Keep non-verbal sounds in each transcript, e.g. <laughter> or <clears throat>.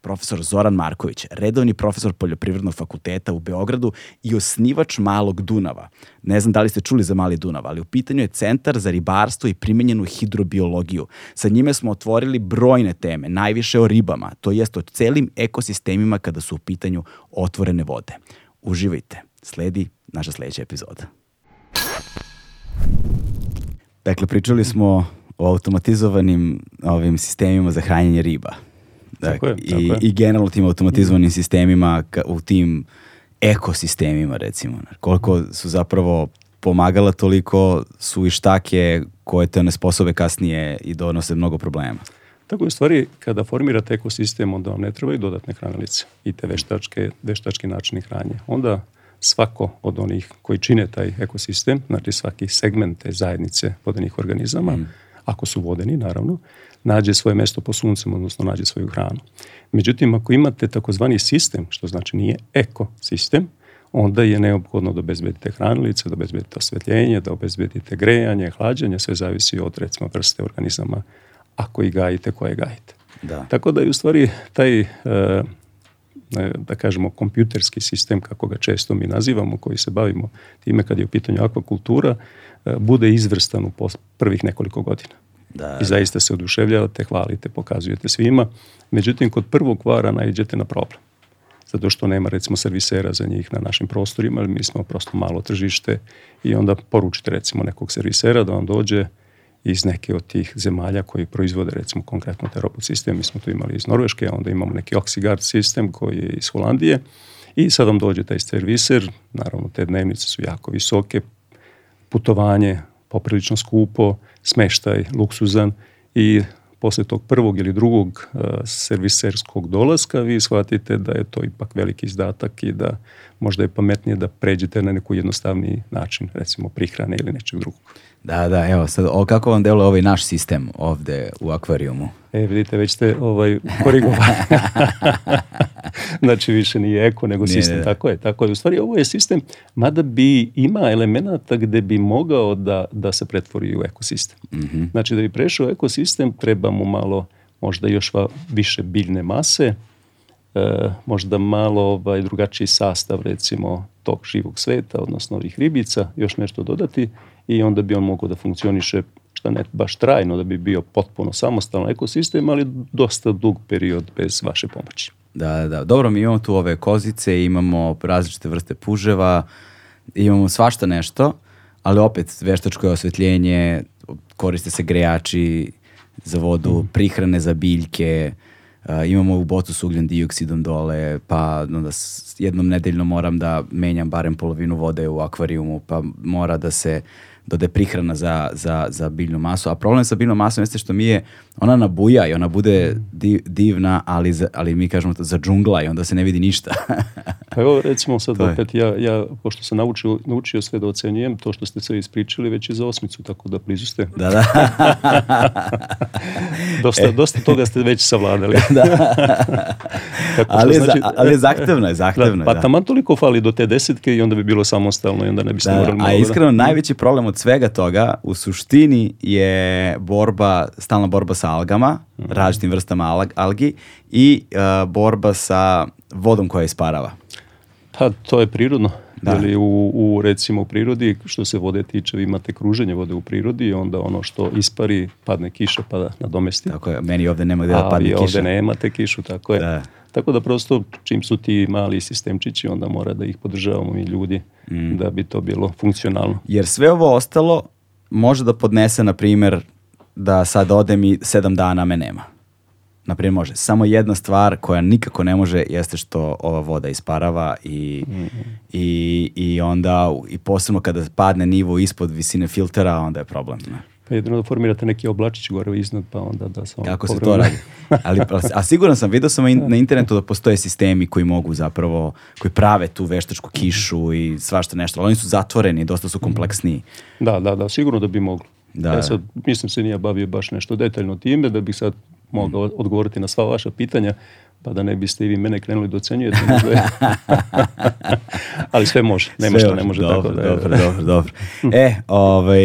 profesor Zoran Marković, redovni profesor Poljoprivrednog fakulteta u Beogradu i osnivač Malog Dunava. Ne znam da li ste čuli za Mali Dunav, ali u pitanju je Centar za ribarstvo i primenjenu hidrobiologiju. Sa njime smo otvorili brojne teme, najviše o ribama, to jest o celim ekosistemima kada su u pitanju otvorene vode. Uživajte. Sledi naša sledeća epizoda. Dakle, pričali smo o automatizovanim ovim sistemima za hranjenje riba. Dakle, tako je, tako i, je. I generalno tim automatizovanim sistemima ka, u tim ekosistemima recimo. Koliko su zapravo pomagala toliko su i štake koje te ne sposobe kasnije i donose mnogo problema. Tako je stvari, kada formirate ekosistem, onda vam ne trebaju dodatne hranilice i te veštačke, veštački načini hranje. Onda svako od onih koji čine taj ekosistem, znači svaki segment te zajednice vodenih organizama, mm. ako su vodeni naravno, nađe svoje mesto po suncem, odnosno nađe svoju hranu. Međutim, ako imate takozvani sistem, što znači nije ekosistem, onda je neophodno da obezbedite hranilice, da obezbedite osvetljenje, da obezbedite grejanje, hlađenje, sve zavisi od recimo vrste organizama, ako i gajite, koje gajite. Da. Tako da je u stvari taj e, da kažemo, kompjuterski sistem, kako ga često mi nazivamo, koji se bavimo time kad je u pitanju akvakultura, e, bude izvrstan u prvih nekoliko godina. Da, I da. zaista se oduševljavate, hvalite, pokazujete svima. Međutim, kod prvog vara najđete na problem. Zato što nema recimo servisera za njih na našim prostorima, ali mi smo prosto malo tržište i onda poručite recimo nekog servisera da vam dođe iz neke od tih zemalja koji proizvode recimo konkretno taj robot sistem. Mi smo to imali iz Norveške, a onda imamo neki Oxygard sistem koji je iz Holandije i sad vam dođe taj serviser, naravno te dnevnice su jako visoke, putovanje poprilično skupo, smeštaj luksuzan i posle tog prvog ili drugog uh, serviserskog dolaska vi shvatite da je to ipak veliki izdatak i da možda je pametnije da pređete na neku jednostavniji način, recimo prihrane ili nečeg drugog. Da, da, evo sad, o, kako vam deluje ovaj naš sistem ovde u akvarijumu? E, vidite, već ste ovaj, korigovali. <laughs> znači, više nije eko, nego nije, sistem. Ne, da. tako je, tako je. U stvari, ovo je sistem, mada bi ima elemenata gde bi mogao da, da se pretvori u ekosistem. Mm -hmm. Znači, da bi prešao ekosistem, treba mu malo, možda još va, više biljne mase, e, možda malo ovaj, drugačiji sastav, recimo, tog živog sveta, odnosno ovih ribica, još nešto dodati i onda bi on mogao da funkcioniše šta ne baš trajno da bi bio potpuno samostalan ekosistem, ali dosta dug period bez vaše pomoći. Da, da, da. dobro, mi imamo tu ove kozice, imamo različite vrste puževa, imamo svašta nešto, ali opet veštačko je osvetljenje, koriste se grejači za vodu, mm. prihrane za biljke, Uh, imamo u bocu s ugljen dioksidom dole, pa onda jednom nedeljno moram da menjam barem polovinu vode u akvarijumu, pa mora da se uh, Da, da je prihrana za, za, za biljnu masu. A problem sa biljnom masom jeste što mi je, ona nabuja i ona bude divna, ali, za, ali mi kažemo to, za džungla i onda se ne vidi ništa. <laughs> pa evo recimo sad opet ja, ja, pošto sam naučio, naučio sve da ocenjujem, to što ste sve ispričali već je za osmicu, tako da prizuste. Da, da. <laughs> dosta, e. dosta toga ste već savladali. <laughs> da. ali, je, znači, ali je zahtevno je, zahtevno da, Pa da. taman toliko fali do te desetke i onda bi bilo samostalno i onda ne biste da, morali... A da- iskreno, najveći problem od svega toga u suštini je borba, stalna borba sa algama, mm različitim vrstama alg, algi i uh, borba sa vodom koja isparava. Pa to je prirodno. Da. Ili u, u, recimo u prirodi, što se vode tiče, vi imate kruženje vode u prirodi i onda ono što ispari, padne kiša pa da nadomesti. Tako je, meni ovde nema gde da padne kiša. A vi ovde nemate kišu, tako je. Da. Tako da prosto čim su ti mali sistemčići onda mora da ih podržavamo i ljudi mm. da bi to bilo funkcionalno. Jer sve ovo ostalo može da podnese na primer da sad odem i sedam dana me nema. Na Naprimjer može. Samo jedna stvar koja nikako ne može jeste što ova voda isparava i, mm. i, i onda i posebno kada padne nivo ispod visine filtera onda je problem. Ne? Pa jedino da formirate neki oblačić gore iznad, pa onda da se on Kako povremeno... se to radi. Ali, a siguran sam, vidio sam da. na internetu da postoje sistemi koji mogu zapravo, koji prave tu veštačku kišu i svašta nešto, ali oni su zatvoreni, dosta su kompleksniji. Da, da, da, sigurno da bi moglo. Da. Ja sad, mislim se nije bavio baš nešto detaljno time, da bih sad mogao mm. odgovoriti na sva vaša pitanja, pa da ne biste i vi mene krenuli da ocenjujete. <laughs> Ali sve može, nema što ne može. Dobro, tako da je... dobro, dobro, dobro. E, ovaj,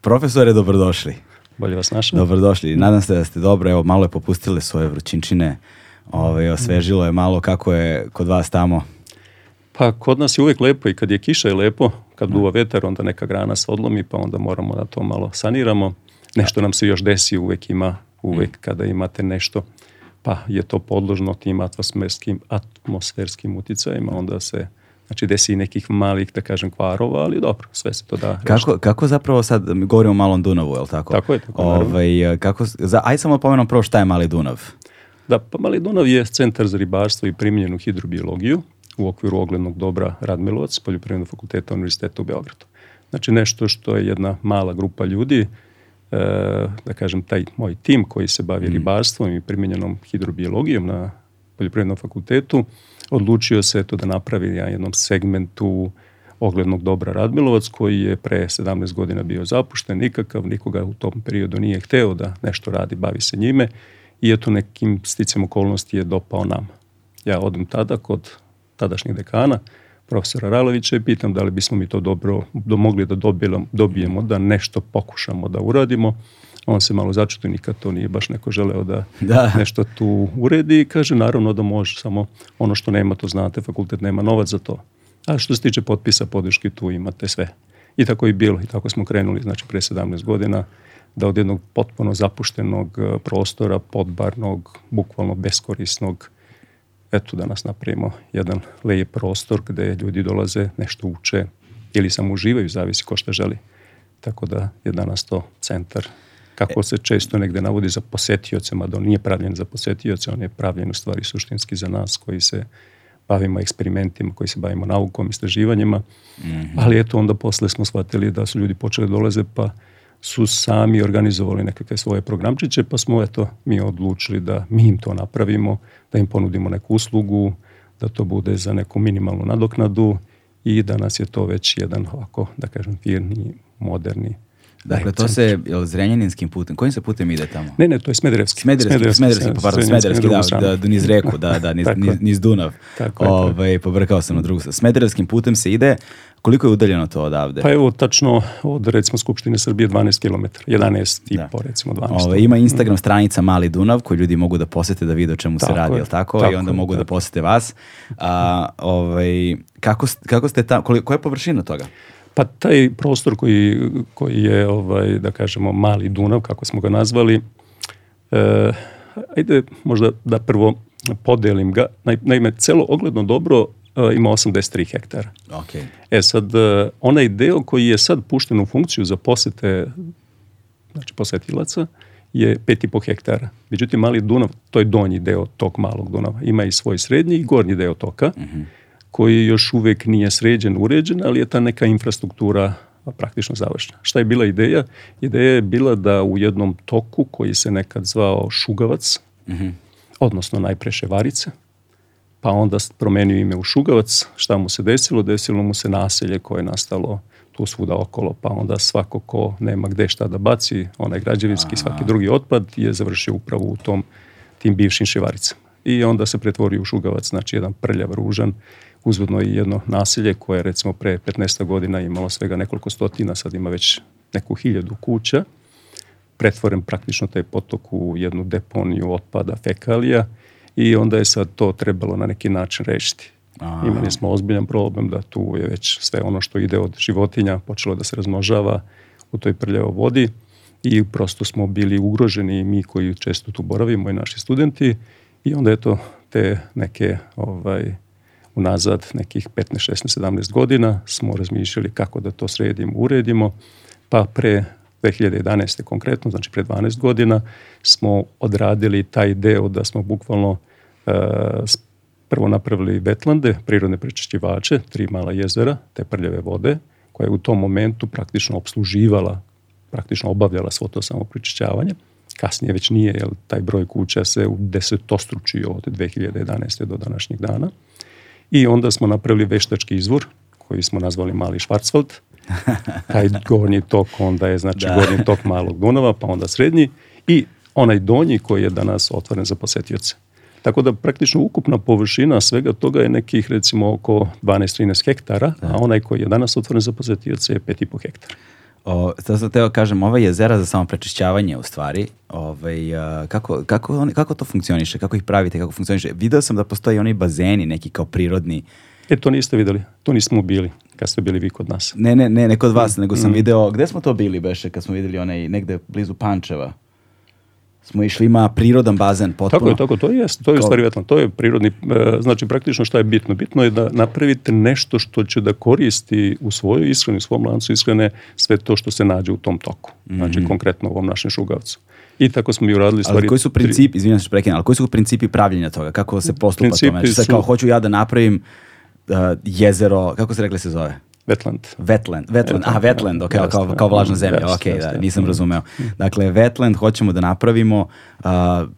profesore, dobrodošli. Bolje vas našao. Dobrodošli, nadam se da ste dobro, evo malo je popustile svoje vrućinčine, ovaj, osvežilo je malo kako je kod vas tamo. Pa kod nas je uvek lepo i kad je kiša je lepo, kad da. duva vetar onda neka grana se odlomi pa onda moramo da to malo saniramo. Nešto nam se još desi, uvek ima, uvek mm. kada imate nešto pa je to podložno tim atmosferskim, atmosferskim uticajima, onda se Znači desi i nekih malih, da kažem, kvarova, ali dobro, sve se to da. Kako, kako zapravo sad, govorimo o Malom Dunavu, je li tako? Tako je, tako Ove, ovaj, kako, za, Aj samo da pomenom prvo šta je Mali Dunav. Da, pa Mali Dunav je centar za ribarstvo i primijenjenu hidrobiologiju u okviru oglednog dobra Radmilovac, Poljoprivrednog fakulteta Univerziteta u Beogradu. Znači nešto što je jedna mala grupa ljudi Eh, da kažem, taj moj tim koji se bavi mm. ribarstvom i primjenjenom hidrobiologijom na poljoprivrednom fakultetu, odlučio se to da napravi na jednom segmentu oglednog dobra Radmilovac koji je pre 17 godina bio zapušten, nikakav, nikoga u tom periodu nije hteo da nešto radi, bavi se njime i eto nekim sticam okolnosti je dopao nam. Ja odem tada kod tadašnjeg dekana, profesora Ralovića i pitam da li bismo mi to dobro do, mogli da dobijemo, dobijemo, da nešto pokušamo da uradimo. On se malo začuti, nikad to nije baš neko želeo da, da. nešto tu uredi i kaže naravno da može, samo ono što nema to znate, fakultet nema novac za to. A što se tiče potpisa podrške tu imate sve. I tako je bilo i tako smo krenuli, znači pre 17 godina da od jednog potpuno zapuštenog e, prostora, podbarnog, bukvalno beskorisnog, eto nas napravimo jedan lep prostor gde ljudi dolaze, nešto uče ili samo uživaju, zavisi ko šta želi. Tako da je danas to centar kako se često negde navodi za posetioce, mada on nije pravljen za posetioce, on je pravljen u stvari suštinski za nas koji se bavimo eksperimentima, koji se bavimo naukom, istraživanjima, mm -hmm. ali eto onda posle smo shvatili da su ljudi počeli da dolaze pa su sami organizovali nekakve svoje programčiće, pa smo eto mi odlučili da mi im to napravimo, da im ponudimo neku uslugu, da to bude za neku minimalnu nadoknadu i danas je to već jedan ovako, da kažem, firni, moderni Dakle, to se, jel Zrenjaninskim putem, kojim se putem ide tamo? Ne, ne, to je Smederevski. Smederevski, Smederevski, Smederevski pa pardon, Smederevski, da, da, da, niz reku, da, da, niz, <laughs> niz, niz Dunav. Tako je, Ove, ovaj, pobrkao sam na drugu. Smederevskim putem se ide, Koliko je udaljeno to odavde? Pa evo, tačno od recimo Skupštine Srbije 12 km, 11 i da. po recimo 12. Ove, ima Instagram stranica Mali Dunav koju ljudi mogu da posete da vide o čemu tako se radi, je, tako? tako? I onda mogu da tako. da posete vas. A, ovaj, kako, kako ste tamo, koja je površina toga? Pa taj prostor koji, koji je, ovaj, da kažemo, Mali Dunav, kako smo ga nazvali, e, ajde možda da prvo podelim ga. Naime, celo ogledno dobro Eh, ima 83 hektara. Okay. E sad, eh, onaj deo koji je sad pušten u funkciju za posete, znači posetilaca, je 5,5 hektara. Međutim, mali Dunav, to je donji deo tog malog Dunava, ima i svoj srednji i gornji deo toka, mm -hmm. koji još uvek nije sređen, uređen, ali je ta neka infrastruktura eh, praktično završena. Šta je bila ideja? Ideja je bila da u jednom toku koji se nekad zvao Šugavac, mm -hmm. odnosno najpre Ševarica, pa onda promenio ime u Šugavac. Šta mu se desilo? Desilo mu se naselje koje je nastalo tu svuda okolo, pa onda svako ko nema gde šta da baci, onaj građevinski, svaki drugi otpad je završio upravo u tom, tim bivšim ševaricama. I onda se pretvorio u Šugavac, znači jedan prljav, ružan, uzvodno i jedno naselje koje recimo pre 15 godina imalo svega nekoliko stotina, sad ima već neku hiljadu kuća, pretvoren praktično taj potok u jednu deponiju otpada fekalija i onda je sad to trebalo na neki način rešiti. Aha. Imali smo ozbiljan problem da tu je već sve ono što ide od životinja počelo da se razmnožava u toj prljavoj vodi i prosto smo bili ugroženi mi koji često tu boravimo i naši studenti i onda eto te neke ovaj, unazad nekih 15, 16, 17 godina smo razmišljali kako da to sredimo, uredimo, pa pre 2011. konkretno, znači pre 12 godina, smo odradili taj deo da smo bukvalno E, prvo napravili vetlande, prirodne prečišćivače, tri mala jezera, te prljave vode, koja je u tom momentu praktično obsluživala, praktično obavljala svo to samopričišćavanje. Kasnije već nije, jer taj broj kuća se u desetostručio od 2011. do današnjeg dana. I onda smo napravili veštački izvor, koji smo nazvali Mali Švarcvald. <laughs> Taj gornji tok onda je, znači, da. gornji tok Malog Dunava, pa onda srednji. I onaj donji koji je danas otvoren za posetioce. Tako da praktično ukupna površina svega toga je nekih recimo oko 12-13 hektara, da. a onaj koji je danas otvoren za posetioce je 5,5 hektara. O, sad sam teo kažem, ova jezera za samoprečišćavanje u stvari, ovaj, a, kako, kako, on, kako to funkcioniše, kako ih pravite, kako funkcioniše? Video sam da postoje oni bazeni neki kao prirodni. E, to niste videli, to nismo bili kad ste bili vi kod nas. Ne, ne, ne, ne kod vas, mm. nego sam mm. video, gde smo to bili beše kad smo videli onaj negde blizu Pančeva? smo išli ima prirodan bazen potpuno. Tako je, tako to jest, to je to... stvari vetlan, to je prirodni, e, znači praktično šta je bitno? Bitno je da napravite nešto što će da koristi u svojoj ishrani, u svom lancu ishrane sve to što se nađe u tom toku, znači mm -hmm. konkretno u ovom našem šugavcu. I tako smo i uradili stvari. Ali koji su principi, izvinjam se prekinem, ali koji su principi pravljenja toga, kako se postupa principi tome? Znači, sad kao hoću ja da napravim uh, jezero, kako se rekli se zove? Wetland. Wetland, Wetland, a da. Wetland, okay, kao, kao, da. vlažna zemlja, yes, ok, da, nisam mm. razumeo. Dakle, Wetland hoćemo da napravimo uh,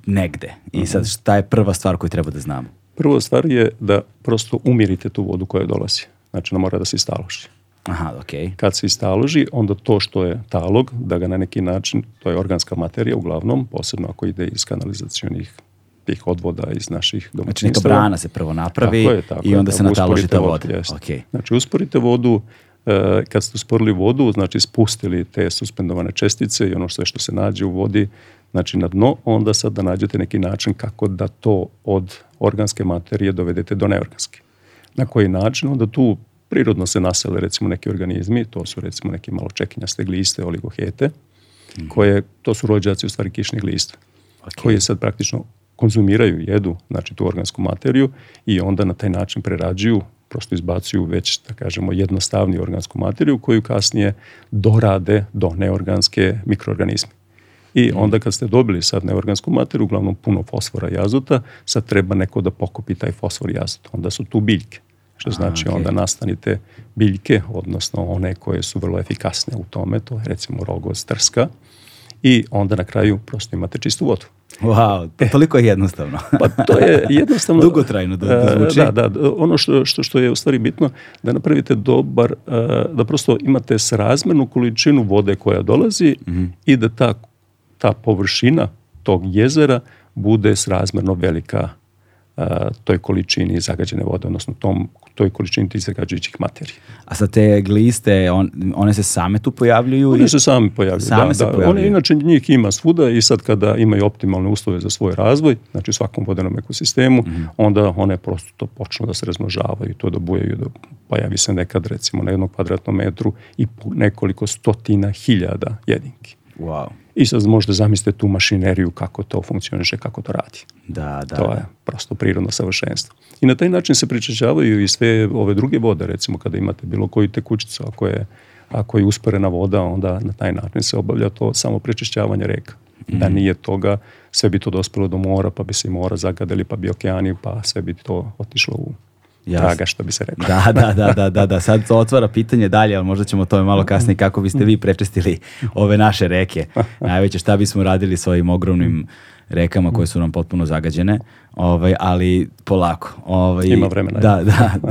negde. I sad, mhm. šta je prva stvar koju treba da znamo? Prva stvar je da prosto umirite tu vodu koja dolazi. Znači, ona mora da se istaloži. Aha, okay. Kad se istaloži, onda to što je talog, da ga na neki način, to je organska materija uglavnom, posebno ako ide iz kanalizacijonih tih odvoda iz naših domaćinstva. Znači neka brana se prvo napravi tako je, tako i onda je, se nataloži ta voda. Jest. Okay. Znači usporite vodu, eh, kad ste usporili vodu, znači spustili te suspendovane čestice i ono sve što se nađe u vodi, znači na dno, onda sad da nađete neki način kako da to od organske materije dovedete do neorganske. Na koji način? Onda tu prirodno se nasele recimo neki organizmi, to su recimo neki malo čekinja, gliste, oligohete, mhm. koje, to su rođaci u stvari kišnih lista, okay. koji je sad praktično konzumiraju, jedu znači, tu organsku materiju i onda na taj način prerađuju prosto izbacuju već, da kažemo, jednostavni organsku materiju koju kasnije dorade do neorganske mikroorganizme. I mhm. onda kad ste dobili sad neorgansku materiju, uglavnom puno fosfora i azota, sad treba neko da pokupi taj fosfor i azot. Onda su tu biljke. Što znači okay. onda nastanite biljke, odnosno one koje su vrlo efikasne u tome, to je recimo rogoz trska, i onda na kraju prosto imate čistu vodu. Wow, to pa toliko je jednostavno. pa to je <laughs> jednostavno. Dugotrajno da, da e, zvuči. Da, da. Ono što, što, što je u stvari bitno, da napravite dobar, e, da prosto imate srazmernu količinu vode koja dolazi mm -hmm. i da ta, ta površina tog jezera bude srazmerno velika toj količini zagađene vode, odnosno tom, toj količini tih zagađujućih materija. A sa te gliste, on, one se same tu pojavljuju? One se same pojavljuju, same da. Se da. Pojavljuju. One, inače njih ima svuda i sad kada imaju optimalne uslove za svoj razvoj, znači u svakom vodenom ekosistemu, mm -hmm. onda one prosto to počnu da se razmnožavaju, to dobujaju, da pojavi se nekad recimo na jednom kvadratnom metru i nekoliko stotina hiljada jedinki. Wow. I sad možda zamislite tu mašineriju kako to funkcioniše, kako to radi. Da, da. To je prosto prirodno savršenstvo. I na taj način se pričačavaju i sve ove druge vode, recimo kada imate bilo koju tekućicu, ako je, ako je usporena voda, onda na taj način se obavlja to samo prečišćavanje reka. Mm. Da mhm. nije toga, sve bi to dospelo do mora, pa bi se i mora zagadili, pa bi okeani, pa sve bi to otišlo u traga, što bi se reklo. Da, da, da, da, da, da. Sad to otvara pitanje dalje, ali možda ćemo o tome malo kasnije kako biste vi prečistili ove naše reke. Najveće šta bismo radili s ovim ogromnim rekama koje su nam potpuno zagađene, ovaj, ali polako. Ovaj, Ima vremena. Da,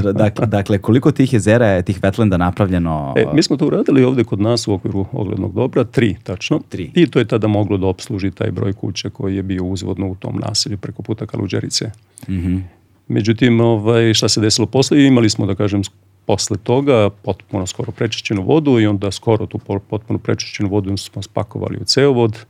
da, dakle, dakle, koliko tih jezera je, tih vetlenda napravljeno? E, mi smo to uradili ovde kod nas u okviru oglednog dobra, tri tačno. Tri. I to je tada moglo da obsluži taj broj kuća koji je bio uzvodno u tom naselju preko puta Kaluđerice. Mhm. Mm Međutim, ovaj, šta se desilo posle? Imali smo, da kažem, posle toga potpuno skoro prečišćenu vodu i onda skoro tu potpuno prečišćenu vodu smo spakovali u ceovod.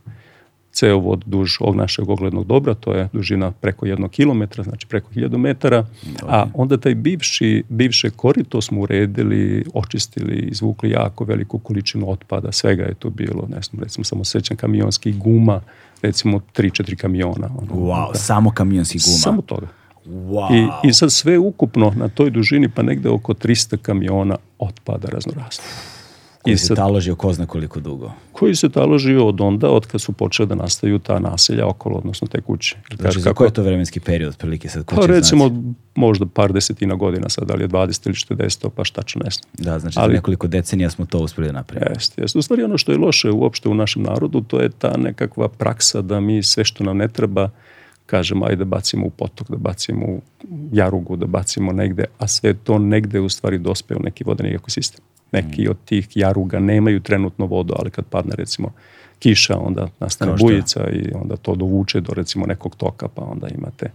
Ceovod duž ovog našeg oglednog dobra, to je dužina preko jednog kilometra, znači preko hiljadu metara, a onda taj bivši, bivše korito smo uredili, očistili, izvukli jako veliku količinu otpada, svega je tu bilo, ne znam, recimo samo sećam kamionski guma, recimo 3-4 kamiona. Ono, wow, da. samo kamionski guma? Samo toga. Wow. I, I sad sve ukupno na toj dužini pa negde oko 300 kamiona otpada raznorazno. Koji I sad, se taložio ko zna koliko dugo. Koji se taložio od onda, od kad su počele da nastaju ta naselja okolo, odnosno te kuće. Znači, Kaži, za koji je to vremenski period prilike sad? Ko pa, recimo, znači? možda par desetina godina sad, da li je 20 ili 40, pa šta ću ne znam. Da, znači Ali, nekoliko decenija smo to uspeli da napravimo. Jeste, jeste. U stvari ono što je loše uopšte u našem narodu, to je ta nekakva praksa da mi sve što nam ne treba, kažemo ajde bacimo u potok, da bacimo u jarugu, da bacimo negde, a sve to negde u stvari dospe u neki vodeni ekosistem. Neki mm. od tih jaruga nemaju trenutno vodu, ali kad padne recimo kiša, onda nastane bujica i onda to dovuče do recimo nekog toka, pa onda imate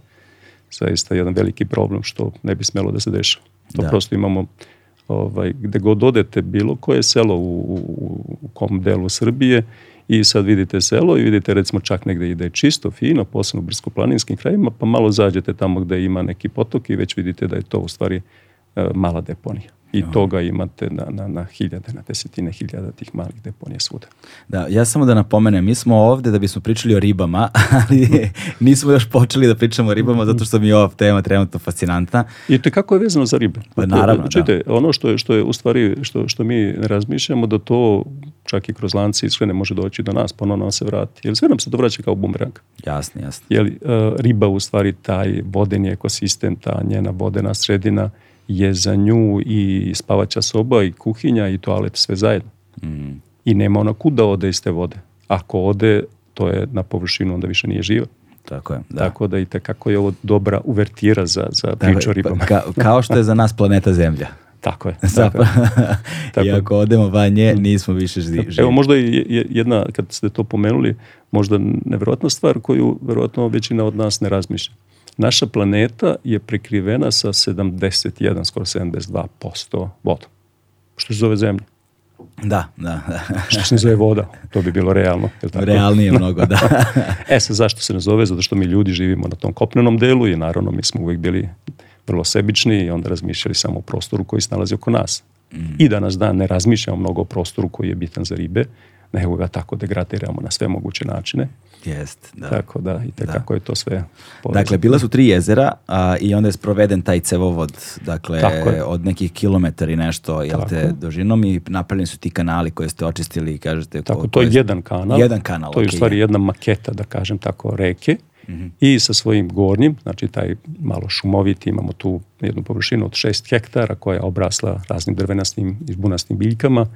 zaista jedan veliki problem što ne bi smelo da se dešava. To da. prosto imamo ovaj, gde god odete bilo koje selo u, u, u kom delu Srbije, i sad vidite selo i vidite recimo čak negde ide čisto, fino, posebno u brsko-planinskim krajima, pa malo zađete tamo gde ima neki potok i već vidite da je to u stvari e, mala deponija. I toga imate na, na, na hiljade, na desetine hiljada tih malih deponija svuda. Da, ja samo da napomenem, mi smo ovde da bismo pričali o ribama, <laughs> ali nismo još počeli da pričamo o ribama zato što mi je ova tema trenutno fascinantna. I to kako je vezano za ribe? Pa dakle, naravno, da. Čujte, da. ono što je, što je u stvari, što, što mi razmišljamo da to čak i kroz lance iskrene može doći do nas, ponovno pa nam se vrati. Jer sve nam se dovraća kao bumerang. Jasno, jasno. Jer e, riba u stvari taj vodeni ekosistem, ta njena vodena sredina je za nju i spavaća soba i kuhinja i toalet sve zajedno. Mm. I nema ona kuda ode iz te vode. Ako ode, to je na površinu, onda više nije živa. Tako je, da. Tako da i tekako je ovo dobra uvertira za, za priču o ribama. Pa ka, kao što je za nas planeta Zemlja. Tako je. <laughs> Tako je. <laughs> Tako I ako odemo van nje, nismo više živi. Evo možda je jedna, kad ste to pomenuli, možda nevjerojatna stvar koju verovatno većina od nas ne razmišlja. Naša planeta je prekrivena sa 71, skoro 72% vodom. Što se zove zemlja. Da, da. da. <laughs> što se zove voda, to bi bilo realno. Je tako? Realnije mnogo, da. e sad, zašto se ne zove? Zato što mi ljudi živimo na tom kopnenom delu i naravno mi smo uvek bili vrlo sebični i onda razmišljali samo o prostoru koji se nalazi oko nas. Mm. I danas dan ne razmišljamo mnogo o prostoru koji je bitan za ribe, nego ga tako degradiramo na sve moguće načine. Jest, da. Tako da, i tekako da. je to sve povezano. Dakle, bila su tri jezera a, i onda je sproveden taj cevovod, dakle, od nekih kilometara i nešto, jel tako. te, dužinom i napravljeni su ti kanali koje ste očistili i kažete... Tako, ko, to je jedan kanal. Jedan kanal, To je u stvari jedna maketa, da kažem tako, reke I sa svojim gornjim, znači taj malo šumoviti, imamo tu jednu površinu od 6 hektara koja je obrasla raznim drvenastim i bunastim biljkama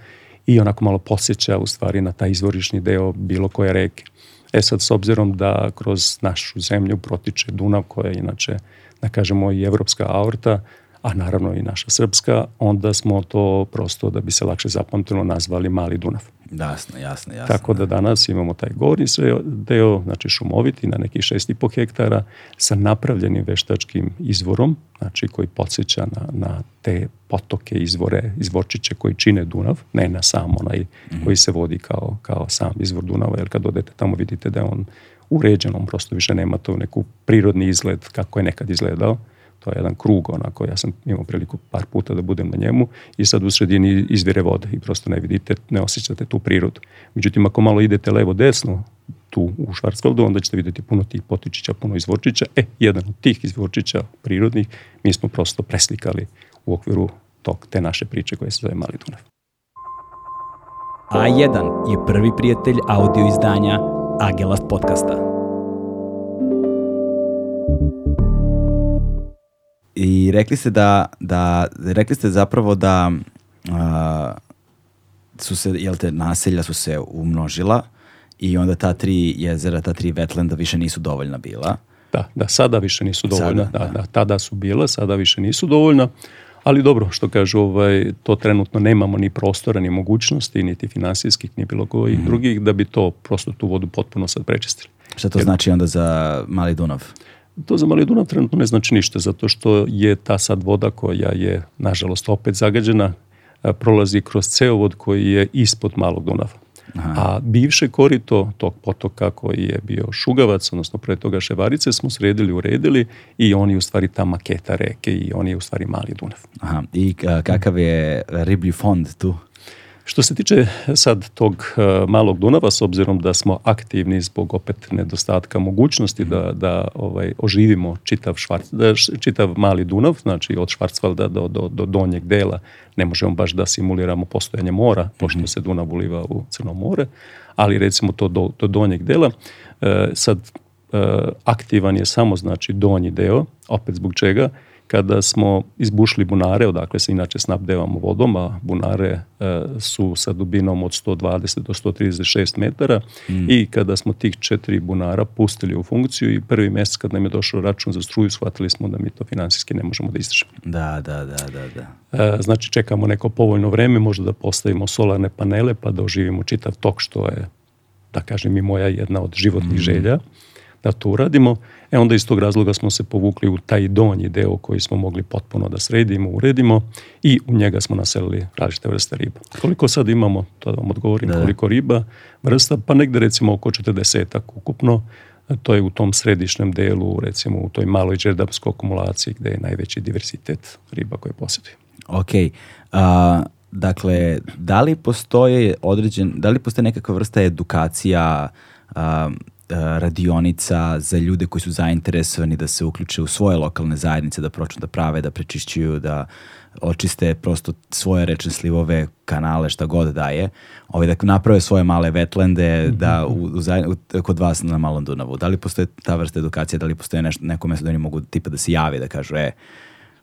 i onako malo posjeća u stvari na taj izvorišni deo bilo koje reke. E sad, s obzirom da kroz našu zemlju protiče Dunav, koja je inače, da kažemo, i evropska aorta, a naravno i naša srpska, onda smo to prosto, da bi se lakše zapamtilo, nazvali Mali Dunav. Jasno, jasno, jasno. Tako da, da. danas imamo taj gornji deo, znači šumoviti na nekih 6,5 hektara sa napravljenim veštačkim izvorom, znači koji podsjeća na, na te potoke, izvore, izvorčiće koji čine Dunav, ne na sam onaj mhm. koji se vodi kao, kao sam izvor Dunava, jer kad odete tamo vidite da je on uređen, on prosto više nema to neku prirodni izgled kako je nekad izgledao, To je jedan krug onako, ja sam imao priliku par puta da budem na njemu i sad u sredini izvire voda i prosto ne vidite, ne osjećate tu prirodu. Međutim, ako malo idete levo-desno tu u Švarcvaldu, onda ćete videti puno tih potičića, puno izvorčića. E, jedan od tih izvorčića prirodnih mi smo prosto preslikali u okviru tog, te naše priče koje se zove Mali Dunav. A1 je prvi prijatelj audio izdanja Agelast podcasta. i rekli ste da, da rekli ste zapravo da a, su se, jel te, naselja su se umnožila i onda ta tri jezera, ta tri vetlenda više nisu dovoljna bila. Da, da, sada više nisu dovoljna. Sada, da, da. da, tada su bila, sada više nisu dovoljna. Ali dobro, što kažu, ovaj, to trenutno nemamo ni prostora, ni mogućnosti, niti finansijskih, ni bilo kojih mm drugih, da bi to prosto tu vodu potpuno sad prečistili. Šta to Jer, znači onda za Mali Dunav? Uh, To za mali Dunav trenutno ne znači ništa, zato što je ta sad voda koja je, nažalost, opet zagađena, e, prolazi kroz ceovod koji je ispod malog Dunava. Aha. A bivše korito tog potoka koji je bio Šugavac, odnosno pre toga Ševarice, smo sredili, uredili i on je u stvari ta maketa reke i on je u stvari mali Dunav. Aha. I kakav je riblji fond tu? Što se tiče sad tog e, malog Dunava, s obzirom da smo aktivni zbog opet nedostatka mogućnosti da, mhm. da ovaj, oživimo čitav, švarc, da, čitav mali Dunav, znači od Švarcvalda do, do, do donjeg dela, ne možemo baš da simuliramo postojanje mora, mhm. pošto se Dunav uliva u Crno more, ali recimo to do, do donjeg dela, e, sad e, aktivan je samo znači donji deo, opet zbog čega, kada smo izbušili bunare, odakle se inače snabdevamo vodom, a bunare e, su sa dubinom od 120 do 136 metara mm. i kada smo tih četiri bunara pustili u funkciju i prvi mjesec kad nam je došao račun za struju, shvatili smo da mi to finansijski ne možemo da izdržimo. Da, da, da, da. da. E, znači čekamo neko povoljno vreme, možda da postavimo solarne panele pa da oživimo čitav tok što je da kažem i moja jedna od životnih mm. želja da to uradimo. E onda iz tog razloga smo se povukli u taj donji deo koji smo mogli potpuno da sredimo, uredimo i u njega smo naselili različite vrste riba. Koliko sad imamo, to da vam odgovorim, da. koliko riba, vrsta, pa negde recimo oko 40 ukupno, e, to je u tom središnjem delu, recimo u toj maloj džerdapskoj akumulaciji gde je najveći diversitet riba koje posjeduje. Ok, a, dakle, da li postoje određen, da li postoje nekakva vrsta edukacija a, Eh, radionica za ljude koji su zainteresovani da se uključe u svoje lokalne zajednice, da počnu da prave, da prečišćuju, da očiste prosto svoje rečne slivove, kanale, šta god da je, Ovaj, da naprave svoje male vetlende mm -hmm. da mhm. u, u, u, kod vas na Malom Dunavu. Da li postoje ta vrsta edukacije, da li postoje nešto, neko mesto da oni mogu tipa da se jave, da kažu, e,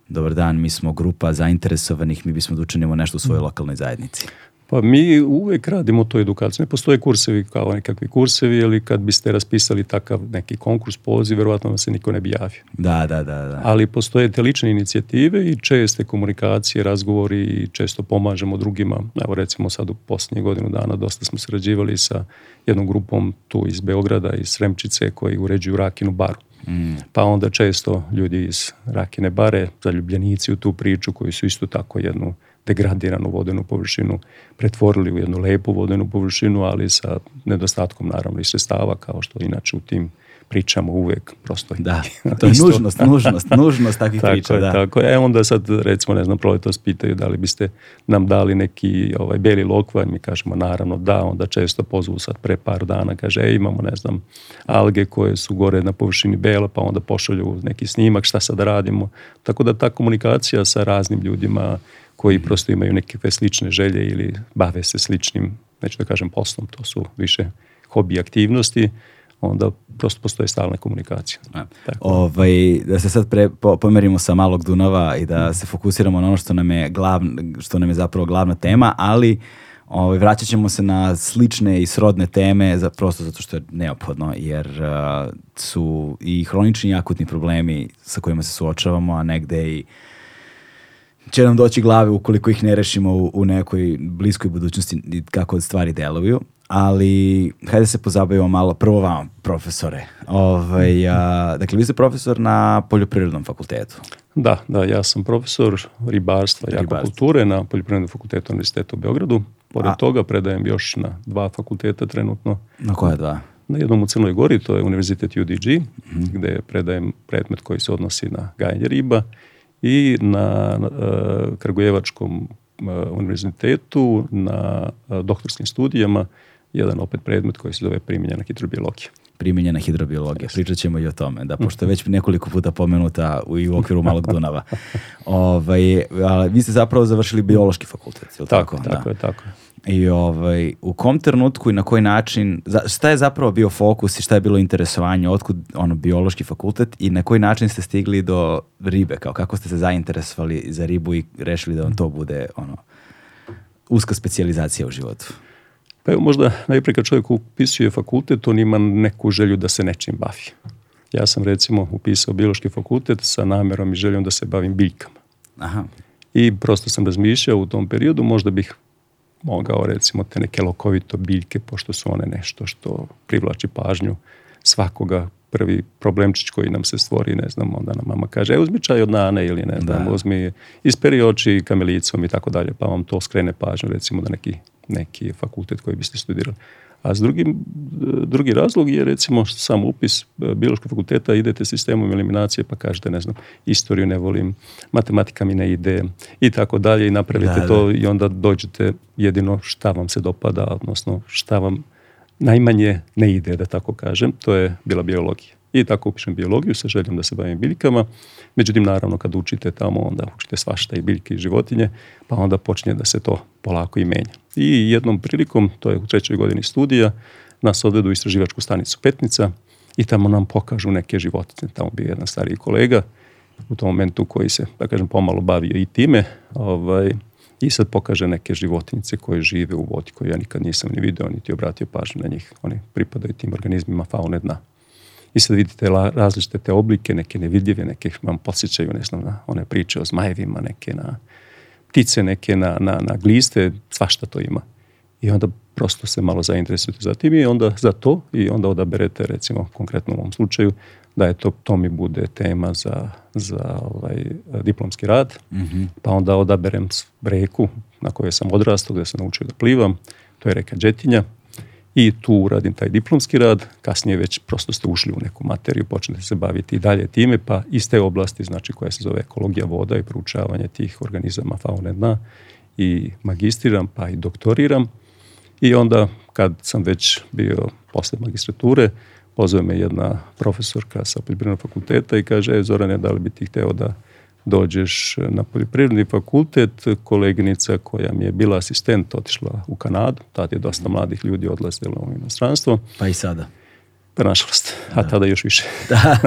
dobar dan, mi smo grupa zainteresovanih, mi bismo da učinimo nešto u svojoj mm -hmm. lokalnoj zajednici. Pa mi uvek radimo to edukaciju. Ne postoje kursevi kao nekakvi kursevi, ali kad biste raspisali takav neki konkurs poziv, verovatno vam se niko ne bi javio. Da, da, da, da. Ali postoje te lične inicijative i česte komunikacije, razgovori i često pomažemo drugima. Evo recimo sad u posljednje godinu dana dosta smo srađivali sa jednom grupom tu iz Beograda, iz Sremčice koji uređuju Rakinu baru. Mm. Pa onda često ljudi iz Rakine bare, zaljubljenici u tu priču koji su isto tako jednu degradiranu vodenu površinu pretvorili u jednu lepu vodenu površinu, ali sa nedostatkom naravno i sredstava kao što inače u tim pričamo uvek prosto. Da, <laughs> to je nužnost, nužnost, nužnost takvih <laughs> tako priča. Je, da. Tako je, e onda sad recimo, ne znam, proletost pitaju da li biste nam dali neki ovaj, beli lokvanj, pa mi kažemo naravno da, onda često pozvu sad pre par dana, kaže e, imamo ne znam alge koje su gore na površini bela, pa onda pošalju neki snimak, šta sad radimo. Tako da ta komunikacija sa raznim ljudima koji prosto imaju neke slične želje ili bave se sličnim, neću da kažem poslom, to su više hobi aktivnosti, onda prosto postoji stalna komunikacija. A, Ovaj, da se sad pre, po, pomerimo sa malog Dunava i da se fokusiramo na ono što nam je, glav, što nam je zapravo glavna tema, ali ovaj, vraćat ćemo se na slične i srodne teme za, prosto zato što je neophodno, jer uh, su i hronični i akutni problemi sa kojima se suočavamo, a negde i će nam doći glave ukoliko ih ne rešimo u, u nekoj bliskoj budućnosti kako stvari deluju ali hajde da se pozabavimo malo prvo vam, profesore. Ovaj, a, dakle, vi ste profesor na Poljoprivrednom fakultetu. Da, da, ja sam profesor ribarstva i akvakulture na Poljoprivrednom fakultetu Univerziteta u Beogradu. Pored a. toga predajem još na dva fakulteta trenutno. Na koja dva? Na jednom u Crnoj Gori, to je Univerzitet UDG, mm -hmm. gde predajem predmet koji se odnosi na gajenje riba i na uh, Kragujevačkom uh, univerzitetu na uh, doktorskim studijama jedan opet predmet koji se zove primjenjena hidrobiologija primijenjena hidrobiologija. Pričat ćemo i o tome, da mhm. pošto je već nekoliko puta pomenuta u, i u okviru Malog Dunava. <laughs> ovaj, ali vi ste zapravo završili biološki fakultet, je li tako? Tako, tako da. je, tako I ovaj, u kom trenutku i na koji način, šta je zapravo bio fokus i šta je bilo interesovanje, otkud ono, biološki fakultet i na koji način ste stigli do ribe, kao kako ste se zainteresovali za ribu i rešili da vam to bude ono, uska specijalizacija u životu? Pa evo možda najpre kad čovjek upisuje fakultet, on ima neku želju da se nečim bavi. Ja sam recimo upisao biološki fakultet sa namerom i željom da se bavim biljkama. Aha. I prosto sam razmišljao u tom periodu, možda bih mogao recimo te neke lokovito biljke, pošto su one nešto što privlači pažnju svakoga prvi problemčić koji nam se stvori, ne znam, onda nam mama kaže, e, uzmi čaj od nane ili ne znam, da. uzmi, isperi oči kamilicom i tako dalje, pa vam to skrene pažnju recimo da neki neki fakultet koji biste studirali. A s drugim, drugi razlog je recimo sam upis e, biološkog fakulteta idete sistemom eliminacije pa kažete ne znam istoriju ne volim, matematika mi ne ide i tako dalje i napravite da, to da. i onda dođete jedino šta vam se dopada, odnosno šta vam najmanje ne ide da tako kažem, to je bila biologija. I tako upišem biologiju sa željom da se bavim biljkama. Međutim, naravno, kad učite tamo, onda učite svašta i biljke i životinje, pa onda počinje da se to polako i menja i jednom prilikom, to je u trećoj godini studija, nas odvedu u istraživačku stanicu Petnica i tamo nam pokažu neke životinje. Tamo bi jedan stariji kolega u tom momentu koji se, da kažem, pomalo bavio i time ovaj, i sad pokaže neke životinjice koje žive u vodi koje ja nikad nisam ni video, niti obratio pažnju na njih. Oni pripadaju tim organizmima faune dna. I sad vidite različite te oblike, neke nevidljive, neke vam podsjećaju, ne znam, na one priče o zmajevima, neke na ptice neke na, na, na gliste, svašta to ima. I onda prosto se malo zainteresujete za tim i onda za to i onda odaberete recimo konkretno u ovom slučaju da je to, to mi bude tema za, za ovaj, diplomski rad, mm -hmm. pa onda odaberem reku na kojoj sam odrastao, gde sam naučio da plivam, to je reka Đetinja, i tu uradim taj diplomski rad, kasnije već prosto ste ušli u neku materiju, počnete se baviti i dalje time, pa iz te oblasti, znači koja se zove ekologija voda i proučavanje tih organizama faune dna i magistriram, pa i doktoriram. I onda kad sam već bio posle magistrature, pozove me jedna profesorka sa poljoprivrednog fakulteta i kaže, e, Zorane, da li bi ti hteo da dođeš na poljoprivredni fakultet, koleginica koja mi je bila asistent otišla u Kanadu, tad je dosta mladih ljudi odlazilo u inostranstvo. Pa i sada. Pa nažalost, a da. tada još više. Da.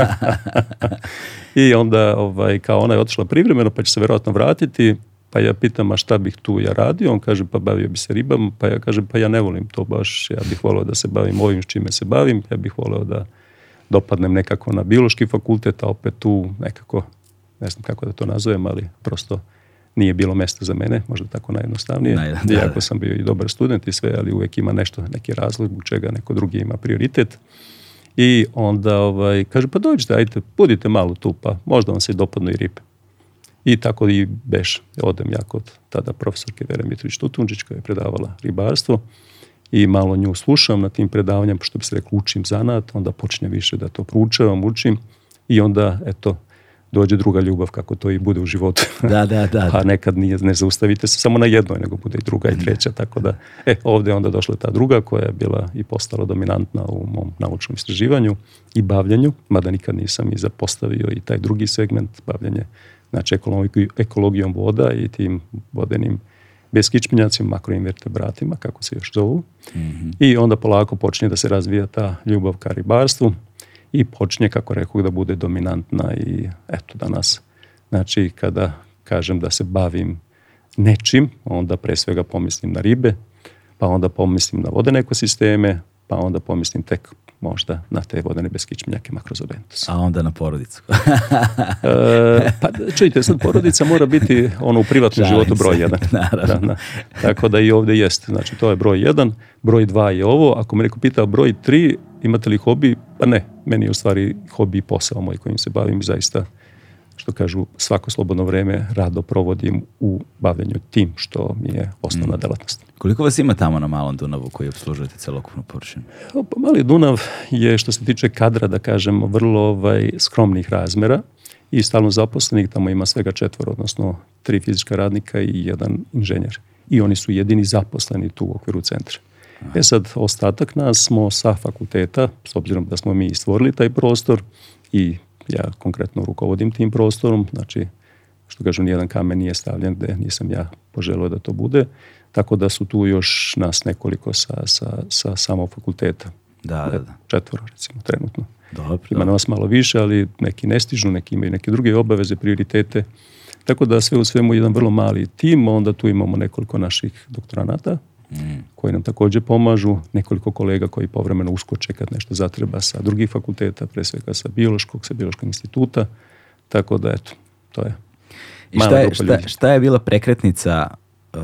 <laughs> I onda ovaj, kao ona je otišla privremeno pa će se verovatno vratiti, pa ja pitam, a šta bih tu ja radio? On kaže, pa bavio bi se ribama, pa ja kažem, pa ja ne volim to baš, ja bih voleo da se bavim ovim s čime se bavim, ja bih voleo da dopadnem nekako na biološki fakultet, a opet tu nekako ne znam kako da to nazovem, ali prosto nije bilo mesta za mene, možda tako najjednostavnije. Najda, da, Iako da. sam bio i dobar student i sve, ali uvek ima nešto, neki razlog u čega neko drugi ima prioritet. I onda ovaj, kaže, pa dođite, ajte, budite malo tu, pa možda vam se dopadnu i ribe. I tako i beš. Odem ja kod tada profesorke Vera Mitrović Tutunđić koja je predavala ribarstvo i malo nju slušam na tim predavanjama, što bi se rekao, učim zanat, onda počne više da to proučavam, učim i onda, eto, dođe druga ljubav kako to i bude u životu. <laughs> Da, da, da. pa nekad nije, ne zaustavite se samo na jednoj, nego bude i druga i treća, tako da, e, ovde je onda došla ta druga koja je bila i postala dominantna u mom naučnom istraživanju i bavljanju, mada nikad nisam i zapostavio i taj drugi segment bavljenje, znači ekologij, ekologijom voda i tim vodenim beskičminjacima, makroinvertebratima, kako se još zovu. Mm -hmm. I onda polako počinje da se razvija ta ljubav ka ribarstvu, i počinje, kako rekao, da bude dominantna i eto danas. Znači, kada kažem da se bavim nečim, onda pre svega pomislim na ribe, pa onda pomislim na vodene ekosisteme, pa onda pomislim tek možda na te vodene beskičmenjake makrozobentus. A onda na porodicu. <laughs> e, pa čujte, sad porodica mora biti ono u privatnom životu broj jedan. <laughs> Naravno. Da, da. Tako da i ovde jeste. Znači to je broj jedan, broj dva je ovo. Ako me neko pita broj tri, imate li hobi? Pa ne, meni je u stvari hobi i posao moj kojim se bavim zaista što kažu, svako slobodno vreme rado provodim u bavljenju tim, što mi je osnovna mm. delatnost. Koliko vas ima tamo na Malom Dunavu koji obslužujete celokupnu površinu? Pa, Mali Dunav je, što se tiče kadra, da kažem, vrlo ovaj, skromnih razmera i stalno zaposlenih, tamo ima svega četvoro, odnosno tri fizička radnika i jedan inženjer. I oni su jedini zaposleni tu u okviru centra. Aha. E sad, ostatak nas smo sa fakulteta, s obzirom da smo mi stvorili taj prostor i ja konkretno rukovodim tim prostorom, znači što kažu, nijedan kamen nije stavljen gde nisam ja poželio da to bude, tako da su tu još nas nekoliko sa, sa, sa samo fakulteta. Da, da, da. Četvoro, recimo, trenutno. Dobro, Ima dobro. nas malo više, ali neki ne stižu, neki imaju neke druge obaveze, prioritete. Tako da sve u svemu jedan vrlo mali tim, onda tu imamo nekoliko naših doktoranata Mm. koji nam također pomažu, nekoliko kolega koji povremeno uskoče kad nešto zatreba sa drugih fakulteta, pre svega sa biološkog, sa biološkog instituta, tako da eto, to je. I šta je, šta, šta je bila prekretnica uh,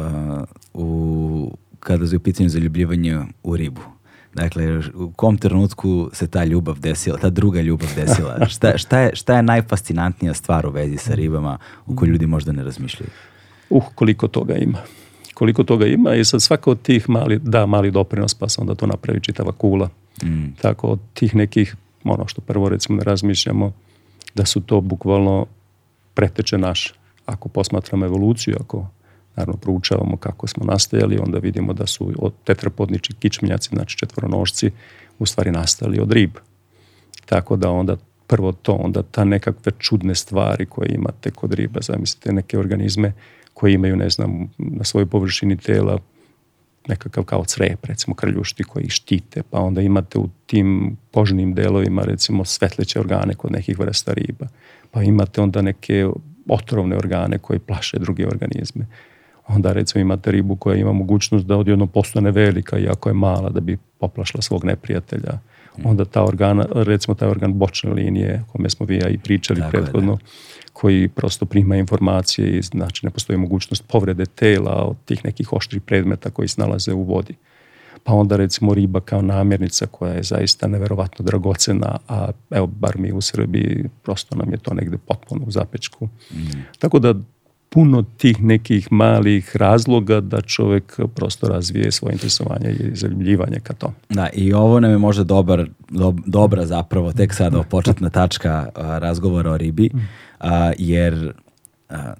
u, kada je u pitanju zaljubljivanja u ribu? Dakle, u kom trenutku se ta ljubav desila, ta druga ljubav desila? <laughs> šta, šta, je, šta je najfascinantnija stvar u vezi sa ribama u kojoj ljudi možda ne razmišljaju? Uh, koliko toga ima koliko toga ima i sad svako od tih mali, da mali doprinos pa se onda to napravi čitava kula. Mm. Tako od tih nekih, ono što prvo recimo ne da razmišljamo, da su to bukvalno preteče naš. Ako posmatramo evoluciju, ako naravno proučavamo kako smo nastajali, onda vidimo da su od tetrapodniči kičmenjaci, znači četvoronožci, u stvari nastali od rib. Tako da onda prvo to, onda ta nekakve čudne stvari koje imate kod riba, zamislite neke organizme koji imaju, ne znam, na svojoj površini tela nekakav kao crep, recimo krljušti koji štite, pa onda imate u tim kožnim delovima recimo svetleće organe kod nekih vrsta riba, pa imate onda neke otrovne organe koji plaše druge organizme. Onda recimo imate ribu koja ima mogućnost da odjedno postane velika, iako je mala, da bi poplašla svog neprijatelja. Mm. Onda ta organa, recimo taj organ bočne linije, o kome smo vi ja i pričali Tako prethodno, je, da koji prosto prima informacije i znači ne postoji mogućnost povrede tela od tih nekih oštrih predmeta koji se nalaze u vodi. Pa onda recimo riba kao namirnica koja je zaista neverovatno dragocena, a evo bar mi u Srbiji prosto nam je to negde potpuno u zapečku. Mm. Tako da puno tih nekih malih razloga da čovek prosto razvije svoje interesovanje i zaljubljivanje ka tome. Da, i ovo nam je možda dobar, do, dobra zapravo tek sada početna tačka a, razgovora o ribi. Mm a, jer a,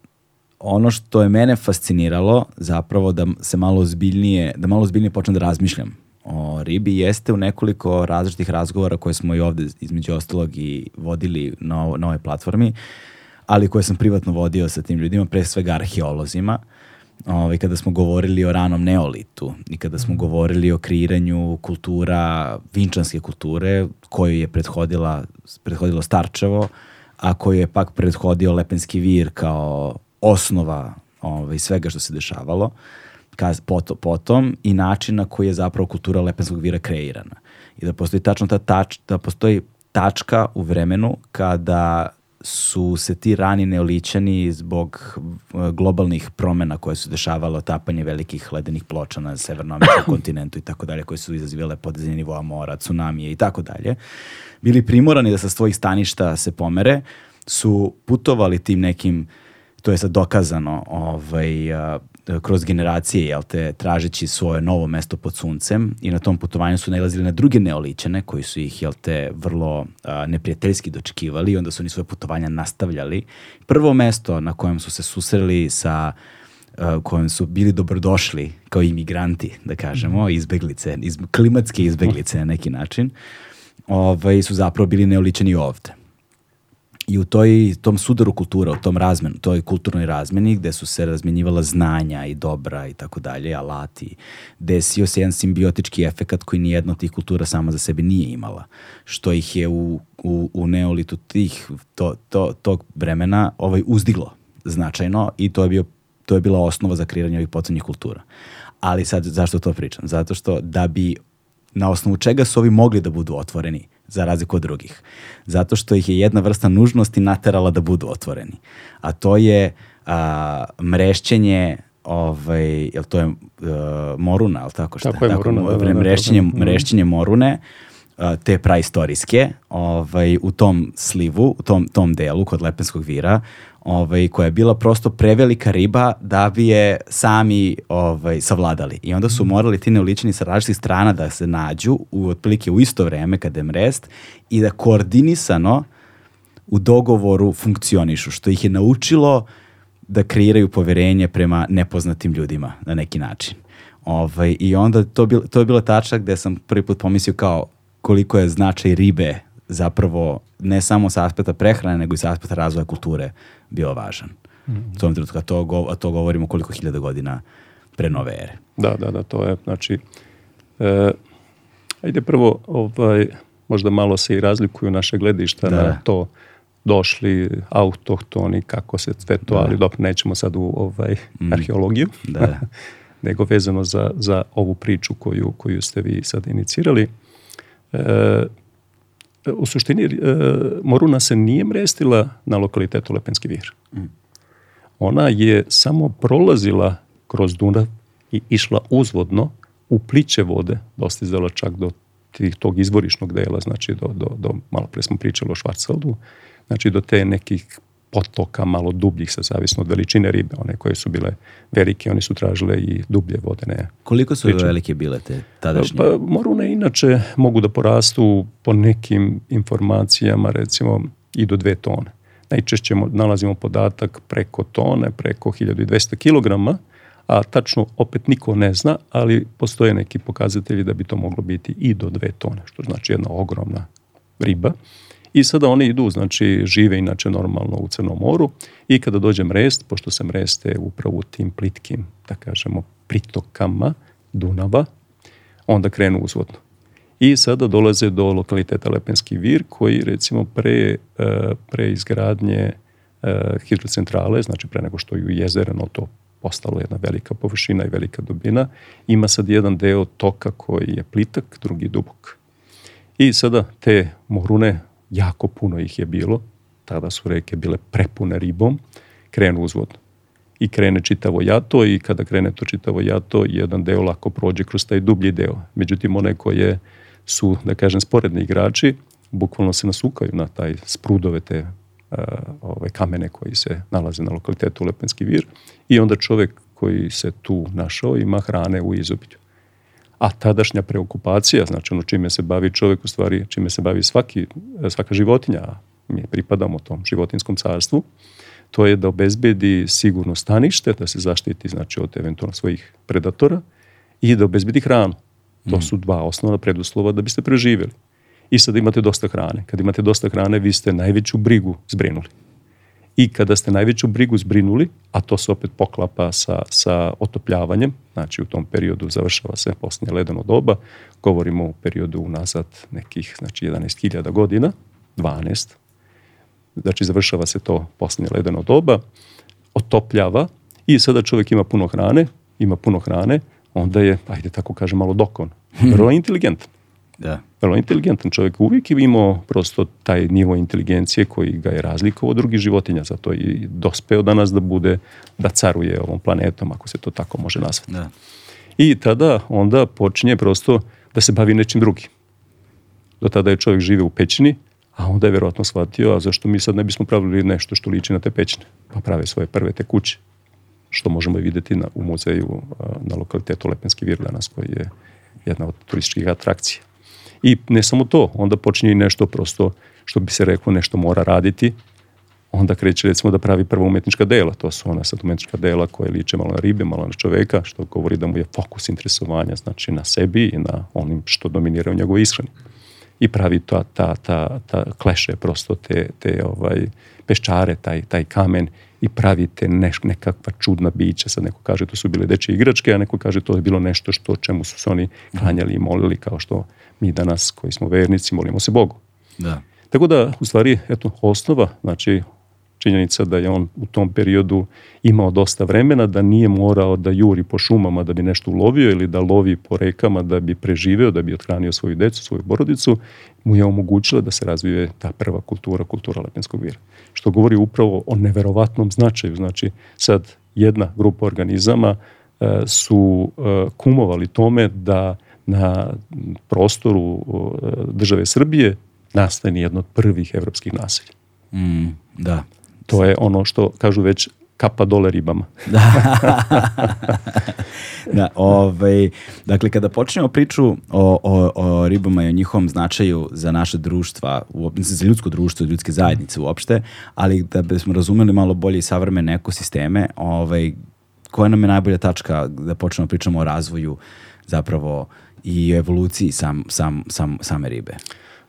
ono što je mene fasciniralo zapravo da se malo ozbiljnije, da malo ozbiljnije počnem da razmišljam o ribi jeste u nekoliko različitih razgovora koje smo i ovde između ostalog i vodili na, ovo, na ovoj platformi, ali koje sam privatno vodio sa tim ljudima, pre svega arheolozima, ovaj, kada smo govorili o ranom neolitu i kada smo mhm. govorili o kreiranju kultura, vinčanske kulture, koju je prethodila, prethodilo Starčevo, uh, a koji je pak prethodio Lepenski vir kao osnova ovaj, svega što se dešavalo kaz, pot, potom i način na koji je zapravo kultura Lepenskog vira kreirana. I da postoji tačno ta tač, da postoji tačka u vremenu kada su se ti rani neoličani zbog e, globalnih promena koje su dešavale otapanje velikih ledenih ploča na severnoameričkom <coughs> kontinentu i tako dalje, koje su izazivale podizanje nivoa mora, tsunamije i tako dalje, bili primorani da sa svojih staništa se pomere, su putovali tim nekim to je sad dokazano, ovaj, kroz generacije, jel te, tražeći svoje novo mesto pod suncem i na tom putovanju su nalazili na druge neoličene koji su ih, jel te, vrlo a, neprijateljski dočekivali i onda su oni svoje putovanja nastavljali. Prvo mesto na kojem su se susreli sa kojem su bili dobrodošli kao imigranti, da kažemo, mhm. izbeglice, iz, klimatske izbeglice na neki način, ovaj, su zapravo bili neoličeni ovde i u toj, tom sudaru kultura, u tom razmenu, toj kulturnoj razmeni gde su se razmenjivala znanja i dobra i tako dalje, alati, desio se jedan simbiotički efekat koji nijedna od tih kultura sama za sebe nije imala, što ih je u, u, u neolitu tih, to, to, tog vremena ovaj, uzdiglo značajno i to je, bio, to je bila osnova za kreiranje ovih potonjih kultura. Ali sad, zašto to pričam? Zato što da bi na osnovu čega su ovi mogli da budu otvoreni, za razliku od drugih. Zato što ih je jedna vrsta nužnosti naterala da budu otvoreni. A to je a, mrešćenje ovaj, jel to je uh, Moruna, ali tako šta? Tako je Moruna. Tako, da, da, da, da, mrešćenje, da, da. mrešćenje Morune, uh, te praistorijske ovaj, u tom slivu, u tom, tom delu kod Lepenskog vira, ovaj, koja je bila prosto prevelika riba da bi je sami ovaj, savladali. I onda su morali ti neolični sa različitih strana da se nađu u otprilike u isto vreme kada je mrest i da koordinisano u dogovoru funkcionišu, što ih je naučilo da kreiraju poverenje prema nepoznatim ljudima na neki način. Ovaj, I onda to, bil, to je bila tačka gde sam prvi put pomislio kao koliko je značaj ribe zapravo ne samo sa aspekta prehrane, nego i sa aspekta razvoja kulture bio važan. Mm -hmm. trenutku, a to, gov, a to govorimo koliko hiljada godina pre nove ere. Da, da, da, to je, znači, e, ajde prvo, ovaj, možda malo se i razlikuju naše gledišta da. na da. to došli autohtoni, kako se sve to, da. ali dobro, nećemo sad u ovaj, mm. arheologiju, da. da. <laughs> nego vezano za, za ovu priču koju, koju ste vi sad inicirali u suštini e, Moruna se nije mrestila na lokalitetu Lepenski vir. Mm. Ona je samo prolazila kroz Dunav i išla uzvodno u pliće vode, dostizala čak do tih, tog izvorišnog dela, znači do, do, do malo pre smo pričali o Švarceldu, znači do te nekih potoka malo dubljih, sa zavisno od veličine ribe, one koje su bile velike, one su tražile i dublje vodene. Koliko su riče. velike bile te tadašnje? Pa, morune inače mogu da porastu po nekim informacijama, recimo i do dve tone. Najčešće nalazimo podatak preko tone, preko 1200 kg, a tačno opet niko ne zna, ali postoje neki pokazatelji da bi to moglo biti i do dve tone, što znači jedna ogromna riba. I sada oni idu, znači žive inače normalno u Crnom moru i kada dođe mrest, pošto se mreste upravo u tim plitkim, da kažemo, pritokama Dunava, onda krenu uzvodno. I sada dolaze do lokaliteta Lepenski vir koji recimo pre, e, pre izgradnje e, hidrocentrale, znači pre nego što ju jezerano to postalo jedna velika površina i velika dubina, ima sad jedan deo toka koji je plitak, drugi dubok. I sada te morune jako puno ih je bilo, tada su reke bile prepune ribom, krenu uzvodno. I krene čitavo jato i kada krene to čitavo jato, jedan deo lako prođe kroz taj dublji deo. Međutim, one koje su, da kažem, sporedni igrači, bukvalno se nasukaju na taj sprudove te uh, ove kamene koji se nalaze na lokalitetu Lepenski vir i onda čovek koji se tu našao ima hrane u izobilju a tadašnja preokupacija, znači ono čime se bavi čovjek, u stvari čime se bavi svaki, svaka životinja, mi pripadamo tom životinskom carstvu, to je da obezbedi sigurno stanište, da se zaštiti znači, od eventualno svojih predatora i da obezbedi hranu. To mm. su dva osnovna preduslova da biste preživjeli. I sad imate dosta hrane. Kad imate dosta hrane, vi ste najveću brigu zbrinuli i kada ste najveću brigu zbrinuli, a to se opet poklapa sa, sa otopljavanjem, znači u tom periodu završava se posljednje ledeno doba, govorimo o periodu unazad nekih znači 11.000 godina, 12, znači završava se to posljednje ledeno doba, otopljava i sada čovjek ima puno hrane, ima puno hrane, onda je, ajde tako kažem, malo dokon. Mhm. Vrlo inteligentan. Da. Vrlo inteligentan čovjek. Uvijek je imao prosto taj nivo inteligencije koji ga je razlikovao od drugih životinja. Zato i dospeo danas da bude, da caruje ovom planetom, ako se to tako može nazvati. Da. I tada onda počinje prosto da se bavi nečim drugim. Do tada je čovjek žive u pećini, a onda je verovatno shvatio, a zašto mi sad ne bismo pravili nešto što liči na te pećine? Pa prave svoje prve te kuće, što možemo videti na, u muzeju na lokalitetu Lepenski vir danas, koji je jedna od turističkih atrakcija. I ne samo to, onda počinje i nešto prosto, što bi se reklo, nešto mora raditi, onda kreće recimo da pravi prva umetnička dela, to su ona sad umetnička dela koje liče malo na ribe, malo na čoveka, što govori da mu je fokus interesovanja znači na sebi i na onim što dominira u njegovoj ishrani. I pravi ta, ta, ta, ta kleše prosto te, te ovaj, peščare, taj, taj kamen i pravite neš, nekakva čudna bića. Sad neko kaže to su bile dečje igračke, a neko kaže to je bilo nešto što čemu su se oni klanjali i molili kao što mi danas koji smo vernici molimo se Bogu. Da. Tako da, u stvari, eto, osnova, znači, činjenica da je on u tom periodu imao dosta vremena, da nije morao da juri po šumama da bi nešto ulovio ili da lovi po rekama da bi preživeo, da bi othranio svoju decu, svoju borodicu, mu je omogućila da se razvije ta prva kultura, kultura lepenskog vira. Što govori upravo o neverovatnom značaju. Znači, sad jedna grupa organizama e, su e, kumovali tome da na prostoru e, države Srbije nastane jedno od prvih evropskih naselja. Mm, da. To je ono što kažu već kapa dole ribama. <laughs> da, ovaj, dakle, kada počnemo priču o, o, o ribama i o njihovom značaju za naše društva, u, za ljudsko društvo, ljudske zajednice uopšte, ali da bismo razumeli malo bolje i savremene ekosisteme, ovaj, koja nam je najbolja tačka da počnemo pričamo o razvoju zapravo i evoluciji sam, sam, sam, same ribe? Uh,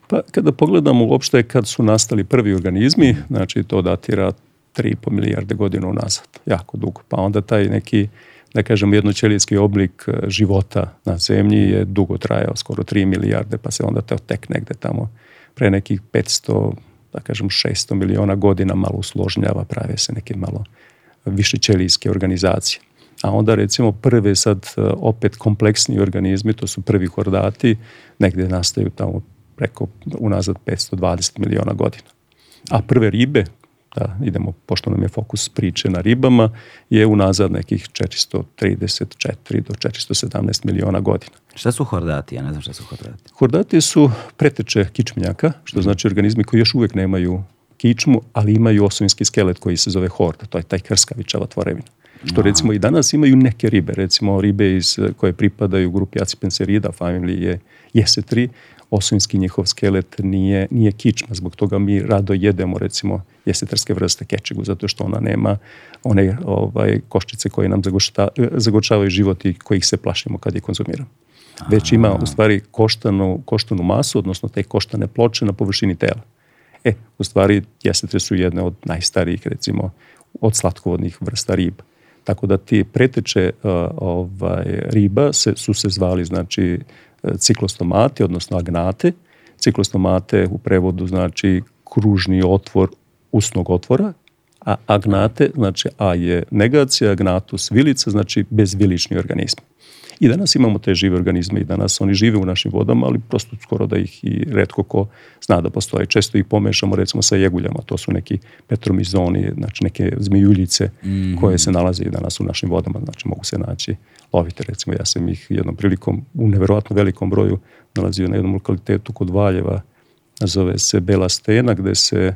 Pa kada pogledamo uopšte kad su nastali prvi organizmi, znači to datira 3,5 milijarde godina unazad, jako dugo. Pa onda taj neki, da kažem, jednoćelijski oblik e, života na zemlji je dugo trajao, skoro 3 milijarde, pa se onda to tek negde tamo pre nekih 500, da kažem 600 miliona godina malo usložnjava, prave se neke malo višećelijske organizacije. A onda recimo prve sad e, opet kompleksni organizmi, to su prvi hordati, negde nastaju tamo preko unazad 520 miliona godina. A prve ribe, da idemo, pošto nam je fokus priče na ribama, je unazad nekih 434 do 417 miliona godina. Šta su Hordati? Ja ne znam šta su Hordati. Hordati su preteče kičmenjaka, što mhm. znači organizmi koji još uvek nemaju kičmu, ali imaju osovinski skelet koji se zove horda, to je taj krskavičava tvorevina. Što Aha. recimo i danas imaju neke ribe, recimo ribe iz koje pripadaju grupi acipenserida, familije jesetri, osuvinski njihov skelet nije, nije kičma, zbog toga mi rado jedemo recimo jesetarske vrste kečegu, zato što ona nema one ovaj, koščice koje nam zagošta, zagočavaju život i kojih se plašimo kad je konzumiramo. Već ima u stvari koštanu, koštanu masu, odnosno te koštane ploče na površini tela. E, u stvari jesetre su jedne od najstarijih recimo od slatkovodnih vrsta riba. Tako da ti preteče uh, ovaj, riba se, su se zvali znači ciklostomate, odnosno agnate. Ciklostomate u prevodu znači kružni otvor usnog otvora, a agnate, znači A je negacija, agnatus vilica, znači bezvilični organizmi. I danas imamo te žive organizme i danas oni žive u našim vodama, ali prosto skoro da ih i redko ko zna da postoje. Često ih pomešamo recimo sa jeguljama, to su neki petromizoni, znači neke zmijuljice mm -hmm. koje se nalaze i danas u našim vodama, znači mogu se naći lovite. Recimo, ja sam ih jednom prilikom u neverovatno velikom broju nalazio na jednom lokalitetu kod Valjeva, zove se Bela stena, gde se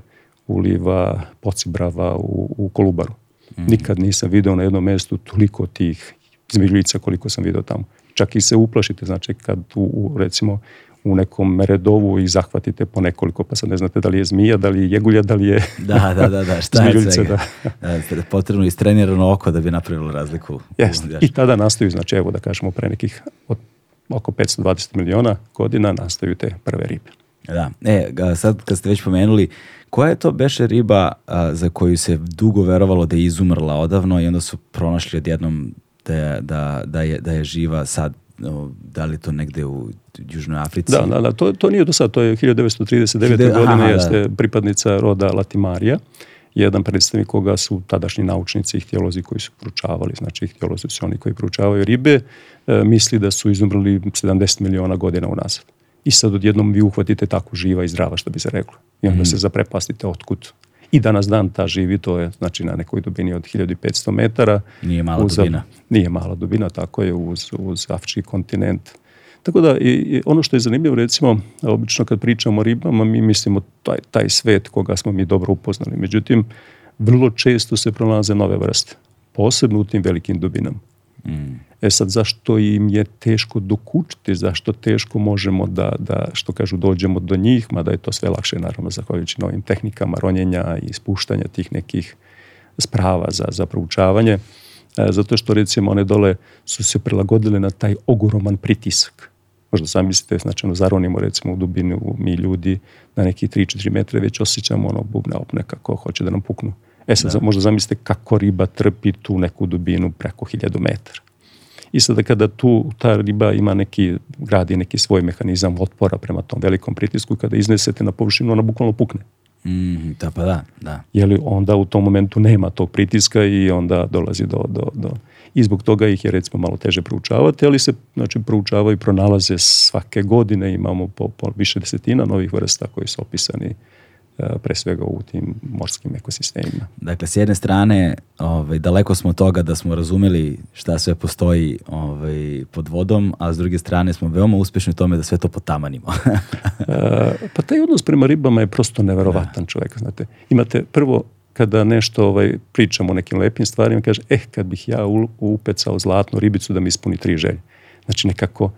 uliva pocibrava u, u Kolubaru. Mm. Nikad nisam video na jednom mestu toliko tih zmigljica koliko sam video tamo. Čak i se uplašite, znači kad u, u recimo u nekom redovu i zahvatite po nekoliko, pa sad ne znate da li je zmija, da li je jegulja, da li je <laughs> da, da, da, da, šta je svega. Da. da. <laughs> Potrebno istrenirano oko da bi napravilo razliku. Yes. U, I tada nastaju, znači evo da kažemo pre nekih od oko 520 miliona godina nastaju te prve ribe. Da, e, sad kad ste već pomenuli, koja je to beše riba a, za koju se dugo verovalo da je izumrla odavno i onda su pronašli odjednom da da, da je, da je živa sad da li to negde u Južnoj Africi? Da, da, da, to, to nije do sad, to je 1939. De, godine, jeste da. pripadnica roda Latimarija, jedan predstavnik koga su tadašnji naučnici i htjolozi koji su proučavali, znači htjolozi su oni koji proučavaju ribe, e, misli da su izumrli 70 miliona godina unazad. I sad odjednom vi uhvatite tako živa i zdrava, što bi se reklo. I onda mm. se zaprepastite otkud I danas dan ta živi, to je znači na nekoj dubini od 1500 metara. Nije mala uz, dubina. Nije mala dubina, tako je, uz, uz Afrički kontinent. Tako da, i, i ono što je zanimljivo, recimo, obično kad pričamo o ribama, mi mislimo taj, taj svet koga smo mi dobro upoznali. Međutim, vrlo često se pronalaze nove vrste, posebno u tim velikim dubinama. Mm. E sad, zašto im je teško dokučiti, zašto teško možemo da, da, što kažu, dođemo do njih, mada je to sve lakše, naravno, zahvaljujući novim tehnikama ronjenja i spuštanja tih nekih sprava za, za proučavanje, e, zato što, recimo, one dole su se prilagodile na taj ogroman pritisak. Možda mislite, znači, ono, zaronimo, recimo, u dubinu mi ljudi na neki 3-4 metre, već osjećamo ono bubne opne kako hoće da nam puknu. Mm E sad, da. možda zamislite kako riba trpi tu neku dubinu preko hiljadu metara. I sada kada tu ta riba ima neki, gradi neki svoj mehanizam otpora prema tom velikom pritisku, kada iznesete na površinu, ona bukvalno pukne. Mm, da, pa da, da. Jeli, onda u tom momentu nema tog pritiska i onda dolazi do, do, do... I zbog toga ih je recimo malo teže proučavati, ali se znači, proučavaju i pronalaze svake godine, imamo po, po više desetina novih vrsta koji su opisani Eh, pre svega u tim morskim ekosistemima. Dakle, s jedne strane, ovaj, daleko smo od toga da smo razumeli šta sve postoji ovaj, pod vodom, a s druge strane smo veoma uspešni u tome da sve to potamanimo. <laughs> Eh, pa taj odnos prema ribama je prosto neverovatan da. čovjek. Znate. Imate prvo kada nešto ovaj, pričamo o nekim lepim stvarima, kaže, eh, kad bih ja upecao zlatnu ribicu da mi ispuni tri želje. Znači, nekako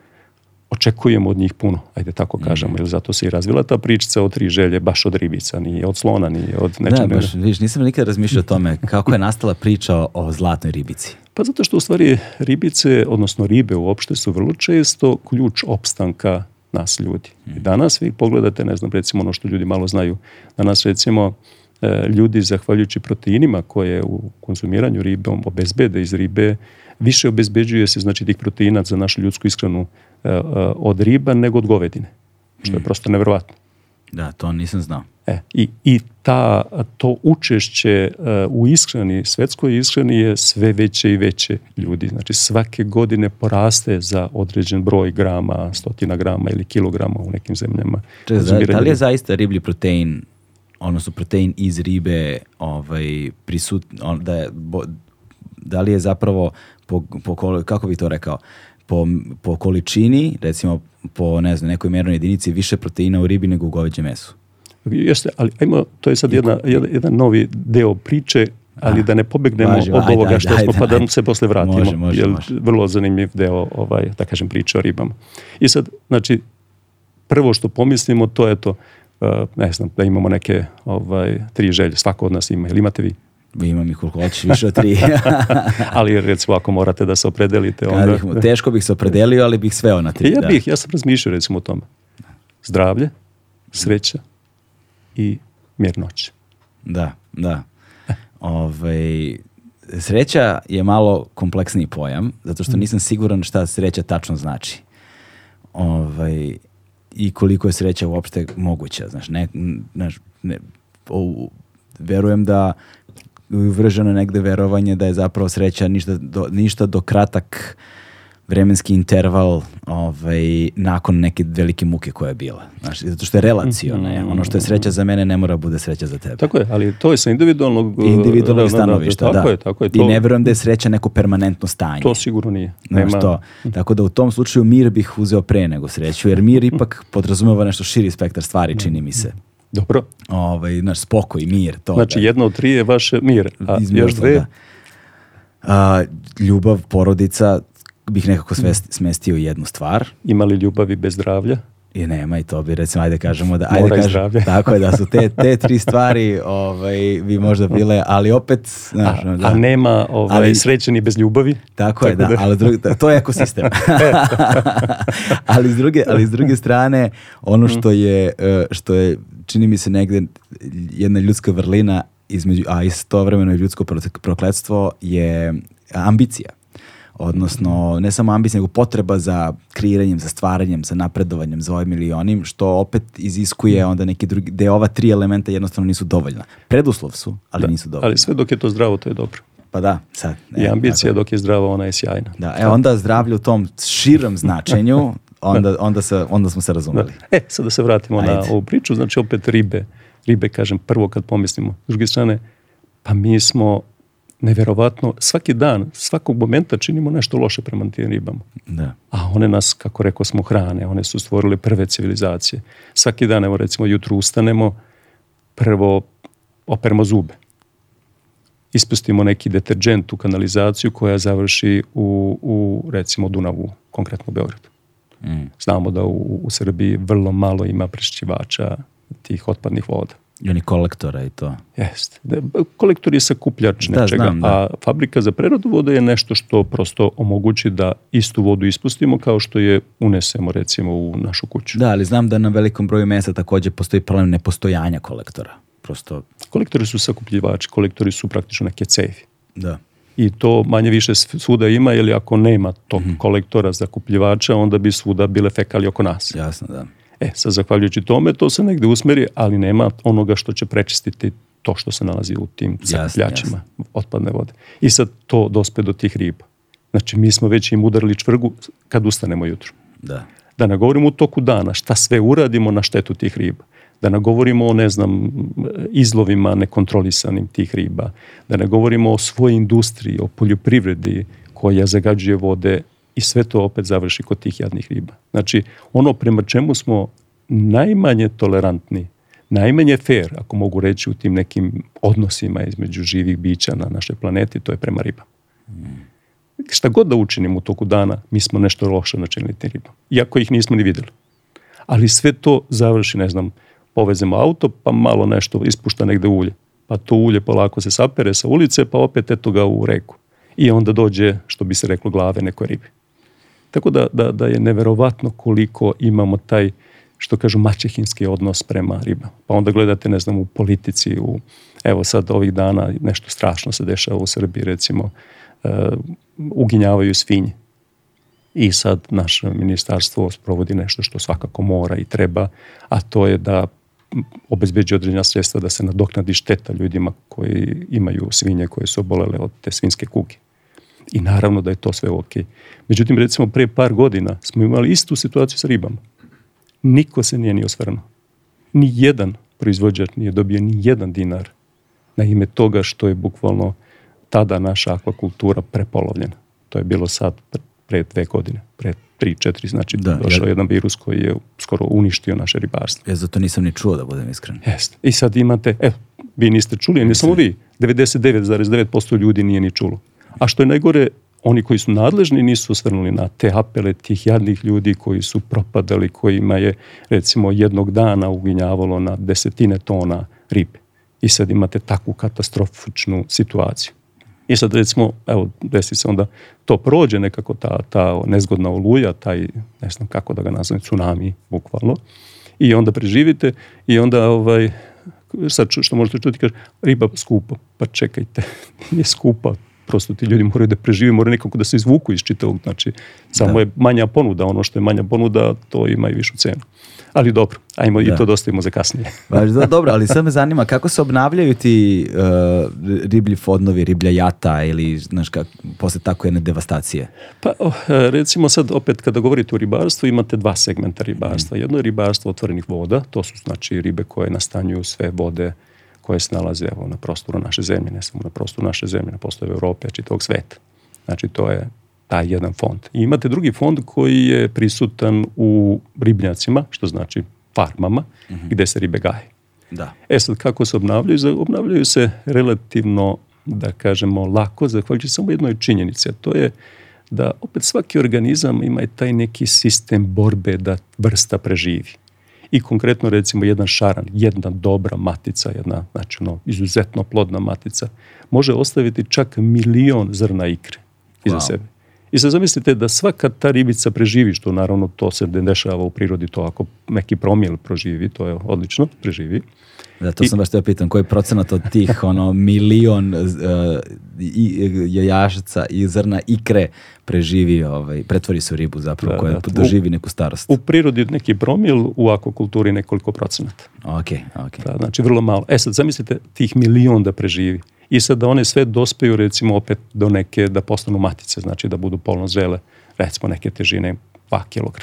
očekujemo od njih puno, ajde tako mhm. kažemo, ili zato se i razvila ta pričica o tri želje, baš od ribica, ni od slona, ni od da, nečega. Da, baš, vidiš, nisam nikada razmišljao o tome <laughs> kako je nastala priča o zlatnoj ribici. Pa zato što u stvari ribice, odnosno ribe uopšte su vrlo često ključ opstanka nas ljudi. I mhm. danas vi pogledate, ne znam, recimo ono što ljudi malo znaju, danas recimo e, ljudi zahvaljujući proteinima koje u konzumiranju ribom obezbede iz ribe, više obezbeđuje se znači tih proteina za našu ljudsku ishranu e, e, od riba nego od govedine, što je mm. prosto neverovatno. Da, to nisam znao. E, i, i ta, to učešće e, u ishrani, svetskoj ishrani je sve veće i veće ljudi. Znači svake godine poraste za određen broj grama, stotina grama ili kilograma u nekim zemljama. da, li je zaista riblji protein, odnosno protein iz ribe ovaj, prisut, da, da li je zapravo po, po, kako bih to rekao, po, po količini, recimo po ne znam, nekoj mernoj jedinici više proteina u ribi nego u goveđem mesu. Jeste, ali ajmo, to je sad jedna, jedan, jedan novi deo priče, ali ah, da ne pobegnemo važimo, od ajde, ovoga što ajde, smo, pa da se posle vratimo. Može, može, jer može. Vrlo zanimljiv deo, ovaj, da kažem, priče o ribama. I sad, znači, prvo što pomislimo, to je to, eh, ne znam, da imamo neke ovaj, tri želje, svako od nas ima, ili imate vi? Imam ih koliko hoćeš, više od tri. <laughs> ali recimo ako morate da se opredelite onda... Bih, teško bih se opredelio, ali bih sveo na tri. Ja da. bih, ja sam razmišljao recimo o tome. Zdravlje, sreća i mirnoća. Da, da. Ove, ovaj, sreća je malo kompleksniji pojam, zato što mm. nisam siguran šta sreća tačno znači. Ovaj, I koliko je sreća uopšte moguća. Znaš, ne, znaš, ne, o, verujem da uvrženo negde verovanje da je zapravo sreća ništa do, ništa do kratak vremenski interval ovaj, nakon neke velike muke koja je bila. Znaš, zato što je relacijona. Mm -hmm. Ono što je sreća za mene ne mora bude sreća za tebe. Tako je, ali to je sa individualnog... Individualnog stanovišta, da. Tako je, tako je. To... I ne verujem da je sreća neko permanentno stanje. To sigurno nije. Nema... Znaš to. Tako da u tom slučaju mir bih uzeo pre nego sreću, jer mir ipak podrazumeva nešto širi spektar stvari, čini mi se. Dobro. Ovaj, naš spokoj, mir. To, znači, da. jedno od tri je vaše mir, a Izmjel još dve? Da. A, ljubav, porodica, bih nekako mhm. smestio u jednu stvar. Imali li ljubavi bez zdravlja? I nema i to bi recimo, ajde kažemo da, ajde kaže <laughs> tako je da su te, te <laughs> tri stvari ovaj, bi možda bile, ali opet, znaš, a, da. a nema ovaj, ali, sreće ni bez ljubavi. Tako, tako je, da, da. ali drugi, to je <laughs> ekosistem. ali, s druge, ali s druge strane, ono što mhm. je, e, što je, čini mi se negde jedna ljudska vrlina, između, a istovremeno i ljudsko prokletstvo je ambicija odnosno ne samo ambicija, nego potreba za kreiranjem, za stvaranjem, za napredovanjem, za ovim ili onim, što opet iziskuje mm. onda neki drugi, gde ova tri elementa jednostavno nisu dovoljna. Preduslov su, ali da, nisu dovoljna. Ali sve dok je to zdravo, to je dobro. Pa da, sad. E, I ambicija tako. dok je zdrava, ona je sjajna. Da, e, onda zdravlje u tom širem značenju, <laughs> da. onda, onda, se, onda smo se da. razumeli. Da. E, sad da se vratimo Ajde. na ovu priču, znači opet ribe. Ribe, kažem, prvo kad pomislimo. S druge strane, pa mi smo neverovatno, svaki dan, svakog momenta činimo nešto loše prema tim ribama. Da. A one nas, kako rekao smo, hrane, one su stvorile prve civilizacije. Svaki dan, evo recimo, jutro ustanemo, prvo operemo zube. Ispustimo neki deterđent u kanalizaciju koja završi u, u recimo, Dunavu, konkretno u Beogradu. Mm. Znamo da u, u Srbiji vrlo malo ima prečišćivača tih otpadnih voda. I oni kolektora i to. Jeste. Kolektor je sakupljač da, nečega, znam, da. a fabrika za preradu vode je nešto što prosto omogući da istu vodu ispustimo kao što je unesemo recimo u našu kuću. Da, ali znam da na velikom broju mesta takođe postoji problem nepostojanja kolektora. Prosto... Kolektori su sakupljivači, kolektori su praktično neke cevi. Da i to manje više svuda ima, ili ako nema tog mhm. kolektora zakupljivača, onda bi svuda bile fekali oko nas. Jasno, da. E, sad, zahvaljujući tome, to se negde usmeri, ali nema onoga što će prečistiti to što se nalazi u tim sakupljačima otpadne vode. I sad to dospe do tih riba. Znači, mi smo već im udarili čvrgu kad ustanemo jutro. Da. Da ne govorimo u toku dana šta sve uradimo na štetu tih riba. Da ne govorimo o, ne znam, izlovima nekontrolisanim tih riba. Da ne govorimo o svojoj industriji, o poljoprivredi koja zagađuje vode i sve to opet završi kod tih jadnih riba. Znači, ono prema čemu smo najmanje tolerantni, najmanje fair, ako mogu reći, u tim nekim odnosima između živih bića na našoj planeti, to je prema ribama. Mm. Šta god da učinimo u toku dana, mi smo nešto loše načinili tim ribama. Iako ih nismo ni videli. Ali sve to završi, ne znam, povezemo auto, pa malo nešto ispušta negde ulje. Pa to ulje polako se sapere sa ulice, pa opet eto ga u reku. I onda dođe, što bi se reklo, glave nekoj ribi. Tako da, da, da je neverovatno koliko imamo taj, što kažu, mačehinski odnos prema ribama. Pa onda gledate, ne znam, u politici, u, evo sad ovih dana nešto strašno se dešava u Srbiji, recimo, uh, uginjavaju svinje. I sad naše ministarstvo sprovodi nešto što svakako mora i treba, a to je da obezbeđuje određena sredstva da se nadoknadi šteta ljudima koji imaju svinje koje su obolele od te svinske kuge. I naravno da je to sve ok. Međutim, recimo pre par godina smo imali istu situaciju sa ribama. Niko se nije ni osvrnuo. Ni jedan proizvođač nije dobio ni jedan dinar na ime toga što je bukvalno tada naša akvakultura prepolovljena. To je bilo sad pre dve godine, pre tri, četiri, znači da, došao ja... jedan virus koji je skoro uništio naše ribarstvo. Ja e, zato nisam ni čuo da budem iskren. Jeste. I sad imate, evo, vi niste čuli, ne samo vi, 99,9% ljudi nije ni čulo. A što je najgore, oni koji su nadležni nisu osvrnuli na te apele tih jadnih ljudi koji su propadali, kojima je recimo jednog dana uginjavalo na desetine tona ribe. I sad imate takvu katastrofičnu situaciju. I sad recimo, evo, desi se onda to prođe nekako ta, ta nezgodna oluja, taj, ne znam kako da ga nazovem, tsunami, bukvalno. I onda preživite i onda ovaj, sad što možete čuti, kaže, riba skupa. Pa čekajte, <laughs> nije skupa, prosto ti ljudi moraju da prežive, moraju nekako da se izvuku iz čitavog, znači samo da. je manja ponuda, ono što je manja ponuda, to ima i višu cenu. Ali dobro, ajmo da. i to dostavimo da za kasnije. <laughs> Baš, da, dobro, ali sad me zanima kako se obnavljaju ti uh, riblji fodnovi, riblja jata ili, znaš, kak, posle tako jedne devastacije? Pa, oh, recimo sad opet kada govorite o ribarstvu, imate dva segmenta ribarstva. Mm. Jedno je ribarstvo otvorenih voda, to su znači ribe koje nastanjuju sve vode uh, koje se nalaze evo, na prostoru naše zemlje, ne samo na prostoru naše zemlje, na prostoru Evrope, znači tog sveta. Znači, to je taj jedan fond. I imate drugi fond koji je prisutan u ribnjacima, što znači farmama, mm -hmm. gde se ribe gaje. Da. E sad, kako se obnavljaju? Obnavljaju se relativno, da kažemo, lako, zahvaljujući samo jednoj činjenici, a to je da opet svaki organizam ima taj neki sistem borbe da vrsta preživi i konkretno recimo jedan šaran, jedna dobra matica, jedna znači ono, izuzetno plodna matica, može ostaviti čak milion zrna ikre iza wow. sebe. I sad zamislite da svaka ta ribica preživi, što naravno to se ne dešava u prirodi, to ako neki promjel proživi, to je odlično, preživi. Da, to sam baš teo pitam, koji je procenat od tih ono, milion uh, i, e, jajašaca i zrna ikre preživi, ovaj, pretvori se u ribu zapravo, da, koja da. doživi neku starost. U prirodi neki promil, u akvakulturi nekoliko procenata. Ok, ok. Da, znači vrlo malo. E sad, zamislite tih milion da preživi. I sad da one sve dospeju recimo opet do neke, da postanu matice, znači da budu polno zrele, recimo neke težine 2 kg.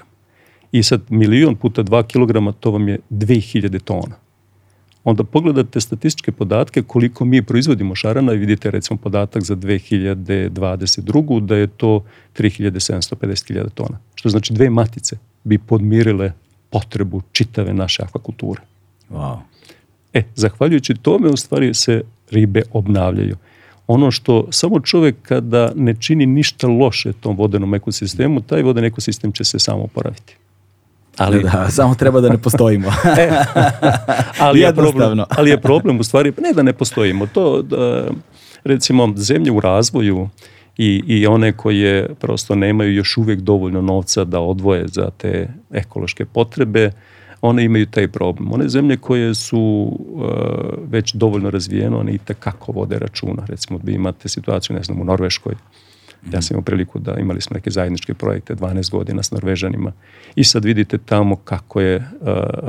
I sad milion puta 2 kg to vam je 2000 tona onda pogledate statističke podatke koliko mi proizvodimo šarana i vidite recimo podatak za 2022. da je to 3750.000 tona. Što znači dve matice bi podmirile potrebu čitave naše akvakulture. Wow. E, zahvaljujući tome u stvari se ribe obnavljaju. Ono što samo čovek kada ne čini ništa loše tom vodenom ekosistemu, taj voden ekosistem će se samo oporaviti. Ali... Da, da, samo treba da ne postojimo. <laughs> e, ali, je problem, ali je problem u stvari, ne da ne postojimo, to da, recimo zemlje u razvoju i, i one koje prosto nemaju još uvek dovoljno novca da odvoje za te ekološke potrebe, one imaju taj problem. One zemlje koje su uh, već dovoljno razvijene, one i tekako vode računa. Recimo, da imate situaciju, ne znam, u Norveškoj, Ja sam imao priliku da imali smo neke zajedničke projekte 12 godina s Norvežanima i sad vidite tamo kako je uh,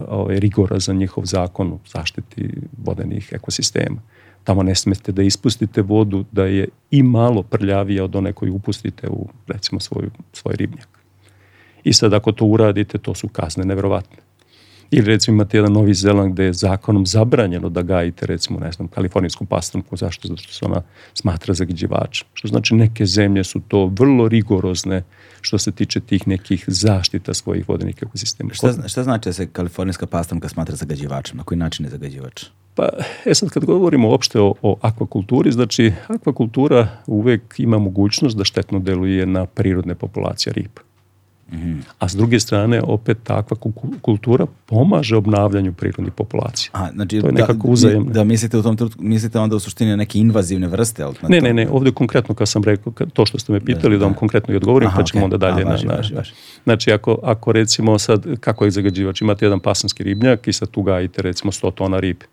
ovaj, za njihov zakon u zaštiti vodenih ekosistema. Tamo ne smete da ispustite vodu da je i malo prljavija od one koju upustite u recimo svoju, svoj ribnjak. I sad ako to uradite, to su kazne nevrovatne. Ili recimo imate jedan Novi Zeland gde je zakonom zabranjeno da gajite recimo, ne znam, kalifornijsku pastrnku. Zašto? Zato što se ona smatra zagađivačem. Što znači neke zemlje su to vrlo rigorozne što se tiče tih nekih zaštita svojih vodenih ekosistema. Šta, šta znači da se kalifornijska pastrnka smatra zagađivačem? Na koji način je zagađivač? Pa, e sad kad govorimo uopšte o, o akvakulturi, znači akvakultura uvek ima mogućnost da štetno deluje na prirodne populacije riba. A s druge strane, opet takva kultura pomaže obnavljanju prirodnih populacija. A, znači, to je da nekako da, uzajemno. Da mislite u tom trenutku, mislite onda u suštini neke invazivne vrste? Ali ne, ne, ne, ovde konkretno kad sam rekao, to što ste me pitali, da, da vam konkretno i odgovorim, Aha, pa ćemo okay. onda dalje. A, važi, na, važi, važi. Znači, ako, ako recimo sad, kako je zagađivač, imate jedan pasanski ribnjak i sad tu gajite recimo 100 tona ribe.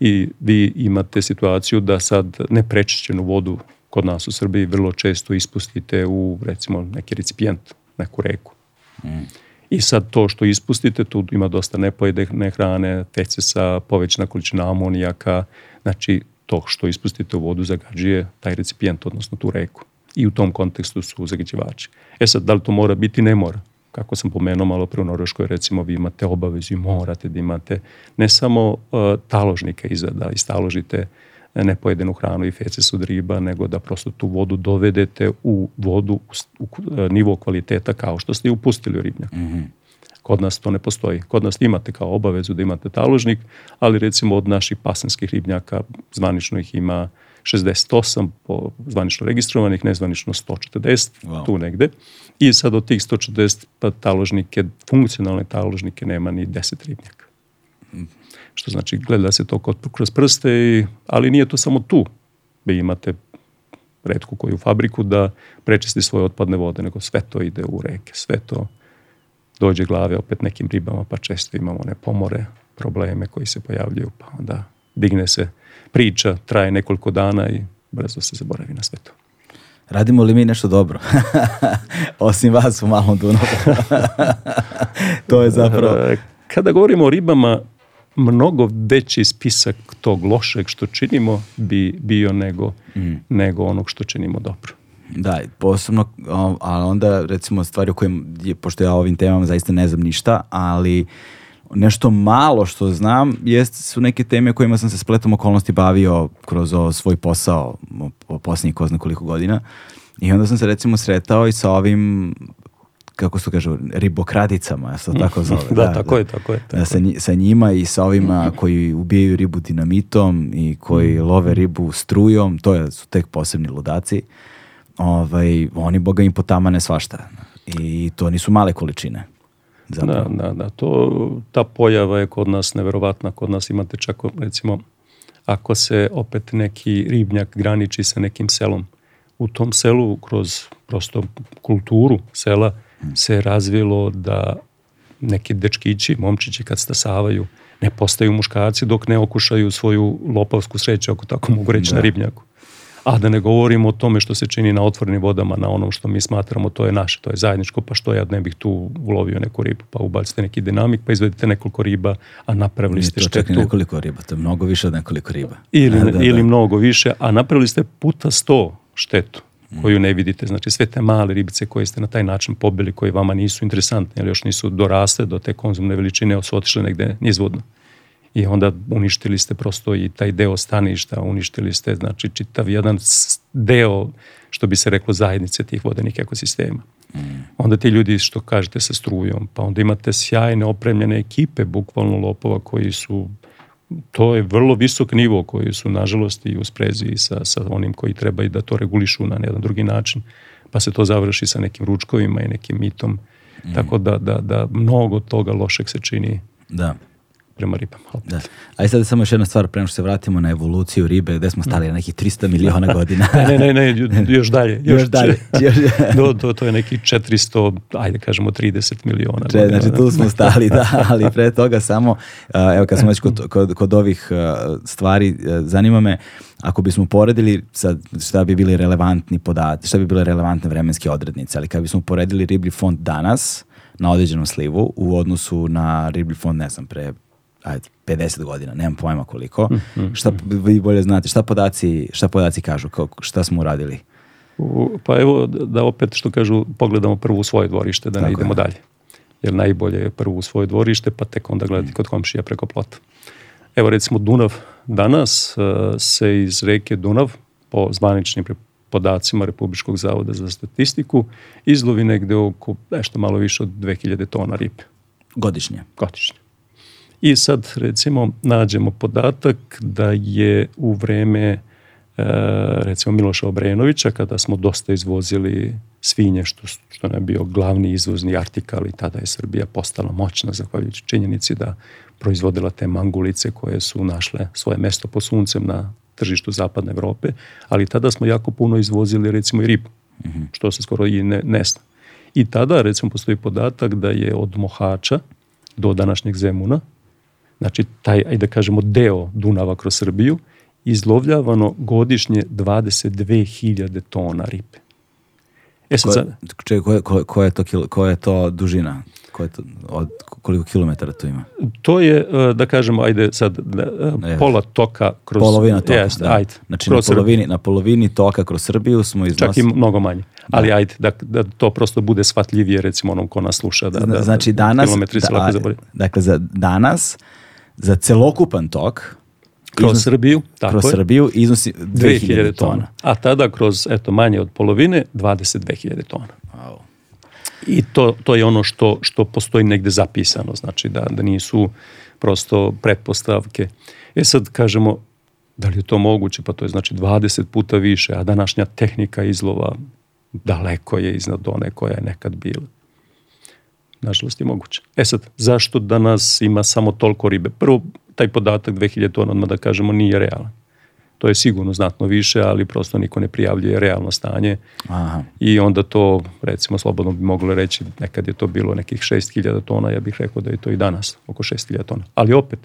I vi imate situaciju da sad neprečišćenu vodu kod nas u Srbiji vrlo često ispustite u recimo neki recipijent neku reku. Mm. I sad to što ispustite, tu ima dosta nepojedne hrane, sa povećna količina amonijaka, znači to što ispustite u vodu zagađuje taj recipijent, odnosno tu reku. I u tom kontekstu su zagađivači. E sad, da li to mora biti? Ne mora. Kako sam pomenuo malo pre u Norveškoj, recimo vi imate obavezu i morate da imate ne samo uh, taložnike da istaložite uh, nepojedenu hranu i feces od riba, nego da prosto tu vodu dovedete u vodu, u e, nivo kvaliteta kao što ste i upustili u ribnjak. Mm -hmm. Kod nas to ne postoji. Kod nas imate kao obavezu da imate taložnik, ali recimo od naših pasanskih ribnjaka zvanično ih ima 68 po zvanično registrovanih, nezvanično 140, wow. tu negde. I sad od tih 140 pa taložnike, funkcionalne taložnike nema ni 10 ribnjaka. Mhm što znači gleda se to kroz prste, i, ali nije to samo tu. Vi imate redku koju fabriku da prečisti svoje otpadne vode, nego sve to ide u reke, sve to dođe glave opet nekim ribama, pa često imamo one pomore, probleme koji se pojavljuju, pa onda digne se priča, traje nekoliko dana i brzo se zaboravi na sve to. Radimo li mi nešto dobro? <laughs> Osim vas u malom Dunavu. <laughs> to je zapravo... Kada govorimo o ribama, mnogo veći spisak tog lošeg što činimo bi bio nego, mm. nego onog što činimo dobro. Da, posebno, ali onda recimo stvari o je, pošto ja o ovim temama zaista ne znam ništa, ali nešto malo što znam jest, su neke teme kojima sam se spletom okolnosti bavio kroz o, svoj posao o, o posljednjih ko zna koliko godina. I onda sam se recimo sretao i sa ovim kako se kaže, ribokradicama, ja se tako <laughs> zove. da, da, tako da. je, tako je. Da, tako da, sa, sa, njima i sa ovima koji ubijaju ribu dinamitom i koji mm. love ribu strujom, to je, su tek posebni ludaci, ovaj, oni boga im potamane svašta. I to nisu male količine. Zapravo. Da, da, da. To, ta pojava je kod nas neverovatna. Kod nas imate čak, recimo, ako se opet neki ribnjak graniči sa nekim selom, u tom selu kroz prosto kulturu sela se razvilo da neki dečkići, momčići kad stasavaju, ne postaju muškarci dok ne okušaju svoju lopovsku sreću, ako tako mogu reći, da. na ribnjaku. A da ne govorimo o tome što se čini na otvorenim vodama, na onom što mi smatramo to je naše, to je zajedničko, pa što ja ne bih tu ulovio neku ribu, pa ubacite neki dinamik, pa izvedite nekoliko riba, a napravili Nije ste to štetu. Čak nekoliko riba, to je mnogo više od nekoliko riba. Ili, a, da, da, ili da. mnogo više, a napravili ste puta sto štetu koju ne vidite. Znači sve te male ribice koje ste na taj način pobili, koje vama nisu interesantne, ali još nisu dorasle do te konzumne veličine, su otišle negde nizvodno. I onda uništili ste prosto i taj deo staništa, uništili ste znači čitav jedan deo, što bi se reklo, zajednice tih vodenih ekosistema. Mm. Onda ti ljudi, što kažete, sa strujom, pa onda imate sjajne opremljene ekipe, bukvalno lopova koji su to je vrlo visok nivo koji su nažalost i u sprezi sa, sa onim koji treba i da to regulišu na jedan drugi način, pa se to završi sa nekim ručkovima i nekim mitom. Mm. Tako da, da, da mnogo toga lošeg se čini. Da prema ribama. Opet. Da. Ajde sada samo još jedna stvar, prema što se vratimo na evoluciju ribe, gde smo stali na nekih 300 miliona da. godina. ne, ne, ne, ne, još dalje. Još, još dalje. <laughs> Još... do, do, to je neki 400, ajde kažemo 30 miliona Če, znači, godina. Znači tu da. smo stali, da, <laughs> ali pre toga samo, evo kad smo već kod, kod, kod ovih stvari, zanima me, ako bismo poredili sad šta bi bili relevantni podaci, šta bi bile relevantne vremenske odrednice, ali kad bismo poredili riblji fond danas, na određenom slivu u odnosu na riblji fond, ne znam, pre ajde, 50 godina, nemam pojma koliko. Mm, mm, šta vi bolje znate, šta podaci, šta podaci kažu, kako, šta smo uradili? Pa evo, da opet što kažu, pogledamo prvo u svoje dvorište, da ne Tako idemo je. dalje. Jer najbolje je prvo u svoje dvorište, pa tek onda gledati mm. kod komšija preko plota. Evo recimo Dunav danas e, se iz reke Dunav po zvaničnim podacima Republičkog zavoda za statistiku izlovi negde oko nešto malo više od 2000 tona ribe. Godišnje? Godišnje. I sad recimo nađemo podatak da je u vreme e, recimo Miloša Obrenovića kada smo dosta izvozili svinje što, što nam bio glavni izvozni artikal i tada je Srbija postala moćna zahvaljujući činjenici da proizvodila te mangulice koje su našle svoje mesto po suncem na tržištu zapadne Evrope, ali tada smo jako puno izvozili recimo i ribu, mm što se skoro i ne, ne I tada recimo postoji podatak da je od Mohača do današnjeg Zemuna znači taj, ajde da kažemo, deo Dunava kroz Srbiju, izlovljavano godišnje 22.000 tona ribe. E sad, koje, čekaj, koja, koja, je to, koja je to dužina? Koje to, od, koliko kilometara to ima? To je, e, da kažemo, ajde sad, da, e, pola toka kroz... Polovina toka, jest, da. Ajde, znači kroz na, polovini, na polovini toka kroz Srbiju smo iznosili... Čak i mnogo manje. Da. Ali ajde, da, da to prosto bude shvatljivije recimo onom ko nas sluša. Da, da, znači danas... Da, dakle, za danas za celokupan tok kroz iznos, Srbiju, tako kroz je. Srbiju iznosi 2000, tona. A tada kroz eto manje od polovine 22.000 tona. Wow. I to, to je ono što, što postoji negde zapisano, znači da, da nisu prosto pretpostavke. E sad kažemo, da li je to moguće? Pa to je znači 20 puta više, a današnja tehnika izlova daleko je iznad one koja je nekad bila nažalost je moguće. E sad, zašto danas ima samo toliko ribe? Prvo, taj podatak 2000 tona, odmah da kažemo, nije realan. To je sigurno znatno više, ali prosto niko ne prijavljuje realno stanje. Aha. I onda to, recimo, slobodno bi moglo reći, nekad je to bilo nekih 6000 tona, ja bih rekao da je to i danas oko 6000 tona. Ali opet,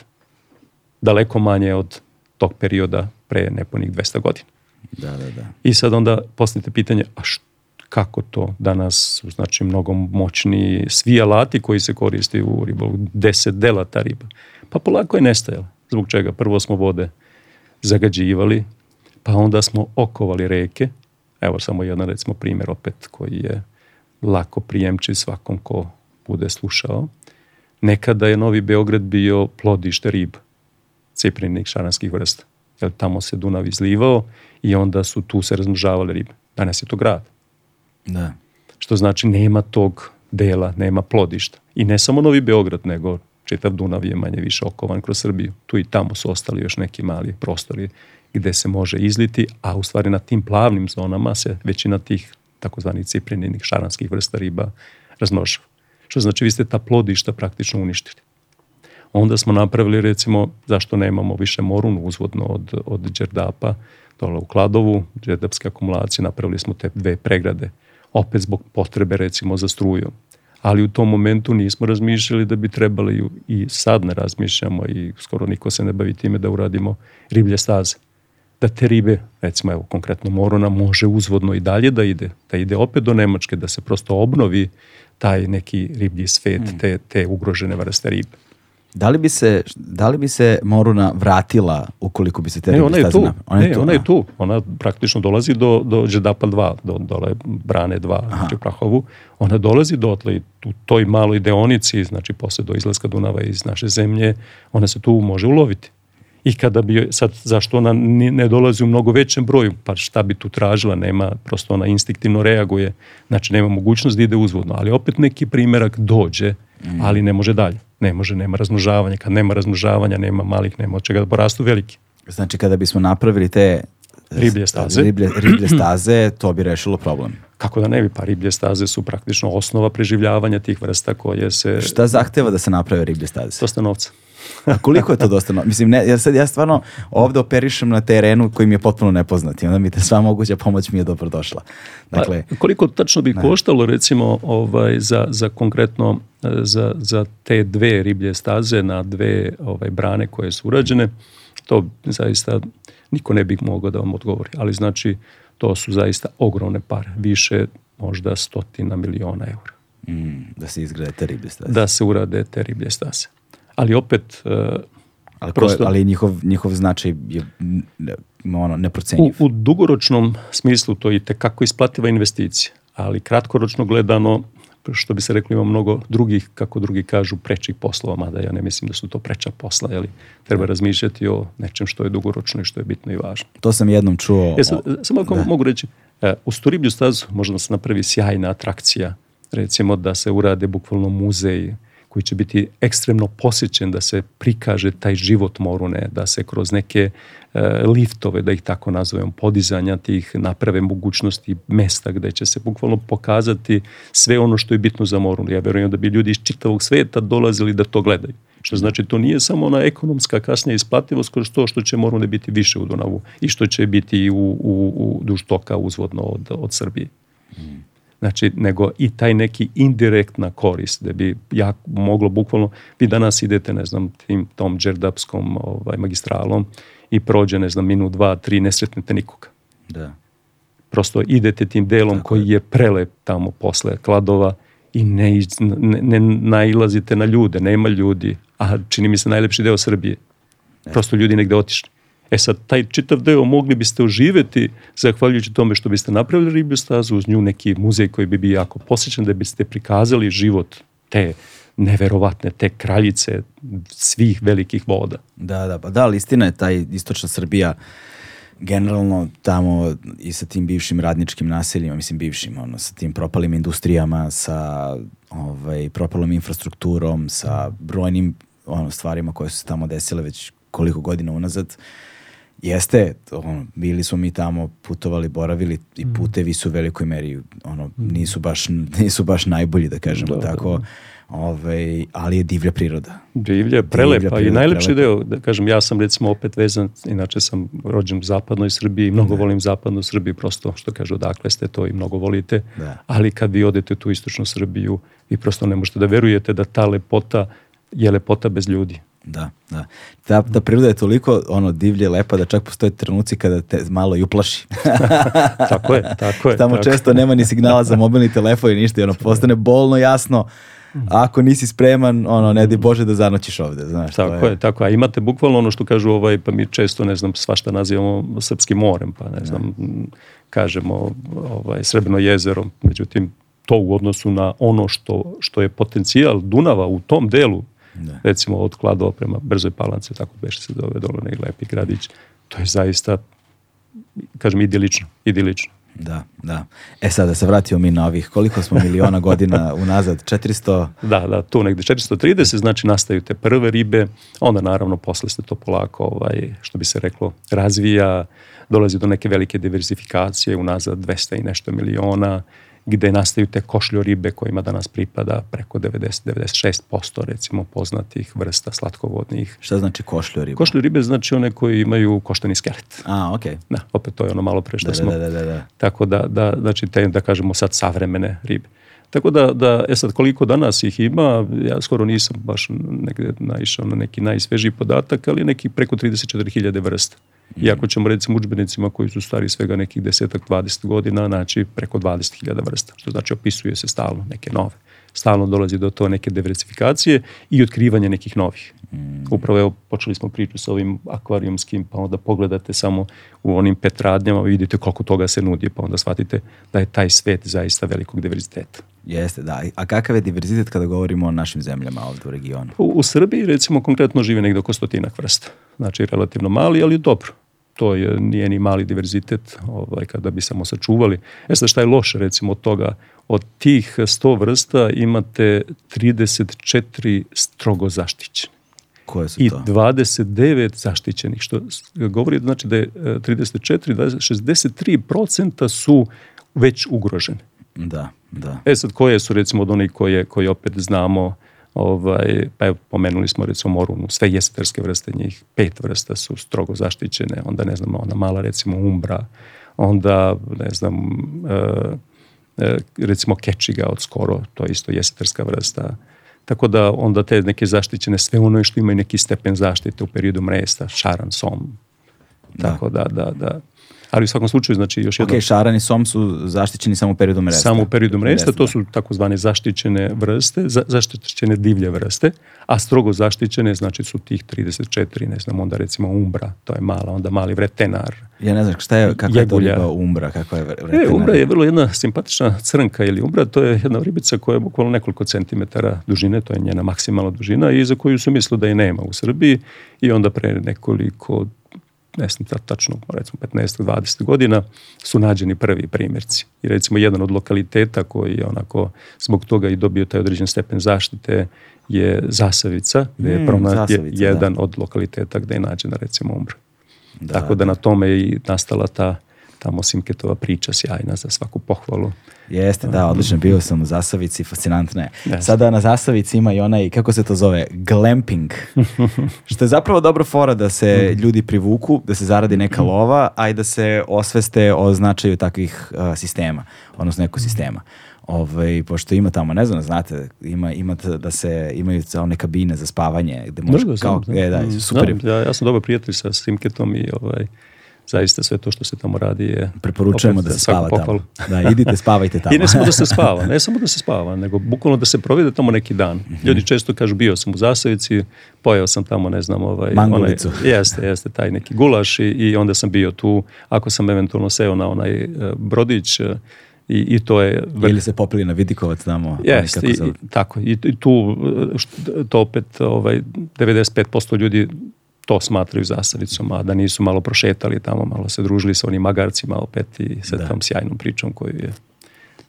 daleko manje od tog perioda pre nepunih 200 godina. Da, da, da. I sad onda postavite pitanje, a što kako to danas su znači mnogo moćni svi alati koji se koriste u ribolovu, deset dela ta riba. Pa polako je nestajala. Zbog čega? Prvo smo vode zagađivali, pa onda smo okovali reke. Evo samo jedan recimo primjer opet koji je lako prijemčiv svakom ko bude slušao. Nekada je Novi Beograd bio plodište riba, ciprinih šaranskih vrsta. Jer tamo se Dunav izlivao i onda su tu se razmnožavale ribe. Danas je to grad. Da. Što znači nema tog dela, nema plodišta. I ne samo Novi Beograd, nego čitav Dunav je manje više okovan kroz Srbiju. Tu i tamo su ostali još neki mali prostori gde se može izliti, a u stvari na tim plavnim zonama se većina tih takozvanih ciprininih šaranskih vrsta riba razmnožava. Što znači vi ste ta plodišta praktično uništili. Onda smo napravili recimo zašto nemamo više morun uzvodno od, od Đerdapa, dole u Kladovu, Đerdapske akumulacije, napravili smo te dve pregrade opet zbog potrebe recimo za struju. Ali u tom momentu nismo razmišljali da bi trebali i sad ne razmišljamo i skoro niko se ne bavi time da uradimo riblje staze. Da te ribe, recimo evo konkretno Morona, može uzvodno i dalje da ide, da ide opet do Nemačke, da se prosto obnovi taj neki riblji svet, mm. te, te ugrožene vrste ribe. Da li bi se, da li bi se Moruna vratila ukoliko bi se te ne, ona je tu. Ona je, ne, tu, ona je tu. Ona praktično dolazi do, do Đedapa 2, do, dole Brane 2 znači u Prahovu. Ona dolazi dotle i u toj maloj deonici, znači posle do izlaska Dunava iz naše zemlje, ona se tu može uloviti. I kada bi, sad zašto ona ne dolazi u mnogo većem broju, pa šta bi tu tražila, nema, prosto ona instinktivno reaguje, znači nema mogućnost da ide uzvodno, ali opet neki primerak dođe, mm. ali ne može dalje. Ne može, nema razmnožavanja. Kad nema razmnožavanja, nema malih, nema od čega da porastu veliki. Znači, kada bismo napravili te eh, riblje staze. Riblje, riblje staze, to bi rešilo problem. Kako da ne bi, pa riblje staze su praktično osnova preživljavanja tih vrsta koje se... Šta zahteva da se naprave riblje staze? To Dosta novca. A koliko je to dosta? Mislim, ne, ja, sad, ja stvarno ovde operišem na terenu koji mi je potpuno nepoznat i onda mi te sva moguća pomoć mi je dobrodošla. Pa, dakle, A koliko tačno bi ne. koštalo recimo ovaj, za, za konkretno e, za, za te dve riblje staze na dve ovaj, brane koje su urađene, to zaista niko ne bi mogao da vam odgovori. Ali znači, to su zaista ogromne pare, više možda stotina miliona eura. Mm, da se izgrade te riblje staze. Da se urade te riblje staze ali opet... E, ali, prosto, ali njihov, njihov značaj je ono, neprocenjiv. U, u dugoročnom smislu to je i tekako isplativa investicija, ali kratkoročno gledano što bi se reklo ima mnogo drugih, kako drugi kažu, prečih poslova, mada ja ne mislim da su to preča posla, jeli treba da. razmišljati o nečem što je dugoročno i što je bitno i važno. To sam jednom čuo. Ja, e, sam, samo ako da. mogu reći, e, u Sturiblju stazu možda se napravi sjajna atrakcija, recimo da se urade bukvalno muzej, koji će biti ekstremno posjećen da se prikaže taj život Morune, da se kroz neke e, liftove, da ih tako nazovem, podizanja tih naprave mogućnosti mesta gde će se bukvalno pokazati sve ono što je bitno za Morunu. Ja verujem da bi ljudi iz čitavog sveta dolazili da to gledaju. Što znači, to nije samo ona ekonomska kasnija isplativost kroz to što će Morune biti više u Dunavu i što će biti u, u, u duž toka uzvodno od, od Srbije. Mm. Znači, nego i taj neki indirektna korist da bi ja moglo bukvalno, vi danas idete, ne znam, tim, tom džerdapskom ovaj, magistralom i prođe, ne znam, minut, dva, tri, ne sretnete nikoga. Da. Prosto idete tim delom Tako koji je. je prelep tamo posle kladova i ne, ne, ne nailazite na ljude, nema ljudi, a čini mi se najlepši deo Srbije. Ne. Prosto ljudi negde otišli. E sad, taj čitav deo mogli biste oživeti zahvaljujući tome što biste napravili riblju stazu, uz nju neki muzej koji bi bio jako posjećan, da biste prikazali život te neverovatne, te kraljice svih velikih voda. Da, da, pa da, listina je taj istočna Srbija generalno tamo i sa tim bivšim radničkim naseljima, mislim bivšim, ono, sa tim propalim industrijama, sa ovaj, propalom infrastrukturom, sa brojnim ono, stvarima koje su se tamo desile već koliko godina unazad, uh, Jeste, ono, bili smo mi tamo, putovali, boravili i mhm. putevi su u velikoj meri, ono, mhm. nisu baš, nisu baš najbolji, da kažemo da, da tako. Da. Ove, ovaj, ali je divlja priroda. Divlja, prelepa divlja priroda, i najlepši prelepa. deo, da kažem, ja sam recimo opet vezan, inače sam rođen u zapadnoj Srbiji i mnogo da. volim zapadnu Srbiju, prosto što kažu odakle ste to i mnogo volite, da. ali kad vi odete tu istočnu Srbiju, vi prosto ne možete da verujete da ta lepota je lepota bez ljudi. Da, da. Ta, ta priroda je toliko ono divlje lepa da čak postoje trenuci kada te malo i uplaši. <laughs> tako je, tako je. Tamo tako. često nema ni signala za mobilni telefon i ništa i ono postane bolno jasno. A ako nisi spreman, ono, ne di Bože da zanoćiš ovde, znaš. Tako je. je, tako A imate bukvalno ono što kažu, ovaj, pa mi često, ne znam, svašta nazivamo Srpskim morem, pa ne znam, ne. kažemo ovaj, Srebrno jezero, međutim, to u odnosu na ono što, što je potencijal Dunava u tom delu Ne. Da. Recimo od Kladova prema Brzoj Palance, tako beše se dove Dolone i lepi gradić. To je zaista, kažem, idilično. idilično. Da, da. E sad da se vratio mi na ovih, koliko smo miliona godina <laughs> unazad, 400? Da, da, tu negde 430, znači nastaju te prve ribe, onda naravno posle se to polako, ovaj, što bi se reklo, razvija, dolazi do neke velike diversifikacije, unazad 200 i nešto miliona, gde nastaju te košlju ribe kojima danas pripada preko 90-96% recimo poznatih vrsta slatkovodnih. Šta znači košlju ribe? Košlju ribe znači one koji imaju košteni skelet. A, okej. Okay. Da, opet to je ono malo pre što da, smo. Da, da, da, da. Tako da, da, znači te, da kažemo sad savremene ribe. Tako da, da, e sad koliko danas ih ima, ja skoro nisam baš negde naišao na neki najsvežiji podatak, ali neki preko 34.000 vrsta. Iako ćemo recimo učbenicima koji su stari svega nekih desetak, 20 godina naći preko 20.000 vrsta, što znači opisuje se stalno neke nove. Stalno dolazi do to neke diversifikacije i otkrivanja nekih novih. Mm. Upravo evo, počeli smo priču sa ovim akvarijumskim, pa onda pogledate samo u onim petradnjama, vidite koliko toga se nudi, pa onda shvatite da je taj svet zaista velikog diverziteta. Jeste, da. A kakav je diverzitet kada govorimo o našim zemljama ovde u regionu? U, u Srbiji, recimo, konkretno žive negde oko stotinak vrsta. Znači, relativno mali, ali dobro to je, nije ni mali diverzitet ovaj, kada bi samo sačuvali. E sad šta je loše recimo od toga? Od tih 100 vrsta imate 34 strogo zaštićene. Koje su I to? I 29 zaštićenih, što govori znači da je 34, e, 63% su već ugrožene. Da, da. E sad koje su recimo od onih koje, koje opet znamo Ovaj, pa evo, pomenuli smo recimo morunu, sve jesetarske vrste njih, pet vrsta su strogo zaštićene, onda ne znam, ona mala recimo umbra, onda ne znam, e, e recimo kečiga od skoro, to je isto jesetarska vrsta, Tako da onda te neke zaštićene, sve ono što imaju neki stepen zaštite u periodu mresta, šaran, som. Da. Tako da, da, da. da. Ali u svakom slučaju, znači još jedno... Ok, šaran i som su zaštićeni samo u periodu mresta. Samo u periodu mresta, to su takozvane zaštićene vrste, za, zaštićene divlje vrste, a strogo zaštićene znači su tih 34, ne znam, onda recimo umbra, to je mala, onda mali vretenar. Ja ne znam šta je, kakva je to umbra, kakva je vretenar? E, umbra je vrlo jedna simpatična crnka ili umbra, to je jedna ribica koja je bukvalno nekoliko centimetara dužine, to je njena maksimalna dužina i za koju su mislili da je nema u Srbiji i onda pre nekoliko ne znam tačno, recimo 15-20 godina, su nađeni prvi primjerci. I recimo jedan od lokaliteta koji je onako zbog toga i dobio taj određen stepen zaštite je Zasavica, gdje je mm, pronađen mm, jedan da. od lokaliteta gde je nađena recimo umbra. Da, Tako da, da. na tome je i nastala ta ta Mosimketova priča sjajna za svaku pohvalu. Jeste, da, odlično, bio sam u Zasavici, fascinantno je. Da. Sada na Zasavici ima i onaj, kako se to zove, glamping, <laughs> što je zapravo dobro fora da se mhm. ljudi privuku, da se zaradi neka mhm. lova, a i da se osveste o značaju takvih uh, sistema, odnosno ekosistema. Mhm. Ovaj, pošto ima tamo, ne znam, znate, ima, ima da se, imaju one kabine za spavanje, gde možeš, kao, sam, da. e, da, super. Da, ja, ja sam dobar prijatelj sa Simketom i ovaj, zaista sve to što se tamo radi je... Preporučujemo da se spava tamo. Da, idite, spavajte tamo. I ne samo da se <laughs> spava, ne samo da se spava, nego bukvalno da se provede tamo neki dan. Mhm. Ljudi često kažu, bio sam u Zasavici, pojao sam tamo, ne znam, ovaj... Mangulicu. Onaj, jeste, jeste, taj neki gulaš i, i onda sam bio tu. Ako sam eventualno seo na onaj e, brodić, e, i, i to je... Ili se popili na Vidikovac tamo. Jest, i, tako. I, I tu, e, što, to opet ovaj, 95% ljudi to smatraju zasadicom, a da nisu malo prošetali tamo, malo se družili sa onim magarcima opet i sa da. tom sjajnom pričom koju je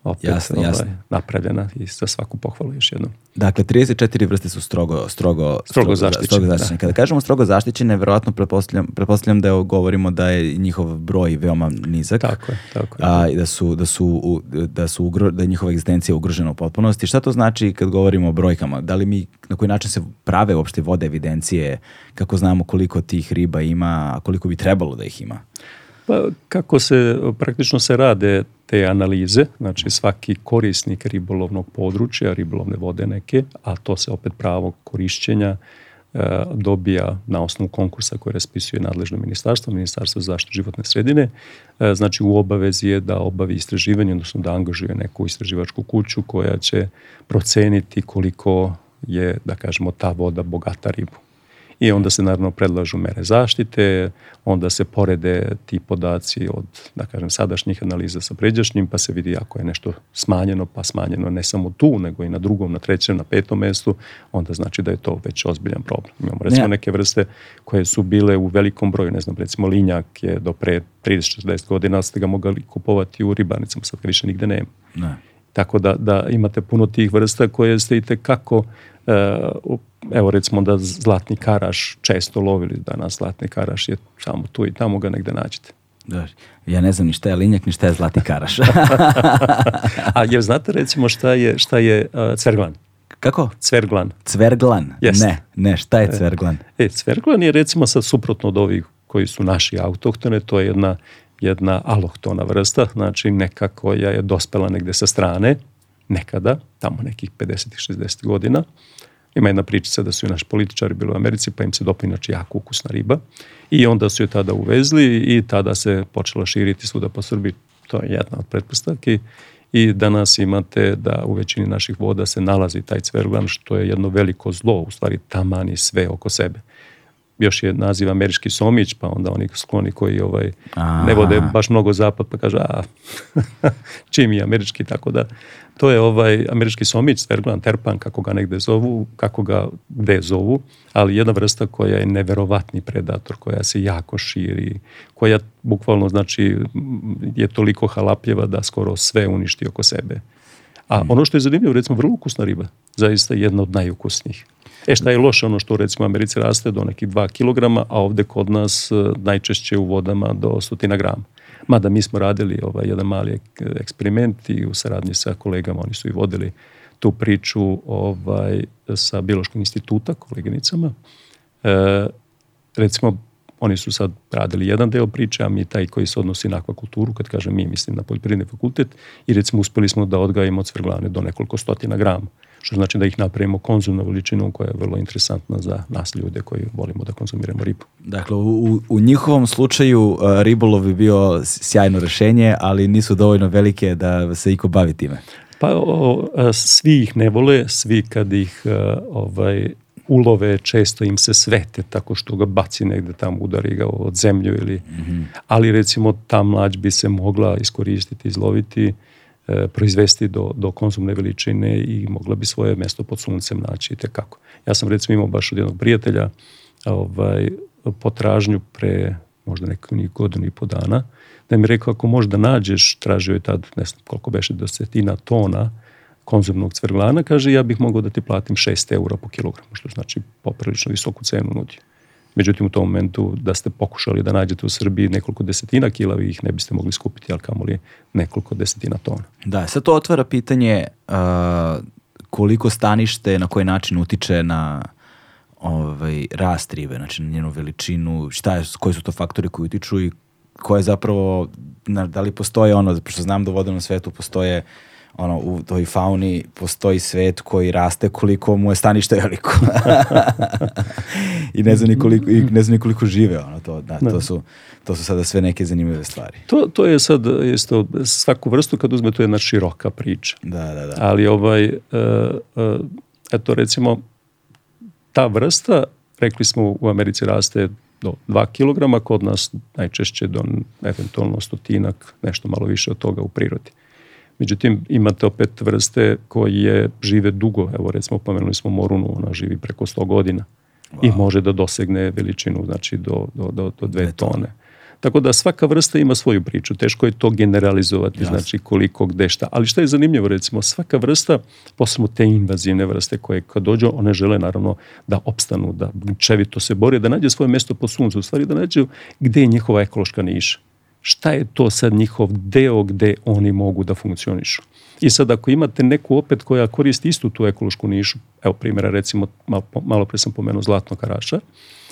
opet jasno, ovaj, jasno. napravljena i za svaku pohvalu još jednom. Dakle, 34 vrste su strogo, strogo, strogo, zaštićene. Strogo da. zaštićene. Da. Kada kažemo strogo zaštićene, verovatno pretpostavljam, pretpostavljam da je, govorimo da je njihov broj veoma nizak. Tako je, tako je. A, da, su, da, su, da, su ugro, da je njihova egzistencija ugrožena u potpunosti. Šta to znači kad govorimo o brojkama? Da li mi, na koji način se prave uopšte vode evidencije, kako znamo koliko tih riba ima, a koliko bi trebalo da ih ima? Pa kako se, praktično se rade te analize, znači svaki korisnik ribolovnog područja, ribolovne vode neke, a to se opet pravo korišćenja e, dobija na osnovu konkursa koje raspisuje nadležno ministarstvo, ministarstvo zaštite životne sredine, e, znači u obavezi je da obavi istraživanje, odnosno da angažuje neku istraživačku kuću koja će proceniti koliko je, da kažemo, ta voda bogata ribu. I onda se naravno predlažu mere zaštite, onda se porede ti podaci od, da kažem, sadašnjih analiza sa pređašnjim, pa se vidi ako je nešto smanjeno, pa smanjeno ne samo tu, nego i na drugom, na trećem, na petom mestu, onda znači da je to već ozbiljan problem. Imamo recimo ne. neke vrste koje su bile u velikom broju, ne znam, recimo linjak je do pre 30-40 godina ste ga mogli kupovati u ribarnicama, sad ga više nigde nema. Ne. Tako da, da imate puno tih vrsta koje ste i tekako, e, evo recimo da zlatni karaš često lovili danas, zlatni karaš je samo tu i tamo ga negde nađete. Dobar. Ja ne znam ni šta je linjak, ni šta je zlati karaš. <laughs> A jel znate recimo šta je, šta je uh, e, cerglan? Kako? Cverglan. Cverglan? Yes. Ne, ne, šta je e, cverglan? E, cverglan je recimo sad suprotno od ovih koji su naši autohtone, to je jedna jedna alohtona vrsta, znači neka koja je dospela negde sa strane, nekada, tamo nekih 50-60 godina. Ima jedna pričica da su i naši političari bili u Americi, pa im se dopao inače jako ukusna riba. I onda su je tada uvezli i tada se počela širiti svuda po Srbiji. To je jedna od pretpostavki. I danas imate da u većini naših voda se nalazi taj cverglan, što je jedno veliko zlo, u stvari tamani sve oko sebe još je naziv američki somić, pa onda oni skloni koji ovaj, ne vode baš mnogo zapad, pa kaže, a, <laughs> čim je američki, tako da. To je ovaj američki somić, sverglan, terpan, kako ga negde zovu, kako ga gde zovu, ali jedna vrsta koja je neverovatni predator, koja se jako širi, koja bukvalno znači je toliko halapljeva da skoro sve uništi oko sebe. A mm. ono što je zanimljivo, recimo, vrlo ukusna riba, zaista jedna od najukusnijih. E šta je loše ono što recimo u Americi raste do nekih 2 kg, a ovde kod nas e, najčešće u vodama do stotina grama. Mada mi smo radili ovaj, jedan mali eksperiment i u saradnji sa kolegama, oni su i vodili tu priču ovaj, sa Biološkog instituta, koleginicama. E, recimo, oni su sad radili jedan deo priče, a mi taj koji se odnosi na akvakulturu, kad kažem mi, mislim na poljoprivredni fakultet, i recimo uspeli smo da odgajemo od svrglane do nekoliko stotina grama što znači da ih napravimo konzumnom veličinu koja je vrlo interesantna za nas ljude koji volimo da konzumiramo ribu. Dakle, u, u njihovom slučaju uh, ribolov bi bio sjajno rešenje, ali nisu dovoljno velike da se iko bavi time. Pa o, svi ih ne vole, svi kad ih ovaj, ulove često im se svete tako što ga baci negde tamo, udari ga od zemlju ili, mm -hmm. ali recimo ta mlađ bi se mogla iskoristiti, izloviti E, proizvesti do, do konzumne veličine i mogla bi svoje mesto pod suncem naći i tekako. Ja sam recimo imao baš od jednog prijatelja ovaj, potražnju pre možda nekih godinu i po dana, da mi rekao ako možda nađeš, tražio je tad, ne znam koliko beše, desetina tona konzumnog cvrglana, kaže ja bih mogao da ti platim 6 eura po kilogramu, što znači poprilično visoku cenu nudio. Međutim, u tom momentu da ste pokušali da nađete u Srbiji nekoliko desetina kila, vi ih ne biste mogli skupiti, ali kamoli nekoliko desetina tona. Da, sad to otvara pitanje uh, koliko stanište, na koji način utiče na ovaj, rast ribe, znači na njenu veličinu, šta je, koji su to faktori koji utiču i koje zapravo, na, da li postoje ono, pošto znam da u vodenom svetu postoje uh, ono, u toj fauni postoji svet koji raste koliko mu je stanište veliko. <laughs> I ne znam nikoliko, i ne znam nikoliko žive. Ono, to, da, ne. to, da. su, to su sada sve neke zanimljive stvari. To, to je sad isto, svaku vrstu kad uzme, to je jedna široka priča. Da, da, da. Ali ovaj, e, uh, eto recimo, ta vrsta, rekli smo u Americi raste do 2 kg, kod nas najčešće do eventualno stotinak, nešto malo više od toga u prirodi. Uh, Međutim, imate opet vrste koje žive dugo. Evo, recimo, pomenuli smo Morunu, ona živi preko 100 godina wow. i može da dosegne veličinu, znači, do, do, do, do dve tone. Tako da svaka vrsta ima svoju priču. Teško je to generalizovati, Jasne. znači koliko, gde, šta. Ali što je zanimljivo, recimo, svaka vrsta, posebno te invazivne vrste koje kad dođu, one žele naravno da opstanu, da čevito se bore, da nađe svoje mesto po suncu, u stvari da nađu gde je njihova ekološka niša šta je to sad njihov deo gde oni mogu da funkcionišu. I sad ako imate neku opet koja koristi istu tu ekološku nišu, evo primjera recimo malo, malo pre sam pomenuo zlatnog karaša,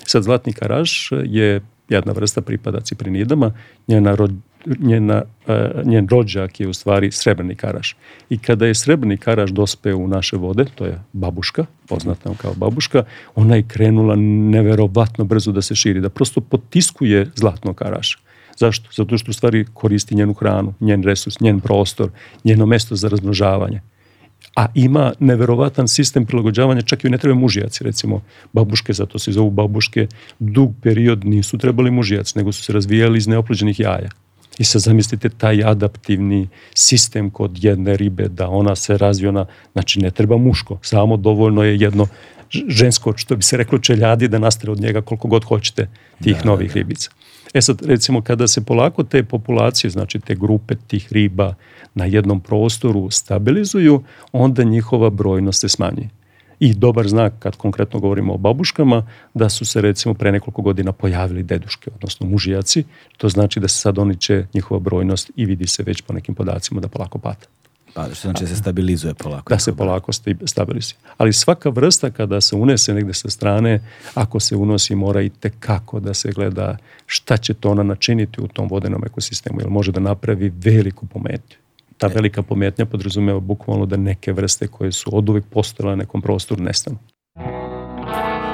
sad zlatni karaš je jedna vrsta pripada ciprinidama, njena, ro, njena, uh, njen rođak je u stvari srebrni karaš. I kada je srebrni karaš dospeo u naše vode, to je babuška, poznata kao babuška, ona je krenula neverovatno brzo da se širi, da prosto potiskuje zlatnog karaša. Zašto? Zato što u stvari koristi njenu hranu, njen resurs, njen prostor, njeno mesto za razmnožavanje. A ima neverovatan sistem prilagođavanja, čak i ne treba mužijaci, recimo babuške, zato se zovu babuške, dug period nisu trebali mužijac, nego su se razvijali iz neoplođenih jaja. I sad zamislite taj adaptivni sistem kod jedne ribe, da ona se razvija na, znači ne treba muško, samo dovoljno je jedno žensko, što bi se reklo čeljadi, da nastane od njega koliko god hoćete tih da, novih da, da. ribica. E sad, recimo, kada se polako te populacije, znači te grupe tih riba na jednom prostoru stabilizuju, onda njihova brojnost se smanji. I dobar znak, kad konkretno govorimo o babuškama, da su se recimo pre nekoliko godina pojavili deduške, odnosno mužijaci, to znači da se sad oni će njihova brojnost i vidi se već po nekim podacima da polako pada. Pa što znači da se stabilizuje polako. Da se polako stabilizuje. Ali svaka vrsta kada se unese negde sa strane, ako se unosi mora i tekako da se gleda šta će to ona načiniti u tom vodenom ekosistemu, jer može da napravi veliku pometnju. Ta e. velika pometnja podrazumeva bukvalno da neke vrste koje su od uvek postojale na nekom prostoru nestanu.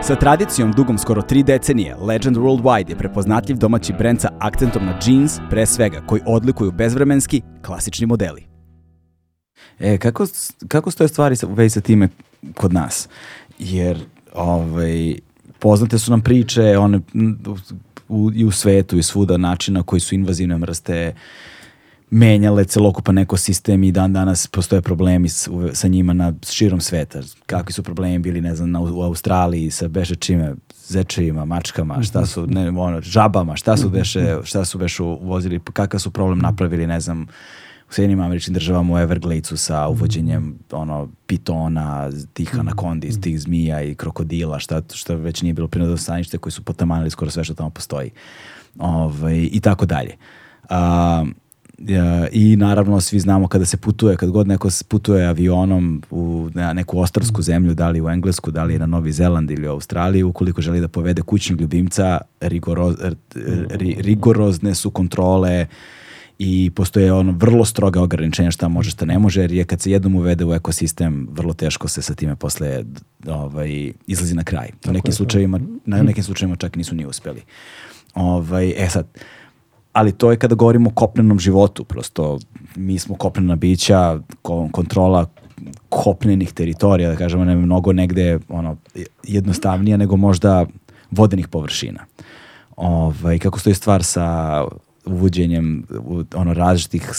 Sa tradicijom dugom skoro tri decenije, Legend Worldwide je prepoznatljiv domaći brend sa akcentom na jeans, pre svega, koji odlikuju bezvremenski, klasični modeli. E, kako, kako stoje stvari sa, u vezi sa time kod nas? Jer ovaj, poznate su nam priče one, u, i u svetu i svuda načina koji su invazivne vrste menjale celokupan ekosistem i dan danas postoje problemi s, u, sa njima na širom sveta. Kakvi su problemi bili, ne znam, na, u Australiji sa beše zečevima, mačkama, šta su, ne, ono, žabama, šta su mhm. beše, šta su beše uvozili, kakav su problem napravili, ne znam, u Sjedinim američkim državama u Evergladesu sa uvođenjem ono, pitona, tih anakondi, mhm. tih zmija i krokodila, šta, šta već nije bilo prirodno stanište koji su potamanili skoro sve što tamo postoji. Ovaj, I tako dalje. A, i naravno svi znamo kada se putuje, kad god neko putuje avionom u neku ostarsku mhm. zemlju, da li u Englesku, da li na Novi Zeland ili u Australiju, ukoliko želi da povede kućnog ljubimca, rigoroz, er, mhm. rigorozne su kontrole, i postoje ono vrlo stroga ograničenja šta može, šta ne može, jer je kad se jednom uvede u ekosistem, vrlo teško se sa time posle ovaj, izlazi na kraj. Tako u nekim je, slučajima, na mm. nekim slučajevima čak nisu ni uspeli. Ovaj, e sad, ali to je kada govorimo o kopnenom životu, prosto mi smo kopnena bića, kontrola kopnenih teritorija, da kažemo, ne mnogo negde ono, jednostavnija nego možda vodenih površina. Ovaj, kako stoji stvar sa uvođenjem ono različitih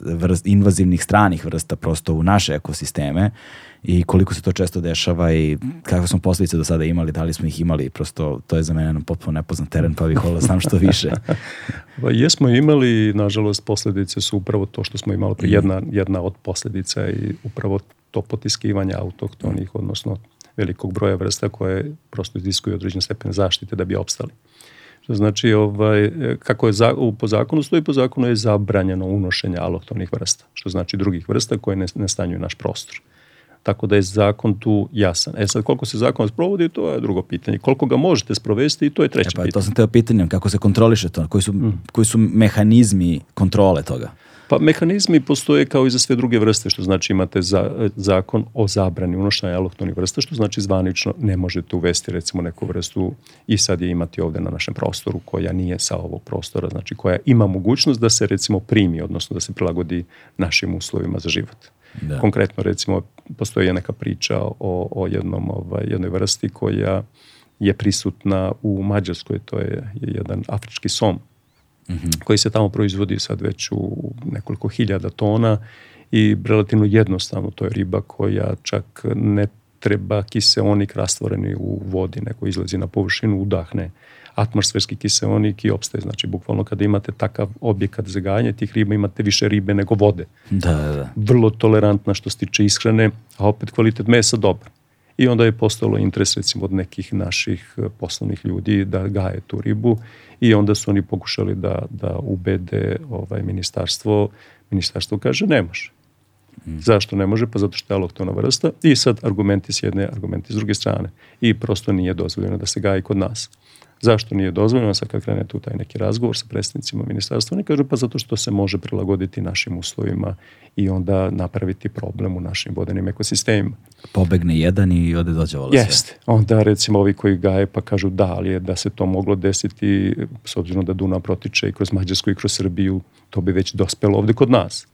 vrst, invazivnih stranih vrsta prosto u naše ekosisteme i koliko se to često dešava i kakve smo posledice do sada imali, da li smo ih imali, prosto to je za mene nam potpuno nepoznat teren pa bih volao sam da što više. <laughs> Pa jesmo imali, nažalost, posledice su upravo to što smo imali, jedna, jedna od posledica i upravo to potiskivanje autohtonih, odnosno velikog broja vrsta koje prosto iziskuju određen stepen zaštite da bi opstali. Što znači ovaj, kako je za, po zakonu stoji, po zakonu je zabranjeno unošenje aloktonih vrsta, što znači drugih vrsta koje ne, ne stanjuju naš prostor. Tako da je zakon tu jasan. E sad, koliko se zakon sprovodi, to je drugo pitanje. Koliko ga možete sprovesti, to je treće e pa, pitanje. To sam teo pitanjem, kako se kontroliše to? Koji su, mm. koji su mehanizmi kontrole toga? Pa mehanizmi postoje kao i za sve druge vrste, što znači imate za, e, zakon o zabrani unošenja alohtoni vrsta, što znači zvanično ne možete uvesti recimo neku vrstu i sad je imati ovde na našem prostoru koja nije sa ovog prostora, znači koja ima mogućnost da se recimo primi, odnosno da se prilagodi našim uslovima za život. Da. Konkretno recimo postoji neka priča o, o jednom, ovaj, jednoj vrsti koja je prisutna u Mađarskoj, to je jedan afrički som -hmm. koji se tamo proizvodi sad već u nekoliko hiljada tona i relativno jednostavno to je riba koja čak ne treba kiseonik rastvoreni u vodi, nego izlazi na površinu, udahne atmosferski kiseonik i opstaje. Znači, bukvalno kada imate takav objekat za gajanje tih riba, imate više ribe nego vode. Da, da, da. Vrlo tolerantna što se tiče ishrane, a opet kvalitet mesa dobar. I onda je postalo interes recimo od nekih naših e, poslovnih ljudi da gaje tu ribu i onda su oni pokušali da, da ubede ovaj ministarstvo. Ministarstvo kaže ne može. Mm. Zašto ne može? Pa zato što je aloktona vrsta i sad argumenti s jedne, argumenti s druge strane. I prosto nije dozvoljeno da se gaje kod nas. Zašto nije dozvoljeno? Sad kad krene tu taj neki razgovor sa predstavnicima ministarstva, oni kažu pa zato što se može prilagoditi našim uslovima i onda napraviti problem u našim vodenim ekosistemima pobegne jedan i ode dođe vola Jeste. Onda recimo ovi koji gaje pa kažu da, ali je da se to moglo desiti s obzirom da Duna protiče i kroz Mađarsku i kroz Srbiju, to bi već dospelo ovde kod nas.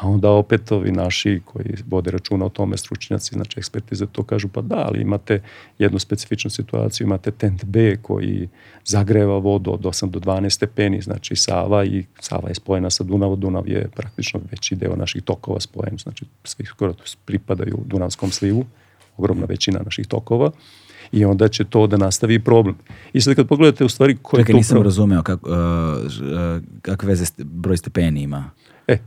A onda opet ovi naši koji vode računa o tome, stručnjaci, znači eksperti za to kažu pa da, ali imate jednu specifičnu situaciju, imate tent B koji zagreva vodu od 8 do 12 stepeni, znači Sava i Sava je spojena sa Dunavom, Dunav je praktično veći deo naših tokova spojen, znači svi skoro pripadaju Dunavskom slivu, ogromna većina naših tokova i onda će to da nastavi problem. I sad kad pogledate u stvari koje to... Čekaj, nisam problem? razumeo kak, uh, eh, eh, kakve veze broj stepeni ima. E, e,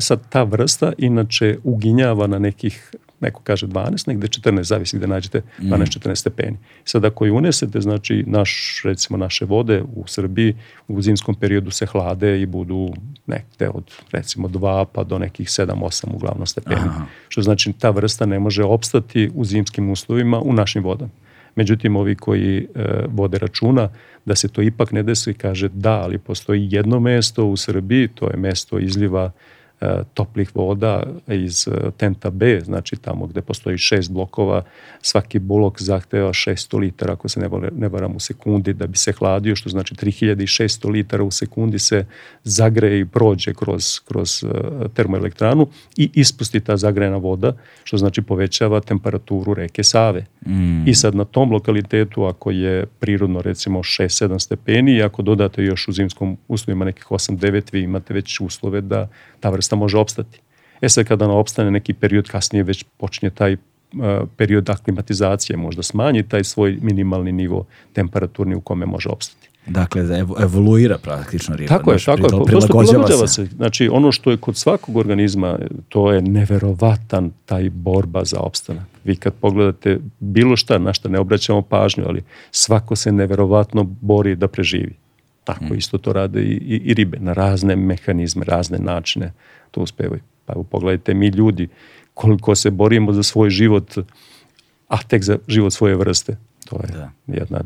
sad ta vrsta inače uginjava na nekih neko kaže 12, negde 14, zavisi gde nađete, 12-14 mhm. stepeni. Sad ako je unesete, znači naš, recimo naše vode u Srbiji u zimskom periodu se hlade i budu negde od recimo 2 pa do nekih 7-8 uglavnom stepeni. Aha. Što znači ta vrsta ne može opstati u zimskim uslovima u našim vodama. Međutim, ovi koji e, vode računa da se to ipak ne desi, kaže da, ali postoji jedno mesto u Srbiji, to je mesto izliva E, toplih voda iz e, tenta B, znači tamo gde postoji šest blokova, svaki blok zahteva 600 litara, ako se ne, varam u sekundi, da bi se hladio, što znači 3600 litara u sekundi se zagreje i prođe kroz, kroz e, termoelektranu i ispusti ta zagrejena voda, što znači povećava temperaturu reke Save. Mm. I sad na tom lokalitetu, ako je prirodno recimo 6-7 stepeni, ako dodate još u zimskom uslovima nekih 8-9, vi imate već uslove da ta vrsta može opstati. E sad kada ona opstane neki period kasnije već počinje taj e, period aklimatizacije možda smanji taj svoj minimalni nivo temperaturni u kome može opstati. Dakle, evoluira praktično riba. Tako je, tako je. Prosto prilagođava se. Znači, ono što je kod svakog organizma, to je neverovatan taj borba za opstanak. Vi kad pogledate bilo šta, na šta ne obraćamo pažnju, ali svako se neverovatno bori da preživi. Tako mm. isto to rade i, i, i ribe na razne mehanizme, razne načine to uspevaju. Pa evo pogledajte mi ljudi koliko se borimo za svoj život, a tek za život svoje vrste. To je da. jedna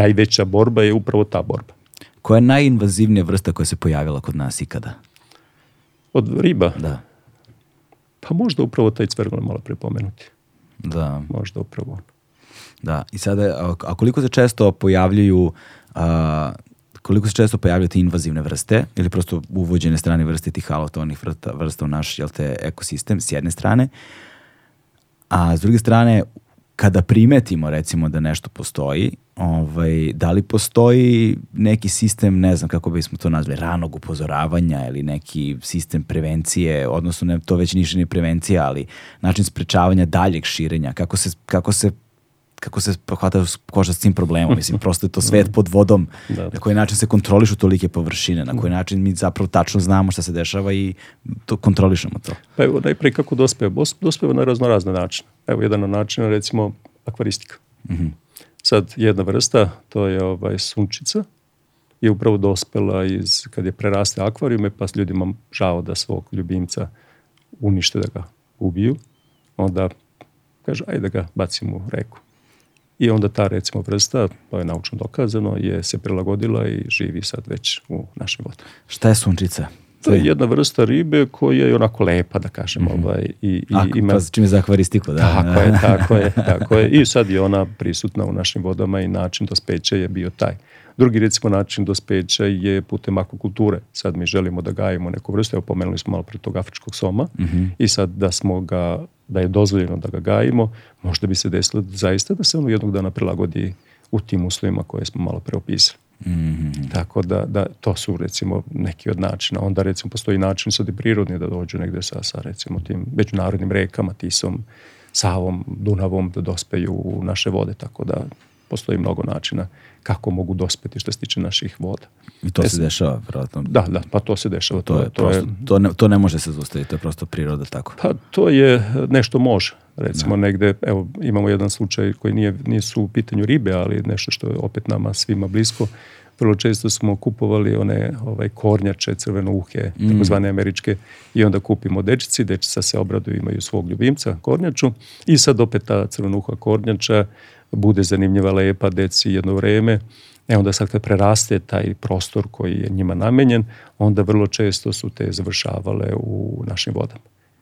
najveća borba je upravo ta borba. Koja je najinvazivnija vrsta koja se pojavila kod nas ikada? Od riba? Da. Pa možda upravo taj cvrgol malo prepomenuti. Da. Možda upravo Da, i sada, a koliko se često pojavljaju a, koliko se često pojavljaju te invazivne vrste ili prosto uvođene strane vrste tih halotonih vrsta, vrsta u naš jel te, ekosistem s jedne strane, a s druge strane kada primetimo recimo da nešto postoji, ovaj, da li postoji neki sistem, ne znam kako bismo to nazvali, ranog upozoravanja ili neki sistem prevencije, odnosno ne, to već niše ni prevencija, ali način sprečavanja daljeg širenja, kako se, kako se kako se hvata koža s tim problemom. Mislim, prosto je to svet pod vodom, da. da. na koji način se kontrolišu tolike površine, na koji da. način mi zapravo tačno znamo šta se dešava i to kontrolišemo to. Pa evo, najprej kako dospeva. Dospeva na razno razne načine. Evo, jedan od načina, recimo, akvaristika. Mm -hmm. Sad, jedna vrsta, to je ovaj, sunčica, je upravo dospela iz, kad je preraste akvarijume, pa s ljudima žao da svog ljubimca unište, da ga ubiju, onda kaže, ajde da ga bacimo u reku I onda ta recimo vrsta, to je naučno dokazano, je se prilagodila i živi sad već u našim vodama. Šta je sunčica? To je jedna vrsta ribe koja je onako lepa, da kažem. Mm -hmm. ovaj, i, i, Ako, pa ima... pa čim je za akvaristiku, da. Tako je, tako je, tako je. I sad je ona prisutna u našim vodama i način dospeća je bio taj. Drugi recimo način dospeća je putem akukulture. Sad mi želimo da gajimo neku vrstu, evo pomenuli smo malo pre tog afričkog soma mm -hmm. i sad da smo ga, da je dozvoljeno da ga gajimo, možda bi se desilo zaista da se ono jednog dana prilagodi u tim uslovima koje smo malo pre opisali. Mm -hmm. Tako da, da to su recimo neki od načina. Onda recimo postoji način sad i prirodni da dođu negde sa, sa recimo tim međunarodnim rekama, Tisom, Savom, Dunavom da dospeju u naše vode. Tako da postoji mnogo načina kako mogu dospeti što se tiče naših voda. I to e, se dešava, vjerojatno. Da, da, pa to se dešava. To, to, je, to, prosto, je, to, ne, to ne može se zaustaviti, to je prosto priroda tako. Pa to je, nešto može. Recimo da. negde, evo, imamo jedan slučaj koji nije, nisu u pitanju ribe, ali nešto što je opet nama svima blisko, vrlo često smo kupovali one ovaj, kornjače, crveno uhe, mm. takozvane američke, i onda kupimo dečici, dečica se obraduju, imaju svog ljubimca, kornjaču, i sad opet ta crvenuha kornjača bude zanimljiva, lepa deci jedno vreme, E onda sad kad preraste taj prostor koji je njima namenjen, onda vrlo često su te završavale u našim vodama.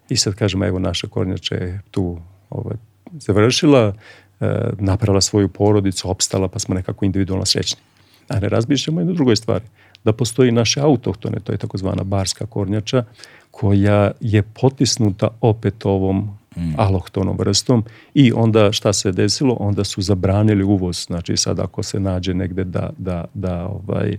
I sad kažemo, evo naša kornjača je tu ovaj, završila, e, napravila svoju porodicu, opstala, pa smo nekako individualno srećni. A ne razmišljamo na drugoj stvari. Da postoji naše autohtone, to je takozvana barska kornjača, koja je potisnuta opet ovom mm. alohtonom vrstom i onda šta se desilo? Onda su zabranili uvoz. Znači sad ako se nađe negde da, da, da ovaj, e,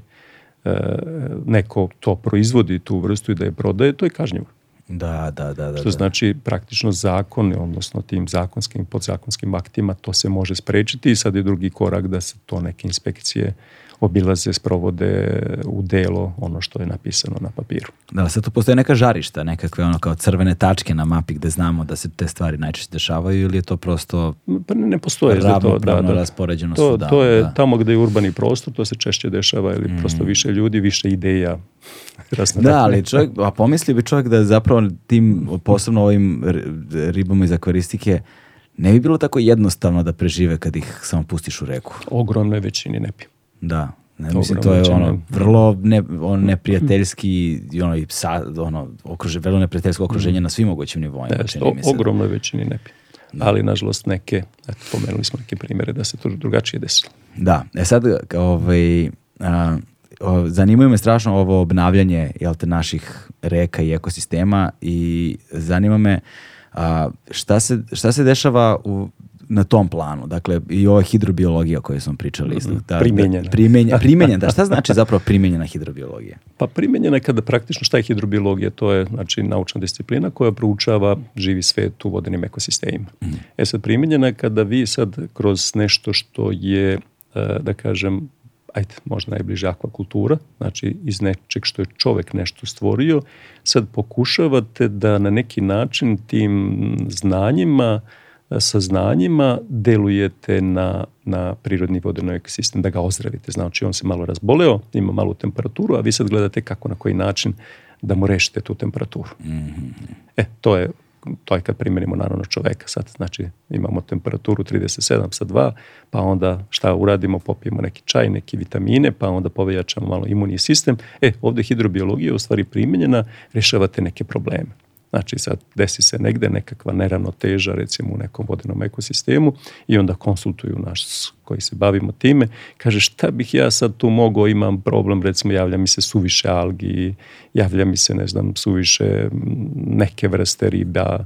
neko to proizvodi tu vrstu i da je prodaje, to je kažnjivo. Da, da, da. da Što da. znači praktično zakon, odnosno tim zakonskim, podzakonskim aktima, to se može sprečiti i sad je drugi korak da se to neke inspekcije obilaze, sprovode u delo ono što je napisano na papiru. Da, sad tu postoje neka žarišta, nekakve ono kao crvene tačke na mapi gde znamo da se te stvari najčešće dešavaju ili je to prosto pa ne, ne postoje za to, da, da. raspoređeno to, svuda? To je da. tamo gde je urbani prostor, to se češće dešava ili mm. prosto više ljudi, više ideja <laughs> da, ali čovjek, a pomisli bi čovjek da zapravo tim, posebno ovim ribama iz akvaristike, ne bi bilo tako jednostavno da prežive kad ih samo pustiš u reku. Ogromnoj većini ne bi. Da. Ne, mislim, to je ono, vrlo ne, ono, neprijateljski, i ono, i psa, ono, okruže, vrlo neprijateljsko okruženje mm. na svim mogućim nivoima. Da, čini mi se. ogromnoj većini ne bi. Da. Ali, nažalost, neke, eto, pomenuli smo neke primere da se to drugačije desilo. Da, e sad, ovaj, a, o, zanimaju me strašno ovo obnavljanje, jel te, naših reka i ekosistema i zanima me a, šta, se, šta se dešava u na tom planu. Dakle, i ova hidrobiologija o kojoj smo pričali. Isto, mhm. da, da, primenjena. Da, primenja, primenjena. Da, šta znači zapravo primenjena hidrobiologija? Pa primenjena je kada praktično šta je hidrobiologija? To je znači, naučna disciplina koja proučava živi svet u vodenim ekosistemima. Mm. E sad, primenjena je kada vi sad kroz nešto što je, e, da kažem, ajde, možda najbliže akvakultura, znači iz nečeg što je čovek nešto stvorio, sad pokušavate da na neki način tim znanjima uh, saznanjima delujete na, na prirodni vodeno ekosistem, da ga ozdravite. Znači, on se malo razboleo, ima malu temperaturu, a vi sad gledate kako, na koji način da mu rešite tu temperaturu. Mm -hmm. E, to je, to je kad primjerimo naravno čoveka. Sad, znači, imamo temperaturu 37 sa 2, pa onda šta uradimo, popijemo neki čaj, neke vitamine, pa onda povejačamo malo imunni sistem. E, ovde hidrobiologija je u stvari primenjena, rešavate neke probleme. Znači sad desi se negde nekakva neravnoteža recimo u nekom vodenom ekosistemu i onda konsultuju nas koji se bavimo time. Kaže šta bih ja sad tu mogao, imam problem recimo javlja mi se suviše algi, javlja mi se ne znam suviše neke vrste riba,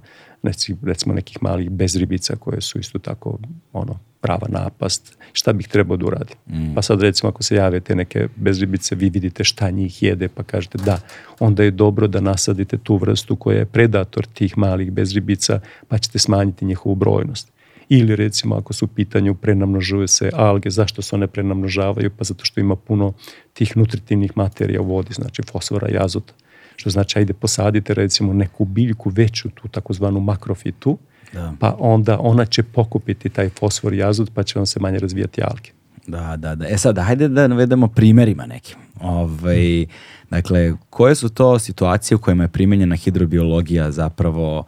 recimo nekih malih bezribica koje su isto tako ono prava napast, šta bih trebao da uradim. Mm. Pa sad recimo ako se jave te neke bezribice, vi vidite šta njih jede pa kažete da, onda je dobro da nasadite tu vrstu koja je predator tih malih bezribica pa ćete smanjiti njihovu brojnost. Ili recimo ako su u pitanju prenamnožuju se alge, zašto se one prenamnožavaju? Pa zato što ima puno tih nutritivnih materija u vodi, znači fosfora i azota. Što znači, ajde posadite recimo neku biljku veću, tu takozvanu makrofitu, mm da. pa onda ona će pokupiti taj fosfor i azot pa će vam se manje razvijati alge. Da, da, da. E sad, hajde da navedemo primerima nekim. Ovaj, dakle, koje su to situacije u kojima je primenjena hidrobiologija zapravo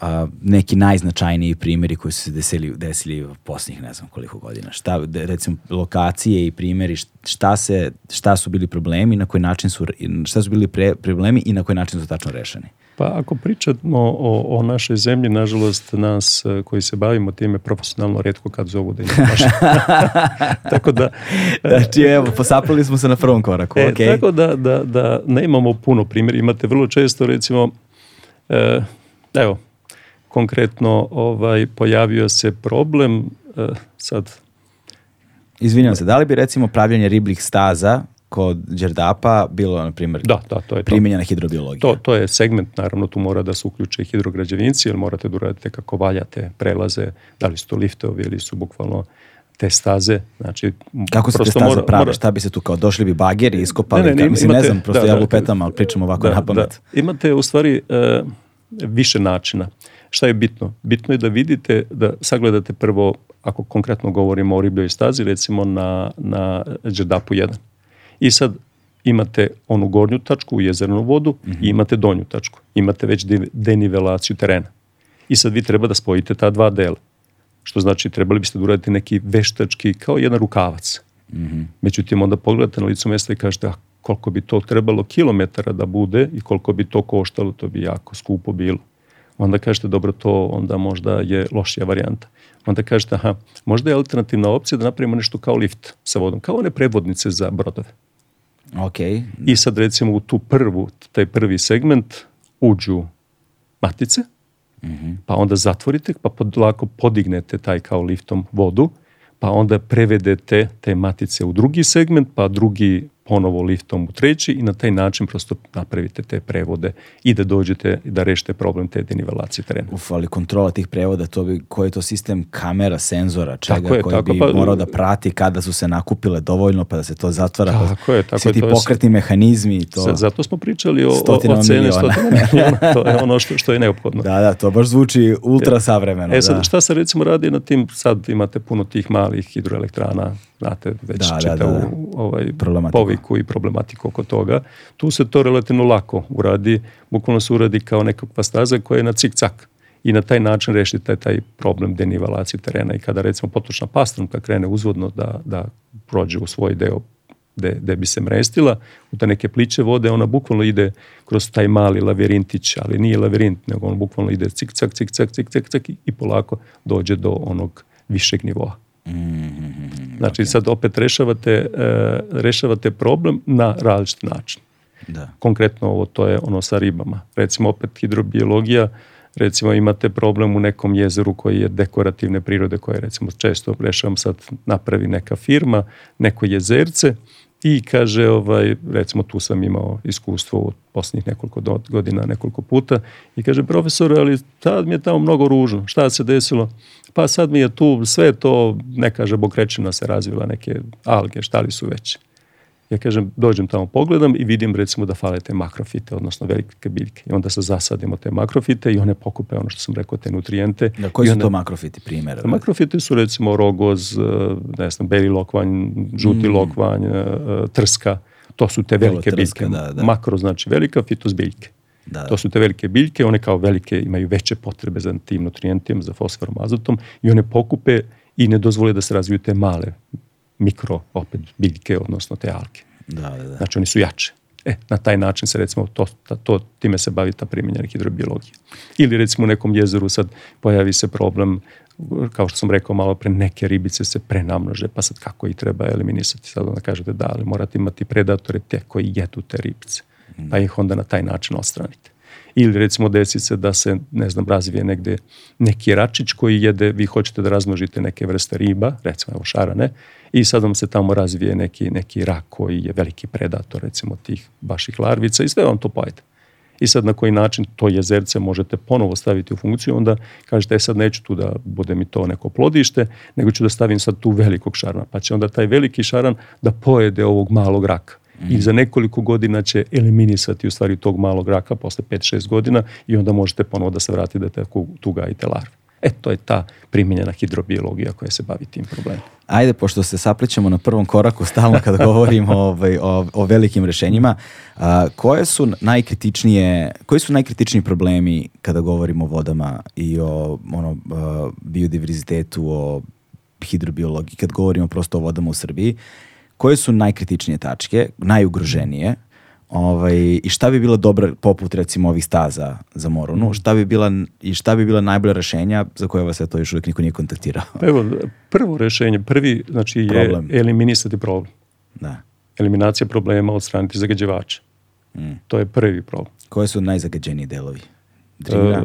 a, neki najznačajniji primeri koji su se desili, desili u posljednjih ne znam koliko godina. Šta, recimo, lokacije i primeri, šta, se, šta su bili problemi, na koji način su, šta su bili pre, problemi i na koji način su tačno rešeni. Pa ako pričamo o, o našoj zemlji, nažalost nas e, koji se bavimo time profesionalno redko kad zovu da imamo baš. <laughs> tako da... E, znači evo, posapali smo se na prvom koraku. E, okay. Tako da, da, da ne imamo puno primjer. Imate vrlo često recimo, e, evo, konkretno ovaj, pojavio se problem, e, sad Izvinjam se, da li bi recimo pravljanje ribljih staza kod Đerdapa bilo, na primjer, da, da, to je primjenjena to. hidrobiologija. To, to je segment, naravno, tu mora da se uključe hidrograđevinci, jer morate da uradite kako valjate prelaze, da li su to liftovi ili su bukvalno te staze, znači... Kako se te staze mora, prave? Mora... Šta bi se tu kao, došli bi bageri, iskopali? Ne, ne, ne, mislim, imate, ne znam, prosto da, ja da, lupetam, ali pričam ovako da, na pamet. Da. Imate u stvari e, više načina. Šta je bitno? Bitno je da vidite, da sagledate prvo, ako konkretno govorimo o ribljoj stazi, recimo na, na Đerdapu 1 I sad imate onu gornju tačku u jezernu vodu mm -hmm. i mhm. imate donju tačku. Imate već denivelaciju terena. I sad vi treba da spojite ta dva dela. Što znači trebali biste da uradite neki veštački kao jedan rukavac. Mm -hmm. Međutim onda pogledate na licu mesta i kažete a ah, koliko bi to trebalo kilometara da bude i koliko bi to koštalo, to bi jako skupo bilo. Onda kažete dobro to onda možda je lošija varijanta onda kažete, aha, možda je alternativna opcija da napravimo nešto kao lift sa vodom, kao one prevodnice za brodove. Okay. I sad recimo u tu prvu, taj prvi segment uđu matice, mm -hmm. pa onda zatvorite, pa lako podignete taj kao liftom vodu, pa onda prevedete te matice u drugi segment, pa drugi ponovo liftom u treći i na taj način prosto napravite te prevode i da dođete da rešite problem te denivelacije terena. Uf, ali kontrola tih prevoda, to bi, koji je to sistem kamera, senzora, čega tako je, koji tako, bi pa, morao da prati kada su se nakupile dovoljno pa da se to zatvara, pa tako pa je, tako svi ti pokretni mehanizmi i to. Sad, zato smo pričali o, o, o cene stotina miliona, <laughs> to je ono što, što je neophodno. Da, da, to baš zvuči ultra e, savremeno. E sad, da. šta se recimo radi na tim, sad imate puno tih malih hidroelektrana, znate već da, da, čitavu da, da, da. Ovaj, poviku i problematiku oko toga. Tu se to relativno lako uradi, bukvalno se uradi kao nekakva staza koja je na cik-cak i na taj način rešite taj taj problem denivalacije terena i kada recimo potočna pastrumka krene uzvodno da, da prođe u svoj deo gde, gde bi se mrestila, u te neke pliće vode, ona bukvalno ide kroz taj mali lavirintić, ali nije lavirint, nego on bukvalno ide cik-cak, cik-cak, cik-cak, cik i polako dođe do onog višeg nivoa. Mhm, mhm, mhm. Znači okay. sad opet rešavate, e, rešavate problem na različit način. Da. Konkretno ovo to je ono sa ribama. Recimo opet hidrobiologija, recimo imate problem u nekom jezeru koji je dekorativne prirode koje recimo često rešavam sad napravi neka firma, neko jezerce i kaže, ovaj, recimo tu sam imao iskustvo u poslednjih nekoliko godina, nekoliko puta i kaže, profesor, ali tad mi je tamo mnogo ružno, šta se desilo? Pa sad mi je tu sve to, ne neka bokrečina se razvila, neke alge, šta li su veće. Ja kažem, dođem tamo, pogledam i vidim recimo da fale te makrofite, odnosno velike biljke. I onda se zasadimo te makrofite i one pokupe ono što sam rekao, te nutrijente. Da, koji su to makrofiti primjer? Pa da? Makrofiti su recimo rogoz, eh, ne znam, beli lokvanj, žuti mm. lokvanj, eh, eh, trska. To su te velike trska, biljke. Da, da. Makro znači velika, fitos biljke. Da, da. To su te velike biljke, one kao velike imaju veće potrebe za tim nutrijentima, za fosforom, azotom i one pokupe i ne dozvole da se razviju te male mikro, opet, biljke, odnosno te alge. Da, da, da. Znači, oni su jače. E, na taj način se recimo to, ta, to time se bavi ta primjenjena hidrobiologija. Ili recimo u nekom jezeru sad pojavi se problem, kao što sam rekao malo pre, neke ribice se prenamnože, pa sad kako ih treba eliminisati? Sad onda kažete da, ali morate imati predatore te koji jedu te ribice, mm. pa ih onda na taj način ostranite. Ili recimo desi se da se, ne znam, razvije negde neki račić koji jede, vi hoćete da razmnožite neke vrste riba, recimo evo šarane, i sad vam se tamo razvije neki, neki rak koji je veliki predator recimo tih vaših larvica i sve vam to pojede. I sad na koji način to jezerce možete ponovo staviti u funkciju, onda kažete, e sad neću tu da bude mi to neko plodište, nego ću da stavim sad tu velikog šarana. Pa će onda taj veliki šaran da pojede ovog malog raka. Mm. I za nekoliko godina će eliminisati u stvari tog malog raka posle 5-6 godina i onda možete ponovo da se vratite da tu gajite larve. E, to je ta primjenjena hidrobiologija koja se bavi tim problemom. Ajde, pošto se saplićemo na prvom koraku stalno kad govorimo <laughs> ovaj, o, o velikim rešenjima, a, koje su najkritičnije, koji su najkritičniji problemi kada govorimo o vodama i o ono, biodiverzitetu, o hidrobiologiji, kad govorimo prosto o vodama u Srbiji, koje su najkritičnije tačke, najugroženije, Ovaj, I šta bi bila dobra, poput recimo ovih staza za Morunu, mhm. šta bi bila, i šta bi bila najbolja rešenja za koje vas je to još uvijek niko nije kontaktirao? Pa evo, prvo rešenje, prvi znači, je problem. eliminisati problem. Da. Eliminacija problema od strane zagađivača. Mm. To je prvi problem. Koje su najzagađeniji delovi? Drina? E,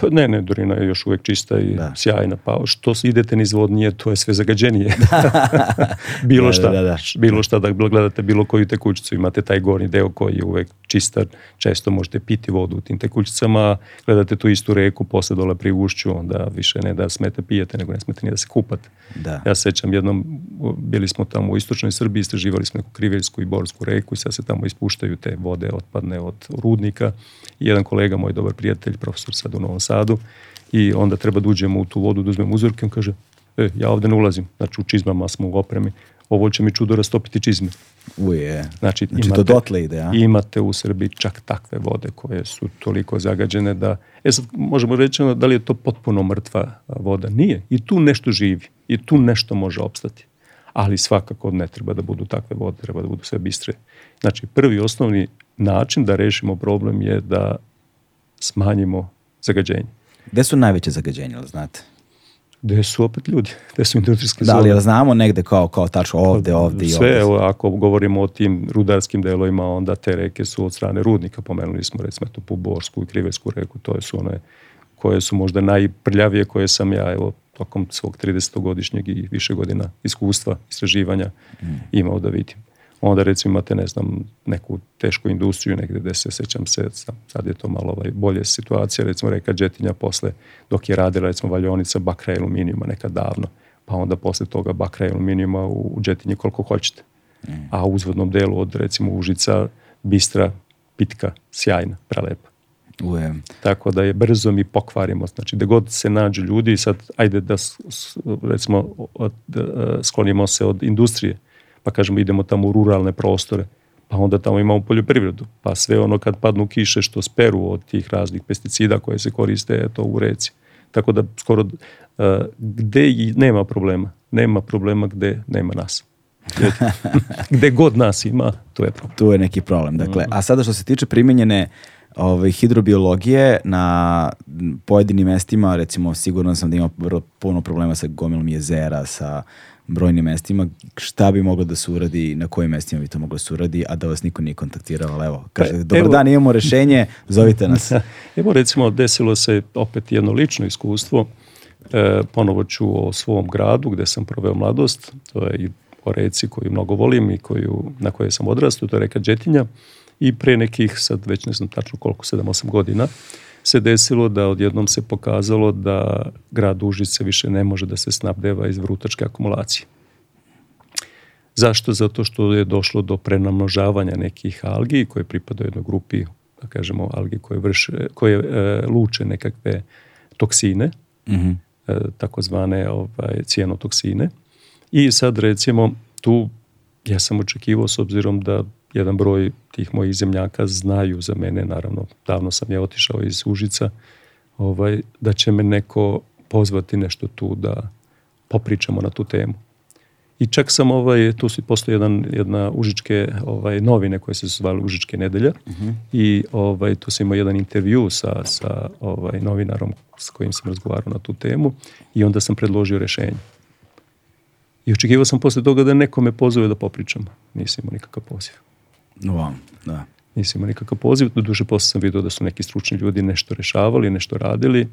Pa ne, ne, Dorina je još uvek čista i da. sjajna, pa što idete nizvodnije, to je sve zagađenije. <laughs> Da. <laughs> bilo da, šta, da, da, da. bilo šta da gledate bilo koju tekućicu, imate taj gornji deo koji je uvek čistar, često možete piti vodu u tim tekućicama, gledate tu istu reku, posle dole pri ušću, onda više ne da smete pijete, nego ne smete ni da se kupate. Da. Ja sećam jednom, bili smo tamo u istočnoj Srbiji, istraživali smo neku Kriveljsku i Borsku reku i sad se tamo ispuštaju te vode otpadne od rudnika. I jedan kolega, moj dobar prijatelj, profesor Sadon u Novom Sadu i onda treba da uđemo u tu vodu da uzmemo uzorke, on kaže, e, ja ovde ne ulazim, znači u čizmama smo u opremi, ovo će mi čudo rastopiti čizme. Uje, znači, znači imate, to dotle ide, a? Imate u Srbiji čak takve vode koje su toliko zagađene da, e sad možemo reći da li je to potpuno mrtva voda, nije, i tu nešto živi, i tu nešto može opstati ali svakako ne treba da budu takve vode, treba da budu sve bistre. Znači, prvi osnovni način da rešimo problem je da smanjimo zagađenje. Gde su najveće zagađenje, ali znate? Gde su opet ljudi, gde su industrijske zone. Da, ali jel znamo negde kao, kao tačno ovde, pa, ovde i ovde? Sve, evo, ako govorimo o tim rudarskim delovima, onda te reke su od strane rudnika, pomenuli smo recimo tu Puborsku i Krivesku reku, to su one koje su možda najprljavije koje sam ja evo tokom svog 30-godišnjeg i više godina iskustva, istraživanja mm. imao da vidim. Onda recimo imate, ne znam, neku tešku industriju negde gde se sećam se, sad je to malo ovaj, bolje situacija, recimo reka Đetinja posle, dok je radila recimo valjonica bakra i aluminijuma nekad davno, pa onda posle toga bakra i aluminijuma u, u Đetinji koliko hoćete. Mm. A u uzvodnom delu od recimo Užica, bistra, pitka, sjajna, prelepa. Uje. Tako da je brzo mi pokvarimo. Znači, gde god se nađu ljudi, sad ajde da recimo od, da, sklonimo se od industrije, pa kažemo idemo tamo u ruralne prostore, pa onda tamo imamo poljoprivredu, pa sve ono kad padnu kiše što speru od tih raznih pesticida koje se koriste to u reci. Tako da skoro uh, gde i nema problema, nema problema gde nema nas. <laughs> gde god nas ima, to je problem. Tu je neki problem. Dakle, a sada što se tiče primenjene ovaj, hidrobiologije na pojedinim mestima, recimo sigurno sam da ima vrlo puno problema sa gomilom jezera, sa brojnim mestima, šta bi moglo da se uradi, na kojim mestima bi to moglo da se uradi, a da vas niko nije kontaktirao, ali evo, kaže, pa, dobar evo, dan, imamo rešenje, zovite <laughs> nas. Da. evo recimo, desilo se opet jedno lično iskustvo, e, ponovo ću o svom gradu gde sam proveo mladost, to je i o reci koju mnogo volim i koju, na kojoj sam odrastao, to je reka Đetinja, i pre nekih, sad već ne znam tačno koliko, 7-8 godina, se desilo da odjednom se pokazalo da grad Užice više ne može da se snabdeva iz vrutačke akumulacije. Zašto? Zato što je došlo do prenamnožavanja nekih algi koje pripadaju jednoj grupi, da kažemo, algi koje, vrše, koje e, luče nekakve toksine, mm -hmm. e, takozvane ovaj, cijenotoksine. I sad recimo tu ja sam očekivao s obzirom da jedan broj tih mojih zemljaka znaju za mene, naravno, davno sam ja otišao iz Užica, ovaj, da će me neko pozvati nešto tu da popričamo na tu temu. I čak sam, ovaj, tu si postoji jedan, jedna užičke ovaj, novine koje se zvale Užičke nedelja uh mhm. -huh. i ovaj, tu sam imao jedan intervju sa, sa ovaj, novinarom s kojim sam razgovarao na tu temu i onda sam predložio rešenje. I očekivao sam posle toga da neko me pozove da popričam. Nisam imao nikakav poziv. Wow, da. Nisam imao nikakav poziv, doduše posle sam vidio da su neki stručni ljudi nešto rešavali, nešto radili,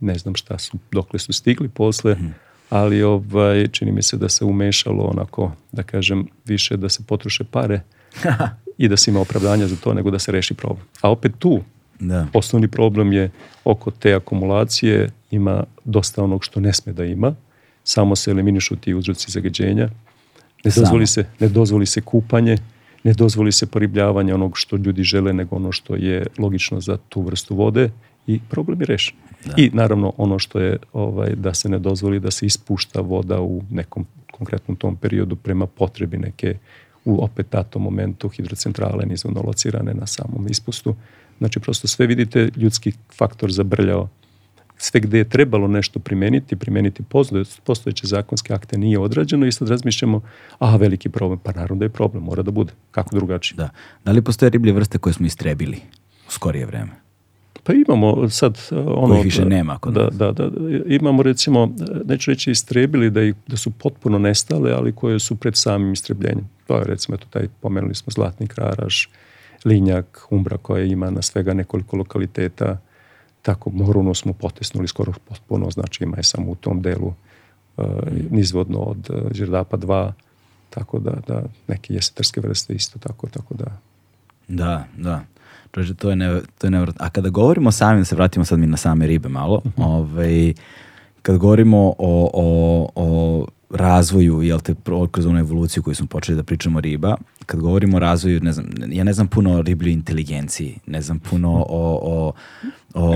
ne znam šta su, dokle su stigli posle, mm. ali ovaj, čini mi se da se umešalo onako, da kažem, više da se potroše pare <laughs> i da se ima opravdanja za to nego da se reši problem. A opet tu, da. osnovni problem je oko te akumulacije ima dosta onog što ne sme da ima, samo se eliminišu ti uzroci zagađenja, ne dozvoli, se, ne dozvoli se kupanje, ne dozvoli se poribljavanje onog što ljudi žele, nego ono što je logično za tu vrstu vode i problem je rešen. Da. I naravno ono što je ovaj, da se ne dozvoli da se ispušta voda u nekom konkretnom tom periodu prema potrebi neke u opet datom momentu hidrocentrale nizvodno locirane na samom ispustu. Znači prosto sve vidite ljudski faktor zabrljao sve gde je trebalo nešto primeniti, primeniti postojeće zakonske akte nije odrađeno i sad razmišljamo, aha, veliki problem, pa naravno da je problem, mora da bude, kako drugačije. Da. Da li postoje riblje vrste koje smo istrebili u skorije vreme? Pa imamo sad e, ono... Kojih više da, nema da, da, da, imamo recimo, e, neću reći istrebili da, i, da su potpuno nestale, ali koje su pred samim istrebljenjem. To pa je recimo, eto taj, pomenuli smo Zlatni kraraš, Linjak, Umbra koja ima na svega nekoliko lokaliteta, Tako, Moruno smo potesnuli skoro potpuno, znači ima je samo u tom delu uh, nizvodno od uh, e, 2, tako da, da neke jesetarske vrste isto tako, tako da. Da, da. Čože, to je, ne, to je nevratno. A kada govorimo o samim, da se vratimo sad mi na same ribe malo, mm -hmm. ovaj, kad govorimo o, o, o razvoju, jel te, kroz onu evoluciju koju smo počeli da pričamo riba, kad govorimo o razvoju, ne znam, ja ne znam puno o ribljoj inteligenciji, ne znam puno o, o,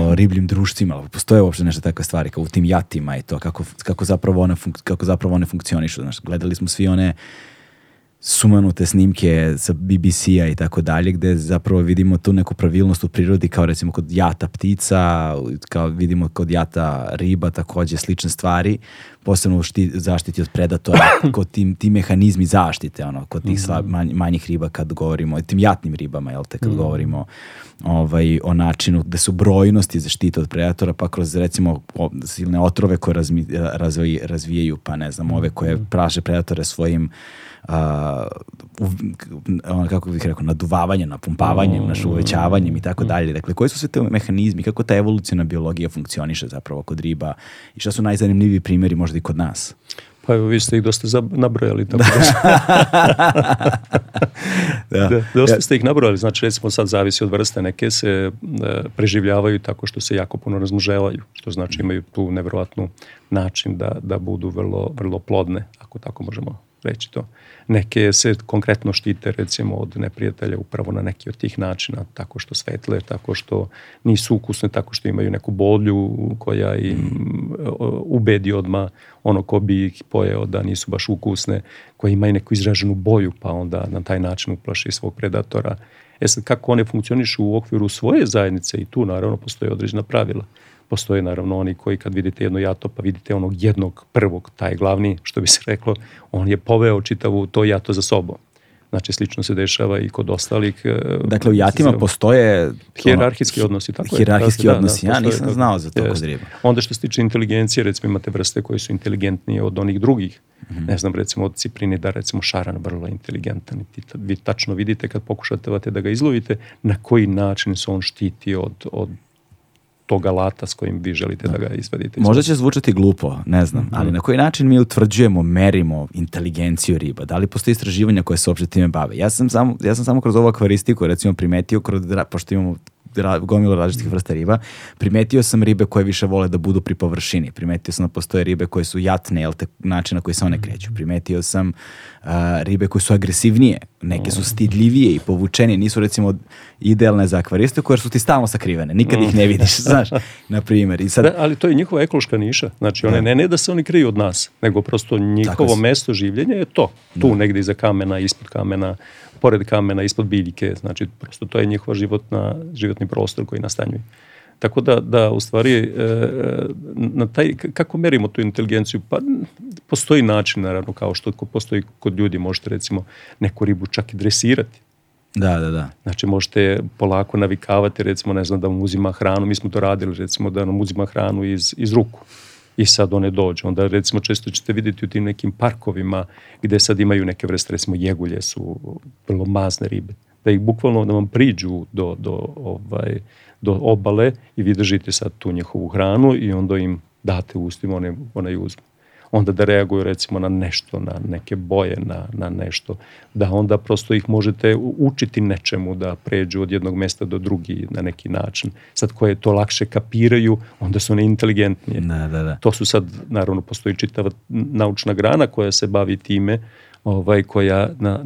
o ribljim društvima, ali postoje uopšte nešto takve stvari, kao u tim jatima i to, kako, kako, zapravo, ona funk, kako zapravo one funkcionišu. Znaš, gledali smo svi one sumanute snimke sa BBC-a i tako dalje, gde zapravo vidimo tu neku pravilnost u prirodi, kao recimo kod jata ptica, kao vidimo kod jata riba, takođe slične stvari, posebno u šti, zaštiti od predatora, <coughs> kod tim, ti mehanizmi zaštite, ono, kod tih mhm. slab, manj, manjih riba kad govorimo, i tim jatnim ribama, jel te, kad mm. govorimo ovaj, o načinu gde su brojnosti zaštite od predatora, pa kroz recimo o, silne otrove koje razmi, razvoj, razvijaju, pa ne znam, ove mhm. koje praže predatore svojim uh, kako bih rekao, naduvavanje, napumpavanjem, mm. naš uvećavanjem i tako mm. dalje. Dakle, koji su sve te mehanizmi, kako ta evolucijna biologija funkcioniše zapravo kod riba i šta su najzanimljiviji primjeri možda i kod nas? Pa evo, vi ste ih dosta nabrojali. Tako da. <laughs> Da. da. Dosta ste ih nabrojali. Znači, recimo sad zavisi od vrste. Neke se e, preživljavaju tako što se jako puno razmuževaju. Što znači imaju tu nevjerojatnu način da, da budu vrlo, vrlo plodne, ako tako možemo reći to. Neke se konkretno štite recimo od neprijatelja upravo na neki od tih načina, tako što svetle, tako što nisu ukusne, tako što imaju neku bolju koja im mm. ubedi odma ono ko bi ih pojeo da nisu baš ukusne, koje imaju neku izraženu boju pa onda na taj način uplaši svog predatora. E sad, kako one funkcionišu u okviru svoje zajednice i tu naravno postoje određena pravila. Postoje naravno oni koji kad vidite jedno jato, pa vidite onog jednog prvog, taj glavni, što bi se reklo, on je poveo čitavu to jato za sobom. Znači, slično se dešava i kod ostalih. E, dakle, u jatima znači, postoje... Hjerarhijski ono, odnosi, tako Hjerarhijski je, odnosi, da, da, da ja nisam tako, da. znao za to jest. kod riba. Onda što se tiče inteligencije, recimo imate vrste koje su inteligentnije od onih drugih. Mm -hmm. Ne znam, recimo od da recimo šaran vrlo inteligentan. I vi tačno vidite kad pokušate da ga izlovite, na koji način se on štiti od, od tog alata s kojim vi želite da, da ga izvadite. Možda će zvučati glupo, ne znam, mm -hmm. ali na koji način mi utvrđujemo, merimo inteligenciju riba? Da li postoje istraživanja koje se uopšte time bave? Ja sam samo, ja sam samo kroz ovu akvaristiku recimo primetio, kroz, pošto imamo gomilo različitih vrsta riba. Primetio sam ribe koje više vole da budu pri površini. Primetio sam da postoje ribe koje su jatne, jel te, način na koji se one mhm. kreću. Primetio sam a, ribe koje su agresivnije, neke su mm. stidljivije i povučenije, nisu recimo idealne za akvaristu koje su ti stalno sakrivene, nikad ih ne mm. vidiš, <laughs> znaš, na primjer. I sad... Da, ali to je njihova ekološka niša, znači one da. ne, ne da se oni kriju od nas, nego prosto njihovo mesto življenja je to, tu da. negde iza kamena, ispod kamena, pored kamena, ispod biljke, znači prosto to je njihova životna, životni prostor koji nastanjuje. Tako da, da u stvari, e, e, na taj, kako merimo tu inteligenciju? Pa postoji način, naravno, kao što postoji kod ljudi, možete recimo neku ribu čak i dresirati. Da, da, da. Znači možete polako navikavati, recimo, ne znam, da vam uzima hranu, mi smo to radili, recimo, da nam uzima hranu iz, iz ruku i sad one dođu. Onda recimo često ćete vidjeti u tim nekim parkovima gde sad imaju neke vrste, recimo jegulje su vrlo mazne ribe, da ih bukvalno da vam priđu do, do ovaj, do obale i vi držite sad tu njihovu hranu i onda im date u ustima, one, one ju uzmu. Onda da reaguju recimo na nešto, na neke boje, na, na nešto. Da onda prosto ih možete učiti nečemu da pređu od jednog mesta do drugi na neki način. Sad koje to lakše kapiraju, onda su one inteligentnije. Da, da, da. To su sad, naravno, postoji čitava naučna grana koja se bavi time ovaj, koja na,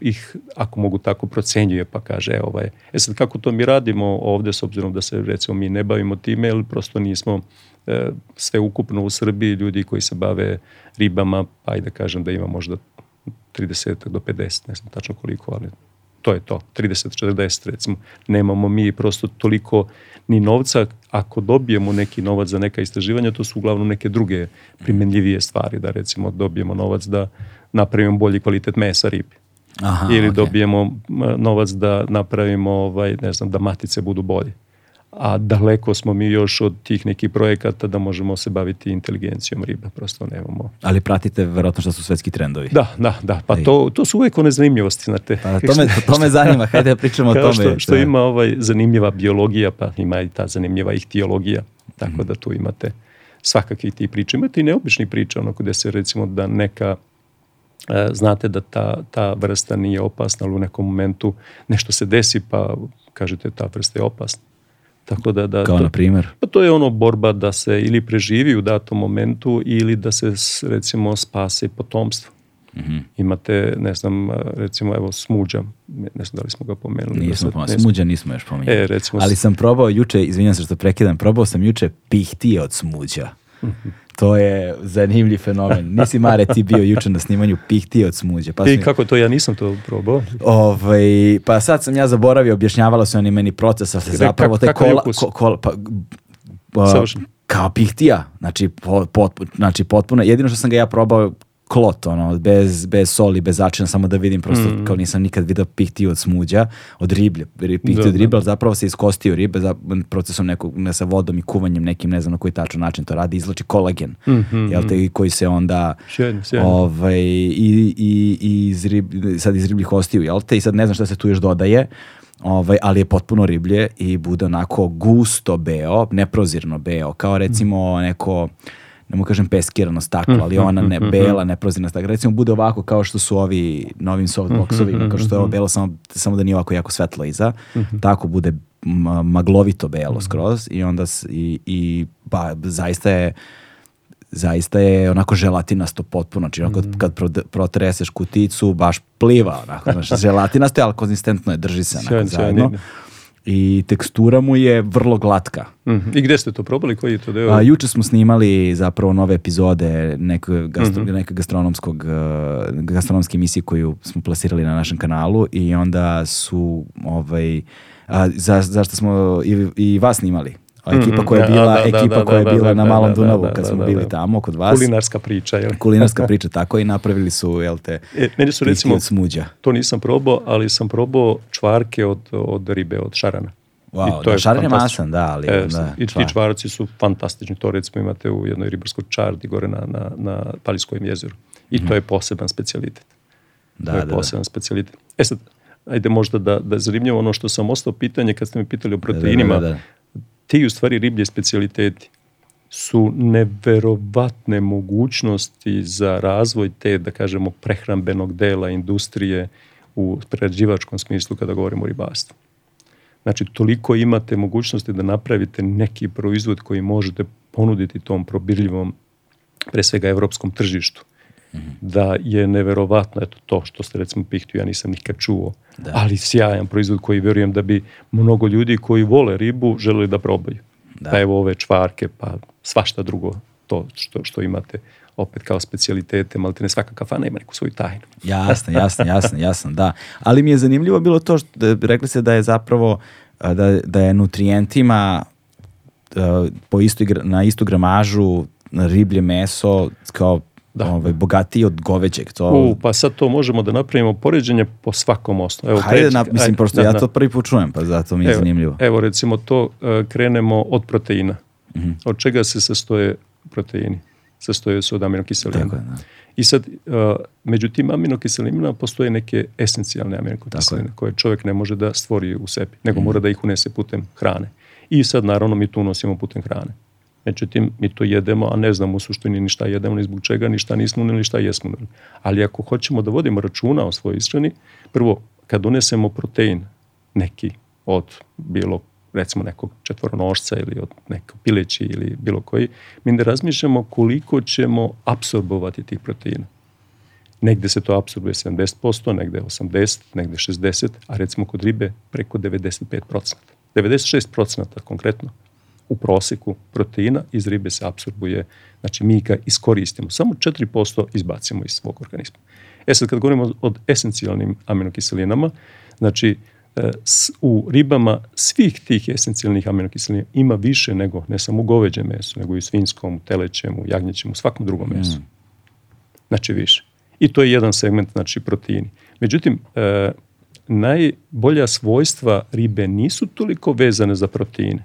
ih, ako mogu tako, procenjuje pa kaže, e, ovaj, e sad kako to mi radimo ovde, s obzirom da se recimo mi ne bavimo time, jer prosto nismo e, sve ukupno u Srbiji ljudi koji se bave ribama, pa i da kažem da ima možda 30 do 50, ne znam tačno koliko, ali to je to, 30-40 recimo. Nemamo mi prosto toliko ni novca, ako dobijemo neki novac za neka istraživanja, to su uglavnom neke druge primenljivije stvari, da recimo dobijemo novac da napravimo bolji kvalitet mesa ribi. Aha, ili okay. dobijemo novac da napravimo ovaj, ne znam, da matice budu bolje. A daleko smo mi još od tih nekih projekata da možemo se baviti inteligencijom riba, prosto nemamo. Ali pratite verovatno što su svetski trendovi. Da, da, da. Pa to, to su uvek one zanimljivosti, znate. Pa, to, me, to me zanima, <laughs> hajde da pričamo o tome. Što, što da. ima ovaj zanimljiva biologija, pa ima i ta zanimljiva ihtiologija, tako mm -hmm. da tu imate svakakvih tih priča. Imate i neobični priča, ono gde se recimo da neka E, znate da ta, ta vrsta nije opasna, ali u nekom momentu nešto se desi pa kažete ta vrsta je opasna. Tako da, da, Kao to, na primjer? Pa to je ono borba da se ili preživi u datom momentu ili da se recimo spase potomstvo. Mm -hmm. Imate, ne znam, recimo evo smuđa, ne znam da li smo ga pomenuli. Nismo da pomenuli, smuđa nismo još pomenuli. E, recimo... Ali sam probao juče, izvinjam se što prekidam, probao sam juče pihtije od smuđa. Mm <laughs> -hmm. To je zanimljiv fenomen. Nisi Mare ti bio juče na snimanju pihti od smuđe. Pa I kako to, ja nisam to probao. Ovaj, pa sad sam ja zaboravio, objašnjavala se oni meni proces, ali zapravo te taj kako kola, ko, kola, pa, pa, Savršen. kao pihtija. Znači, pot, pot, znači potpuno, jedino što sam ga ja probao klot, ono, bez, bez soli, bez začina, samo da vidim prosto, mm. kao nisam nikad video pihti od smuđa, od riblje, pihtiju da, od da, riblje, da. ali zapravo se iskostio ribe za, procesom nekog, ne, sa vodom i kuvanjem nekim, ne znam na koji tačan način to radi, izlači kolagen, mm -hmm, jel te, mhm. koji se onda sjajno, sjajno. Ovaj, i, i, i iz rib, sad iz ribljih ostiju, jel te, i sad ne znam šta se tu još dodaje, ovaj, ali je potpuno riblje i bude onako gusto beo, neprozirno beo, kao recimo mhm. neko ne mu kažem peskirano staklo, ali mhm, ona ne mhm, mhm. bela, ne prozirna stakla. Recimo bude ovako kao što su ovi novim softboxovi, kao što je ovo belo, samo, samo da nije ovako jako svetlo iza. Tako bude maglovito belo skroz i onda i, i ba, zaista je zaista je onako želatinasto potpuno, znači onako kad pro, kuticu, baš pliva onako, znači želatinasto je, ali konzistentno je, drži se onako zajedno. Sjajn, da i tekstura mu je vrlo glatka. Mhm. I gde ste to probali? Koji je to deo? A, juče smo snimali zapravo nove epizode nekog mhm. gastro, mm -hmm. neke gastronomskog, e, gastronomske emisije koju smo plasirali na našem kanalu i onda su ovaj, a, za, zašto smo i, i vas snimali ekipa koja je mhm. bila, da, da, da, ekipa koja je bila na Malom Dunavu kad smo bili tamo kod vas. Kulinarska priča, jel? Kulinarska priča, tako i napravili su, jel te, e, meni su recimo, smuđa. To nisam probao, ali sam probao čvarke od, od ribe, od šarana. Wow, I to da, je šar je masan, da, ali... E, da, I ti čvarci su fantastični, to recimo imate u jednoj ribarskoj čardi gore na, na, na Palijskom jezeru. I mm. to je mhm. poseban specialitet. Da, to je da, poseban da. specialitet. E sad, ajde možda da, da zanimljivo ono što sam ostao pitanje kad ste me pitali o proteinima, da, da, da, da ti u stvari riblje specialiteti su neverovatne mogućnosti za razvoj te, da kažemo, prehrambenog dela industrije u prerađivačkom smislu kada govorimo o ribarstvu. Znači, toliko imate mogućnosti da napravite neki proizvod koji možete ponuditi tom probirljivom, pre svega, evropskom tržištu da je neverovatno eto, to što ste recimo pihtu ja nisam nikad čuo, da. ali sjajan proizvod koji verujem da bi mnogo ljudi koji vole ribu želeli da probaju. Da. Pa evo ove čvarke, pa svašta drugo to što, što imate opet kao specijalitete, malo ne svaka kafana ima neku svoju tajnu. <laughs> jasno, jasno, jasno, jasno, da. Ali mi je zanimljivo bilo to što da, rekli ste da je zapravo da, da je nutrijentima po istu, na istu gramažu riblje meso kao da. ovaj, bogatiji od goveđeg. To... U, pa sad to možemo da napravimo poređenje po svakom osnovu. Evo, Hajde, na, mislim, ajde, pošto da, ja da. to prvi put čujem, pa zato mi je evo, zanimljivo. Evo, recimo to e, krenemo od proteina. Mm -hmm. Od čega se sastoje proteini? Sastoje se od aminokiselina. Tako je, da. I sad, e, među tim aminokiselinima postoje neke esencijalne aminokiseline koje čovjek ne može da stvori u sebi, nego mm -hmm. mora da ih unese putem hrane. I sad, naravno, mi tu unosimo putem hrane. Međutim, mi to jedemo, a ne znamo u suštini ni šta jedemo, ni zbog čega, ni šta nismo, ni šta jesmo. Ali ako hoćemo da vodimo računa o svojoj ishrani, prvo, kad donesemo protein neki od bilo recimo nekog četvoronošca ili od nekog pileći ili bilo koji, mi da razmišljamo koliko ćemo absorbovati tih proteina. Negde se to absorbuje 70%, negde 80%, negde 60%, a recimo kod ribe preko 95%. 96% konkretno u proseku proteina iz ribe se apsorbuje, znači mi ga iskoristimo. Samo 4% izbacimo iz svog organizma. E sad kad govorimo o esencijalnim aminokiselinama, znači e, u ribama svih tih esencijalnih aminokiselina ima više nego ne samo u goveđem mesu, nego i u svinskom, u telećem, u jagnjećem, u svakom drugom mesu. Mm. Znači više. I to je jedan segment, znači proteini. Međutim, e, najbolja svojstva ribe nisu toliko vezane za proteine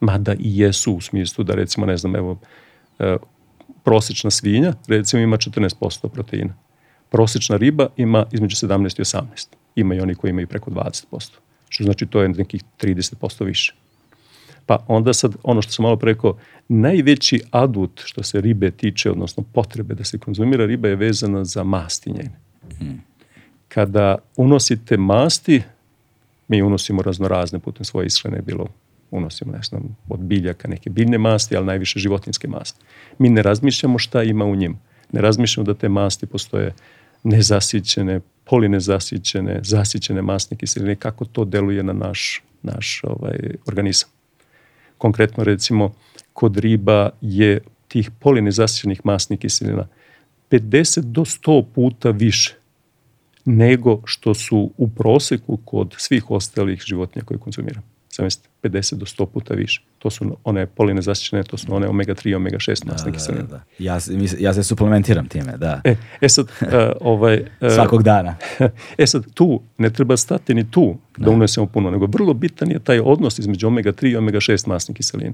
mada i jesu u smislu da recimo, ne znam, evo, e, prosečna svinja recimo ima 14% proteina. Prosečna riba ima između 17 i 18. Ima i oni koji imaju preko 20%. Što znači to je nekih 30% više. Pa onda sad ono što sam malo preko, najveći adut što se ribe tiče, odnosno potrebe da se konzumira riba je vezana za masti njene. Hmm. Kada unosite masti, mi unosimo raznorazne putem svoje ishrane, bilo unosimo, ne znam, od biljaka neke biljne masti, ali najviše životinske masti. Mi ne razmišljamo šta ima u njima. Ne razmišljamo da te masti postoje nezasićene, polinezasićene, zasićene masne kiseline, kako to deluje na naš, naš ovaj, organizam. Konkretno, recimo, kod riba je tih polinezasićenih masnih kiselina 50 do 100 puta više nego što su u proseku kod svih ostalih životinja koje konzumiramo zamislite, 50 do 100 puta više. To su one polinezasičene, to su one omega-3 i omega-6 masne da, kiseline. Da, da, da. Ja, ja se suplementiram time, da. E, e sad, uh, <laughs> ovaj... Uh, Svakog dana. <laughs> E sad, tu, ne treba stati ni tu da, da unesemo puno, nego vrlo bitan je taj odnos između omega-3 i omega-6 masnih kiselina.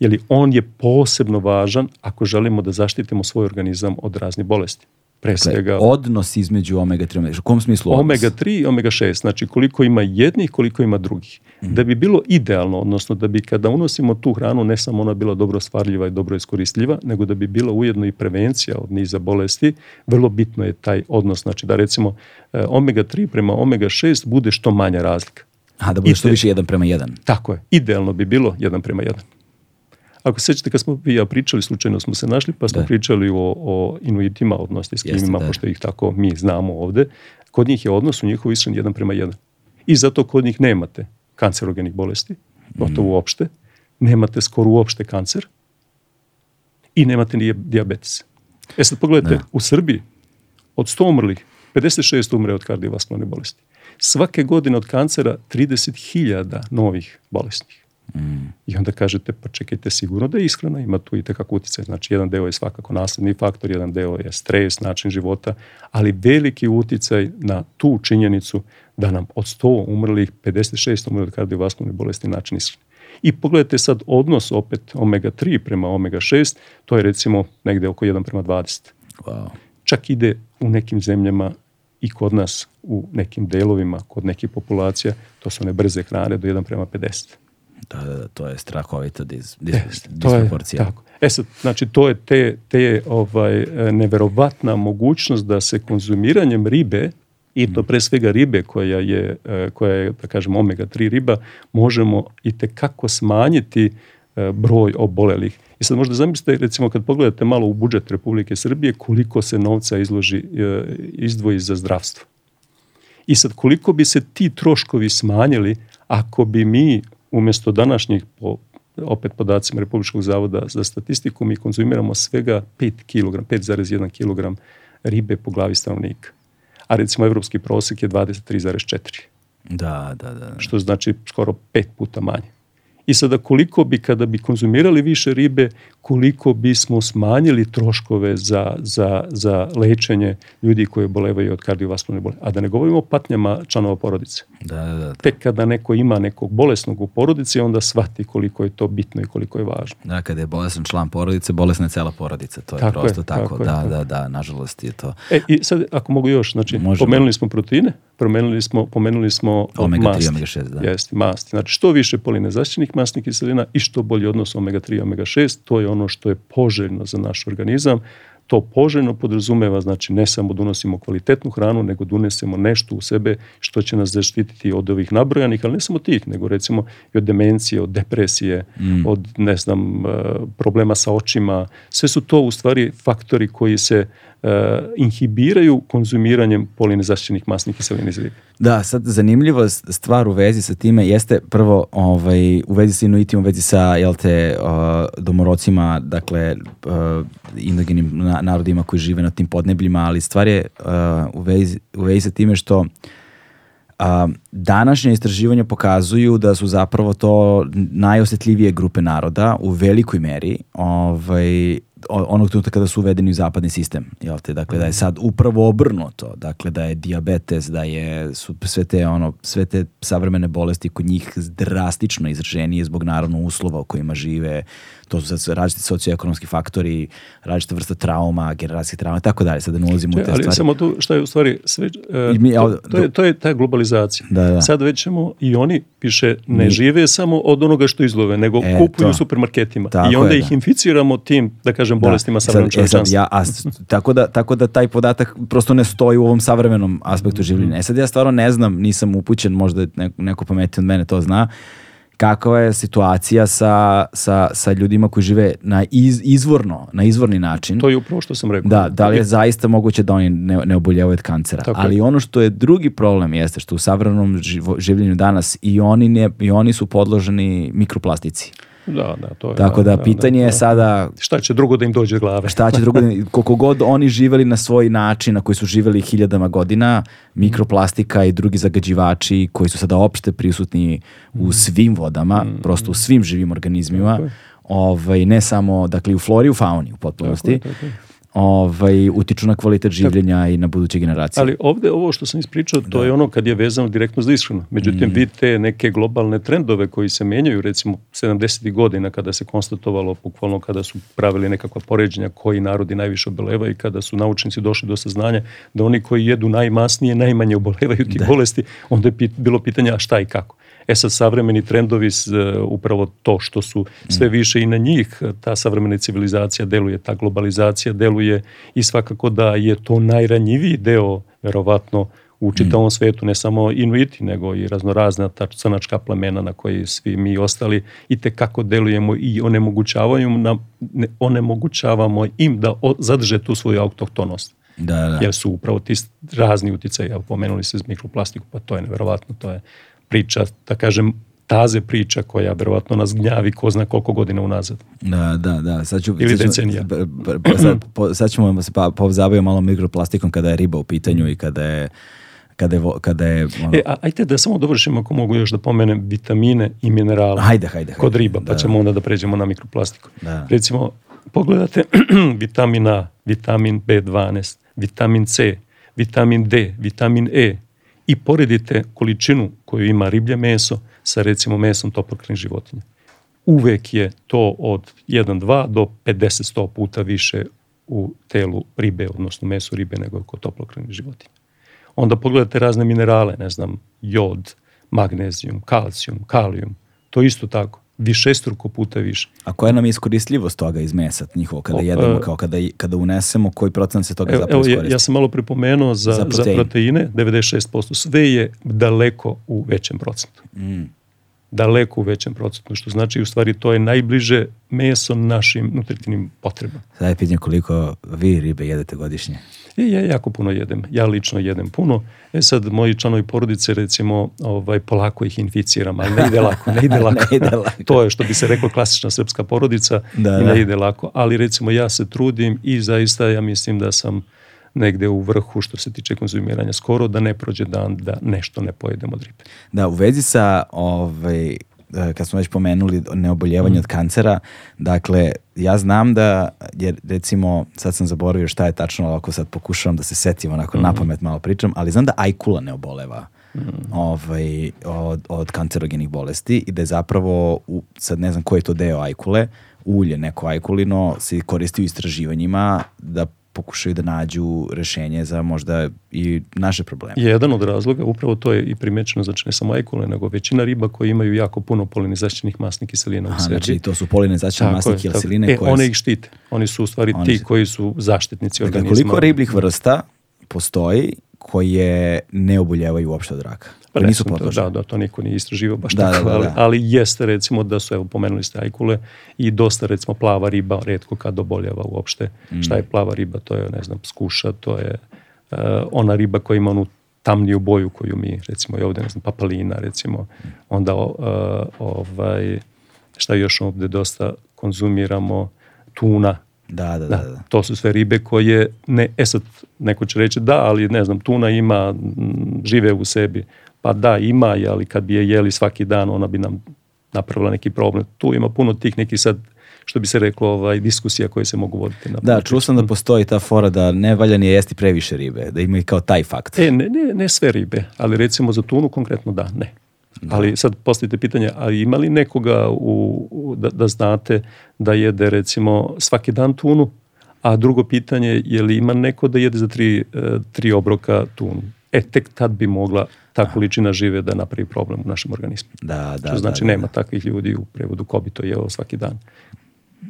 Jeli on je posebno važan ako želimo da zaštitimo svoj organizam od raznih bolesti pre dakle, svega. odnos između omega 3 i omega 6. U kom smislu odnos? Omega 3 i omega 6, znači koliko ima jednih, koliko ima drugih. Mm. Da bi bilo idealno, odnosno da bi kada unosimo tu hranu, ne samo ona bila dobro stvarljiva i dobro iskoristljiva, nego da bi bila ujedno i prevencija od niza bolesti, vrlo bitno je taj odnos. Znači da recimo eh, omega 3 prema omega 6 bude što manja razlika. A da bude što više 1 prema 1. Tako je. Idealno bi bilo 1 prema 1. Ako sećate kad smo vi ja pričali, slučajno smo se našli, pa smo da. pričali o, o inuitima, odnosno eskimima, da. pošto ih tako mi znamo ovde, kod njih je odnos u njihov isran jedan prema jedan. I zato kod njih nemate kancerogenih bolesti, gotovo to mhm. uopšte, nemate skoro uopšte kancer i nemate ni diabetes. E sad pogledajte, da. u Srbiji od 100 umrlih, 56 umre od kardiovaskularne bolesti. Svake godine od kancera 30.000 novih bolesnih. Mm. I onda kažete, pa čekajte, sigurno da je ishrana ima tu i tekako utjecaj. Znači, jedan deo je svakako nasledni faktor, jedan deo je stres, način života, ali veliki uticaj na tu činjenicu da nam od 100 umrlih, 56 umrli od kardiovaskulne bolesti način ishrane. I pogledajte sad odnos opet omega-3 prema omega-6, to je recimo negde oko 1 prema 20. Wow. Čak ide u nekim zemljama i kod nas u nekim delovima, kod nekih populacija, to su one brze hrane do 1 prema 50. Da, da, da, to je strahovita dis, e, dis, to disproporcija. tako. E sad, znači to je te, te ovaj, e, neverovatna mogućnost da se konzumiranjem ribe i to mm. pre svega ribe koja je, e, koja je da kažem, omega-3 riba, možemo i tekako smanjiti broj obolelih. I sad možda zamislite, recimo kad pogledate malo u budžet Republike Srbije, koliko se novca izloži, izdvoji za zdravstvo. I sad koliko bi se ti troškovi smanjili ako bi mi Umesto današnjih, po, opet podacima Republičkog zavoda za statistiku, mi konzumiramo svega 5 kg, 5,1 kg ribe po glavi stanovnika. A recimo evropski prosek je 23,4. Da, da, da, da. Što znači skoro pet puta manje. I sada koliko bi, kada bi konzumirali više ribe, koliko bismo smanjili troškove za, za, za lečenje ljudi koji bolevaju od kardiovaskularne bolesti. A da ne govorimo o patnjama članova porodice. Da, da, da, da. Tek kada neko ima nekog bolesnog u porodici, onda shvati koliko je to bitno i koliko je važno. Da, kada je bolesan član porodice, bolesna je cela porodica. To je tako prosto je, tako. tako. da, da, da, nažalost je to. E, i sad, ako mogu još, znači, Možemo. pomenuli smo proteine, promenili smo, pomenuli smo omega masti. 3, omega 6, da. Jeste, masti. Znači, što više polinezašćenih masnih kiselina i što bolji odnos omega-3 i omega-6. To je ono što je poželjno za naš organizam. To poželjno podrazumeva, znači ne samo da unosimo kvalitetnu hranu, nego da unesemo nešto u sebe što će nas zaštititi od ovih nabrojanih, ali ne samo tih, nego recimo i od demencije, od depresije, mm. od ne znam, e, problema sa očima. Sve su to u stvari faktori koji se Eh, inhibiraju konzumiranjem polinizašćenih masnih kiselina iz ribe. Da, sad zanimljiva stvar u vezi sa time jeste prvo ovaj, u vezi sa inuitima, u vezi sa jel te, uh, domorocima, dakle uh, indogenim narodima koji žive na tim podnebljima, ali stvar je uh, u, vezi, u vezi sa time što A, današnje istraživanja pokazuju da su zapravo to najosetljivije grupe naroda u velikoj meri ovaj, onog trenutka kada su uvedeni u zapadni sistem. Jel te? Dakle, da je sad upravo obrnuto. Dakle, da je diabetes, da je, su sve te, ono, sve te savremene bolesti kod njih drastično izraženije zbog naravno uslova u kojima žive, to su sad različiti socioekonomski faktori, različita vrsta trauma, generacijske trauma, tako dalje, sad da ne ulazimo u te ali stvari. samo tu, šta je u stvari, sve, e, mi, to, to, je, to je ta globalizacija. Da, da. Sad već ćemo, i oni, piše, ne mi, žive samo od onoga što izlove, nego e, kupuju to. u supermarketima. Tako I onda je, ih da. inficiramo tim, da kažem, da. bolestima da. savremenog čovječanstva. Ja, a, tako, da, tako da taj podatak prosto ne stoji u ovom savremenom aspektu mhm. življenja. E sad ja stvarno ne znam, nisam upućen, možda neko, neko pameti od mene to zna, kakva je situacija sa, sa, sa ljudima koji žive na iz, izvorno, na izvorni način. To je upravo što sam rekao. Da, da li je zaista moguće da oni ne, ne oboljevaju od kancera. Tako Ali je. ono što je drugi problem jeste što u savremenom življenju danas i oni, ne, i oni su podloženi mikroplastici. Da, da, to je. Tako da, da, da pitanje da, da, je sada... Šta će drugo da im dođe od glave? šta će drugo da im, <laughs> Koliko god oni živeli na svoj način, na koji su živeli hiljadama godina, mikroplastika i drugi zagađivači koji su sada opšte prisutni u mm. svim vodama, mm. prosto u svim živim organizmima, ovaj, ne samo, dakle, u flori, u fauni u potpunosti. Tako, tako ovaj, utiču na kvalitet življenja i na buduće generacije. Ali ovde ovo što sam ispričao, to da. je ono kad je vezano direktno za ishranu. Međutim, mm. vi neke globalne trendove koji se menjaju, recimo 70. godina kada se konstatovalo, bukvalno kada su pravili nekakva poređenja koji narodi najviše obelevaju i kada su naučnici došli do saznanja da oni koji jedu najmasnije najmanje obolevaju tih da. bolesti, onda je pit, bilo pitanja šta i kako. E sad, savremeni trendovi, e, upravo to što su sve mm. više i na njih, e, ta savremena civilizacija deluje, ta globalizacija deluje i svakako da je to najranjiviji deo, verovatno, u mm. čitavom mm. svetu, ne samo Inuiti, nego i raznorazna ta crnačka plemena na koji svi mi ostali i te kako delujemo i onemogućavamo, na, ne, onemogućavamo im da o, zadrže tu svoju autohtonost. Da, da. Jer su upravo ti razni uticaji, ja pomenuli ste mikroplastiku, pa to je neverovatno, to je priča, da kažem, taze priča koja verovatno nas gnjavi ko zna koliko godina unazad. Da, da, da. Sad ću, Ili sad ću, decenija. Pa, pa, pa, sad, <clears throat> po, sad ćemo se pa, pozabaviti malo mikroplastikom kada je riba u pitanju i kada je kada je, kada je ono... e, a, ajte da samo dovršim ako mogu još da pomenem vitamine i minerale hajde, hajde, hajde. kod riba, pa da. ćemo onda da pređemo na mikroplastiku. Da. Recimo, pogledate vitamina, <clears throat> vitamin B12, vitamin C, vitamin D, vitamin E, i poredite količinu koju ima riblje meso sa recimo mesom toporkrnih životinja. Uvek je to od 1-2 do 50-100 puta više u telu ribe, odnosno mesu ribe nego kod toporkrnih životinja. Onda pogledate razne minerale, ne znam, jod, magnezijum, kalcijum, kalijum, to isto tako više struko puta više. A koja nam je iskoristljivost toga iz mesa njihovo kada o, jedemo, e, kao kada, kada unesemo, koji procenat se toga evo, zapravo iskoristi? Ja, ja sam malo pripomenuo za, za, protein. za proteine, 96%. Sve je daleko u većem procentu. Mm daleko u većem procentu, što znači u stvari to je najbliže meso našim nutritivnim potrebama. Sada je pitanje koliko vi ribe jedete godišnje? I ja jako puno jedem. Ja lično jedem puno. E sad, moji članovi porodice, recimo, ovaj, polako ih inficiram, ali ne ide lako, ne ide <laughs> lako. ne ide lako. to je što bi se reklo klasična srpska porodica da, i ne da. ide lako. Ali recimo, ja se trudim i zaista ja mislim da sam negde u vrhu što se tiče konzumiranja skoro da ne prođe dan da nešto ne pojedemo od ribe. Da, u vezi sa ovaj, e, kad smo već pomenuli neoboljevanje mm. od kancera, dakle, ja znam da, jer recimo, sad sam zaboravio šta je tačno, ali ako sad pokušavam da se setim, onako mm. na pamet malo pričam, ali znam da ajkula ne oboleva mm. ovaj, od, od kancerogenih bolesti i da je zapravo, u, sad ne znam koji je to deo ajkule, ulje neko ajkulino se koristi u istraživanjima da pokušaju da nađu rešenje za možda i naše probleme. Jedan od razloga, upravo to je i primećeno, znači ne samo ekule, nego većina riba koji imaju jako puno polinizašćenih masnih kiselina Aha, u sebi. Znači to su polinizašćene masne kiseline. E, koje... one ih štite. Oni su u stvari oni... ti koji su zaštitnici dakle, organizma. Koliko ribljih vrsta postoji koje ne oboljevaju uopšte od raka. Pa nisu podložne. Da, da, to niko nije istraživao baš da, da tako, da, da, ali, ali jeste recimo da su, evo, pomenuli ste ajkule i dosta recimo plava riba redko kad oboljeva uopšte. Mm. Šta je plava riba? To je, ne znam, skuša, to je uh, ona riba koja ima onu tamniju boju koju mi, recimo, i ovde, ne znam, papalina, recimo, onda uh, ovaj, šta još ovde dosta konzumiramo, tuna, Da, da, da, da, da. To su sve ribe koje, ne, e sad neko će reći da, ali ne znam, tuna ima, žive u sebi. Pa da, ima je, ali kad bi je jeli svaki dan, ona bi nam napravila neki problem. Tu ima puno tih nekih sad što bi se reklo, ovaj, diskusija koje se mogu voditi. Na da, čuo sam da hm. postoji ta fora da ne valja ni jesti previše ribe, da ima i kao taj fakt. E, ne, ne, ne sve ribe, ali recimo za tunu konkretno da, ne. Da. Ali sad postavite pitanje, a ima li nekoga u, da, da znate da jede recimo svaki dan tunu, a drugo pitanje je li ima neko da jede za tri, e, tri obroka tunu? E, tek tad bi mogla ta da. količina žive da napravi problem u našem organizmu. Da, da, Što da, znači da, da, nema da. takvih ljudi u prevodu ko bi to jeo svaki dan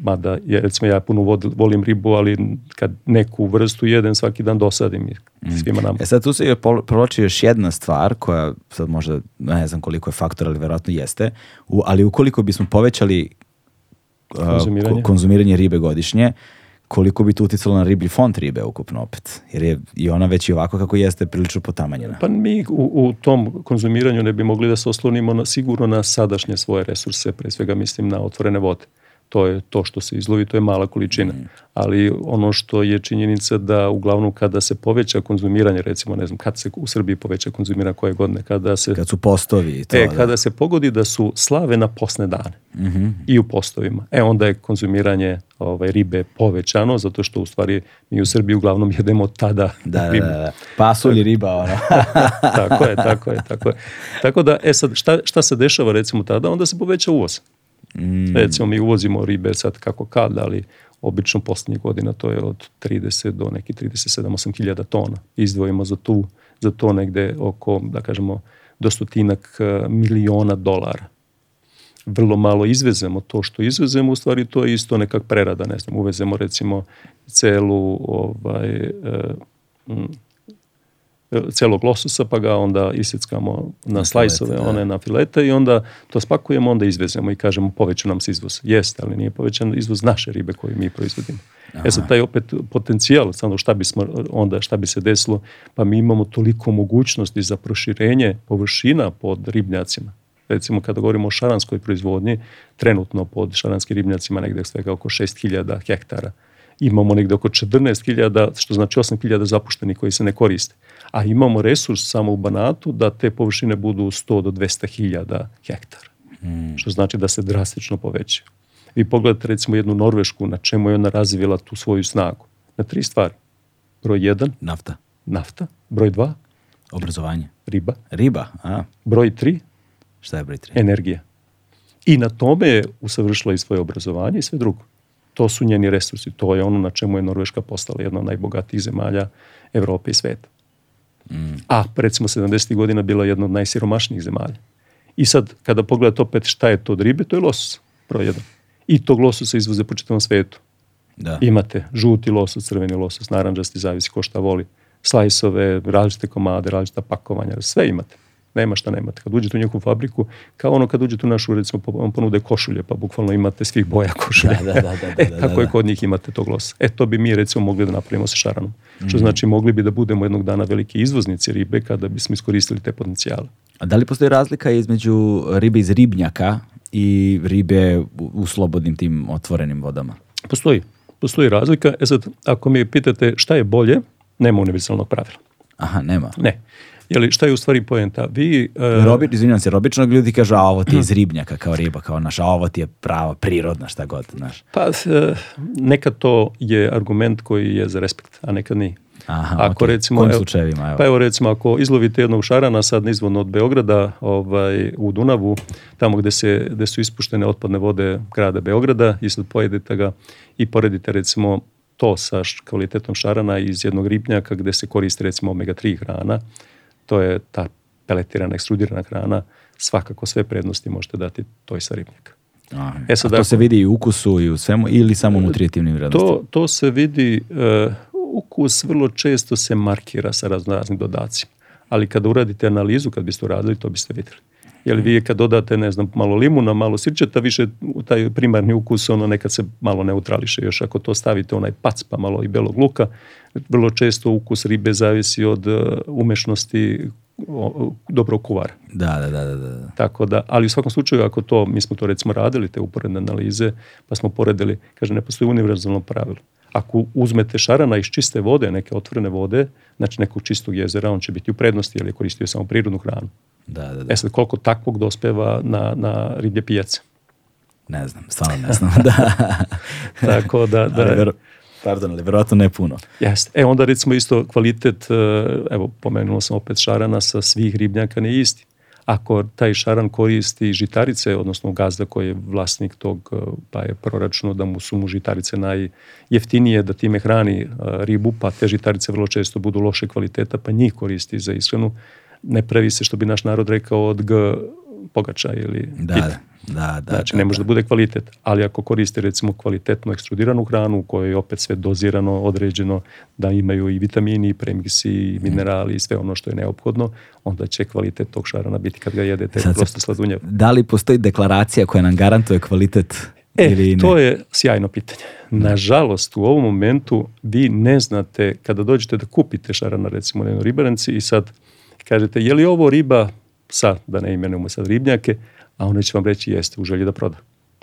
mada je, recimo ja puno volim ribu, ali kad neku vrstu jedem svaki dan dosadim je mm. svima nam. E sad tu se je proloči još jedna stvar koja sad možda ne znam koliko je faktor, ali verovatno jeste, u, ali ukoliko bismo povećali uh, konzumiranje. konzumiranje ribe godišnje, koliko bi to uticalo na riblji fond ribe ukupno opet, jer je i ona već i ovako kako jeste prilično potamanjena. Pa mi u, u tom konzumiranju ne bi mogli da se oslonimo na, sigurno na sadašnje svoje resurse, pre svega mislim na otvorene vode to je to što se izlovi, to je mala količina. Mm. Ali ono što je činjenica da uglavnom kada se poveća konzumiranje, recimo ne znam, kad se u Srbiji poveća konzumira koje godine, kada se... Kad su postovi i to. E, da. kada se pogodi da su slave na posne dane mm -hmm. i u postovima, e onda je konzumiranje ovaj, ribe povećano, zato što u stvari mi u Srbiji uglavnom jedemo tada da, da ribu. Da, da. Pasulj riba, ono. <laughs> tako je, tako je, tako je. Tako da, e sad, šta, šta se dešava recimo tada? Onda se poveća uvoz. Mm. Recimo mi uvozimo ribe sad kako kad, ali obično poslednjih godina to je od 30 do neki 37-8 hiljada tona. Izdvojimo za, tu, za to negde oko, da kažemo, do stotinak e, miliona dolara vrlo malo izvezemo to što izvezemo, u stvari to je isto nekak prerada, ne znam, uvezemo recimo celu ovaj, e, celog lososa, pa ga onda isickamo na, na slajsove, da. one na filete i onda to spakujemo, onda izvezemo i kažemo povećan nam se izvoz. Jeste, ali nije povećan izvoz naše ribe koju mi proizvodimo. Aha. E sad taj opet potencijal, samo šta bismo onda, šta bi se desilo, pa mi imamo toliko mogućnosti za proširenje površina pod ribnjacima. Recimo kada govorimo o šaranskoj proizvodnji, trenutno pod šaranskim ribnjacima negde svega oko 6000 hektara. Imamo negde oko 14.000, što znači 8.000 zapuštenih koji se ne koriste a imamo resurs samo u Banatu da te površine budu 100 do 200 hiljada hektara. Hmm. Što znači da se drastično poveća. Vi pogledate recimo jednu Norvešku na čemu je ona razvila tu svoju snagu. Na tri stvari. Broj jedan. Nafta. Nafta. Broj dva. Obrazovanje. Riba. Riba. A. Broj tri. Šta je broj tri? Energija. I na tome je usavršila i svoje obrazovanje i sve drugo. To su njeni resursi. To je ono na čemu je Norveška postala jedna od najbogatijih zemalja Evrope i sveta. Mm. A recimo 70. godina bila jedna od najsiromašnijih zemalja. I sad kada pogledate opet šta je to od ribe, to je losos, broj jedan. I tog lososa izvoze po čitavom svetu. Da. Imate žuti losos, crveni losos, naranđasti, zavisi ko šta voli. Slajsove, različite komade, različita pakovanja, sve imate. Nema šta nemate. Kad uđete u njihovu fabriku, kao ono kad uđete u našu, recimo, ponude košulje, pa bukvalno imate svih boja košulje. Da, da, da, da, da <laughs> e, da, da, tako da, da. je kod njih imate to losa. E, to bi mi, recimo, mogli da napravimo sa šaranom. Mm. Što mhm. znači, mogli bi da budemo jednog dana velike izvoznice ribe kada bismo iskoristili te potencijale. A da li postoji razlika između ribe iz ribnjaka i ribe u slobodnim tim otvorenim vodama? Postoji. Postoji razlika. E sad, ako mi pitate šta je bolje, nema univerzalnog pravila. Aha, nema. Ne. Jeli, šta je u stvari poenta? Vi, uh... E, Robit, izvinjam se, robično ljudi kaže, a ovo ti je mhm. iz ribnjaka kao riba, kao naš, a ovo ti je prava, prirodna, šta god, znaš. Pa, uh, nekad to je argument koji je za respekt, a nekad nije. Aha, ako okay. recimo, Kojim slučajevima? Evo. Pa evo recimo, ako izlovite jednog šarana sad nizvodno od Beograda ovaj, u Dunavu, tamo gde, se, gde su ispuštene otpadne vode grada Beograda i sad pojedete ga i poredite recimo to sa kvalitetom šarana iz jednog ribnjaka gde se koristi recimo omega-3 hrana, to je ta peletirana, ekstrudirana hrana, svakako sve prednosti možete dati toj sa ribnjaka. A, e sad, a to dakle, se vidi i u ukusu i u svemu, ili samo u e, nutritivnim vrednostima? To, to se vidi, uh, ukus vrlo često se markira sa raznim dodacima, ali kada uradite analizu, kad biste uradili, to biste vidjeli. Jer vi kad dodate, ne znam, malo limuna, malo sirćeta, više taj primarni ukus, ono nekad se malo neutrališe još. Ako to stavite onaj pac pa malo i belog luka, vrlo često ukus ribe zavisi od e, umešnosti dobro kuvara. Da, da, da, da, da. Tako da, ali u svakom slučaju ako to, mi smo to recimo radili, te uporedne analize, pa smo poredili, kaže, ne postoji univerzalno pravilo. Ako uzmete šarana iz čiste vode, neke otvorene vode, znači nekog čistog jezera, on će biti u prednosti jer je koristio samo prirodnu hranu. Da, da, da. E sad, koliko takvog dospeva na, na riblje pijace? Ne znam, stvarno ne znam. <laughs> da. <laughs> Tako da... da. Ali, ver, pardon, ali verovatno ne puno. Jeste. E, onda recimo isto kvalitet, eh, evo, pomenuo sam opet šarana sa svih ribnjaka ne isti. Ako taj šaran koristi žitarice, odnosno gazda koji je vlasnik tog, eh, pa je proračno da mu su mu žitarice najjeftinije, da time hrani eh, ribu, pa te žitarice vrlo često budu loše kvaliteta, pa njih koristi za ishranu, ne pravi se što bi naš narod rekao od G pogača ili da, pita. Da, da, znači, da, ne može da. da bude kvalitet, ali ako koriste recimo kvalitetnu ekstrudiranu hranu u kojoj je opet sve dozirano, određeno, da imaju i vitamini, i premiksi, i mhm. minerali, i sve ono što je neophodno, onda će kvalitet tog šarana biti kad ga jedete Sad prosto sladunjev. Da li postoji deklaracija koja nam garantuje kvalitet? E, ili ne? to je sjajno pitanje. Da. Nažalost, u ovom momentu vi ne znate, kada dođete da kupite šarana recimo na jednoj ribaranci i sad kažete je li ovo riba sa, da ne imenujemo sad ribnjake, a ona će vam reći jeste u želji da proda.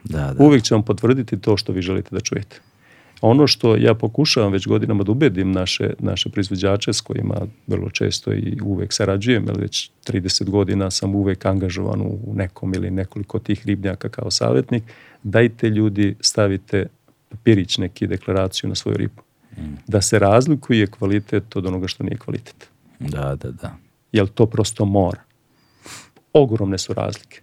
Da, da. Uvijek će vam potvrditi to što vi želite da čujete. Ono što ja pokušavam već godinama da ubedim naše, naše proizvođače s kojima vrlo često i uvek sarađujem, jer već 30 godina sam uvek angažovan u nekom ili nekoliko tih ribnjaka kao savjetnik, dajte ljudi stavite papirić neki deklaraciju na svoju ribu. Mm. Da se razlikuje kvalitet od onoga što nije kvalitet. Da, da, da jer to prosto mora. Ogromne su razlike.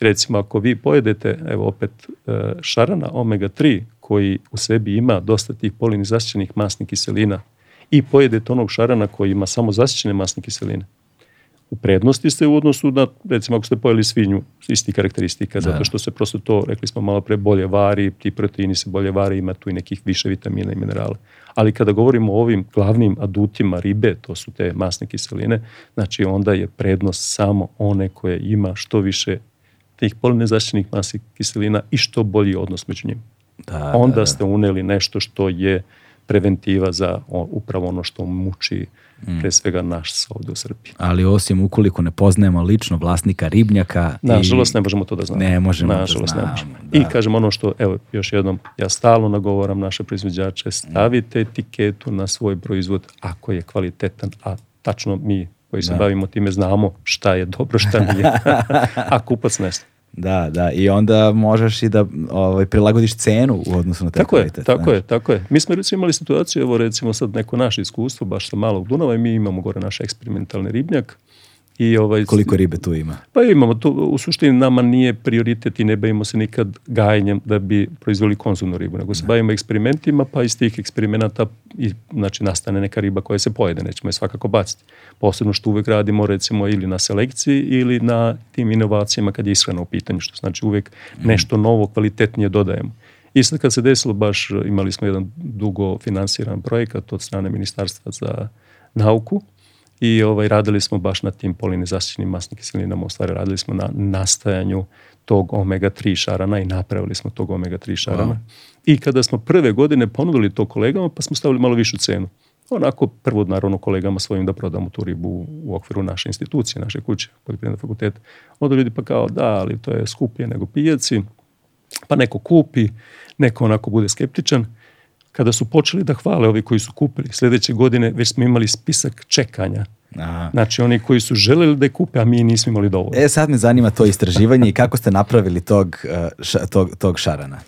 Recimo, ako vi pojedete, evo opet, e, šarana omega-3, koji u sebi ima dosta tih polinizasićenih masnih kiselina i pojedete onog šarana koji ima samo zasićene masne kiseline, u prednosti ste u odnosu na, recimo ako ste pojeli svinju, isti karakteristika, da. zato što se prosto to, rekli smo malo pre, bolje vari, ti proteini se bolje vari, ima tu i nekih više vitamina i minerala ali kada govorimo o ovim glavnim adutima ribe, to su te masne kiseline, znači onda je prednost samo one koje ima što više tih polinezašćenih masnih kiselina i što bolji odnos među njima. Da, onda da, da. ste uneli nešto što je preventiva za upravo ono što muči uh, mm. pre svega naš ovdje u Srbiji. Ali osim ukoliko ne poznajemo lično vlasnika ribnjaka... Nažalost i... ne možemo to da znamo. Ne možemo da Nažalost, da znamo. Ne možemo. Da. I kažem ono što, evo još jednom, ja stalno nagovaram naše proizvođače, stavite mm. etiketu na svoj proizvod ako je kvalitetan, a tačno mi koji se da. bavimo time znamo šta je dobro, šta nije, <laughs> a kupac ne zna. Da, da, i onda možeš i da ovaj, prilagodiš cenu u odnosu na taj tako kvalitet. Je, tako znaš. je, tako je. Mi smo recimo imali situaciju, evo recimo sad neko naše iskustvo, baš sa malog Dunava i mi imamo gore naš eksperimentalni ribnjak, I ovaj, Koliko ribe tu ima? Pa imamo. Tu, u suštini nama nije prioritet i ne bavimo se nikad gajenjem da bi proizveli konzumnu ribu, nego se ne. Da. bavimo eksperimentima, pa iz tih eksperimenata i, znači, nastane neka riba koja se pojede, nećemo je svakako baciti. Posebno što uvek radimo recimo ili na selekciji ili na tim inovacijama kad je ishrana u pitanju, što znači uvek mm. nešto novo, kvalitetnije dodajemo. I sad kad se desilo baš, imali smo jedan dugo finansiran projekat od strane Ministarstva za nauku, i ovaj, radili smo baš na tim polinizastičnim masnim kiselinama, u stvari radili smo na nastajanju tog omega-3 šarana i napravili smo tog omega-3 šarana. Wow. I kada smo prve godine ponudili to kolegama, pa smo stavili malo višu cenu. Onako, prvo naravno kolegama svojim da prodamo tu ribu u okviru naše institucije, naše kuće, poljoprivredne fakultete. Onda ljudi pa kao da, ali to je skupije nego pijaci, pa neko kupi, neko onako bude skeptičan kada su počeli da hvale ovi koji su kupili, sljedeće godine već smo imali spisak čekanja. Aha. Znači oni koji su želeli da je kupe, a mi nismo imali dovoljno. E sad me zanima to istraživanje i kako ste napravili tog, e, tog, tog šarana.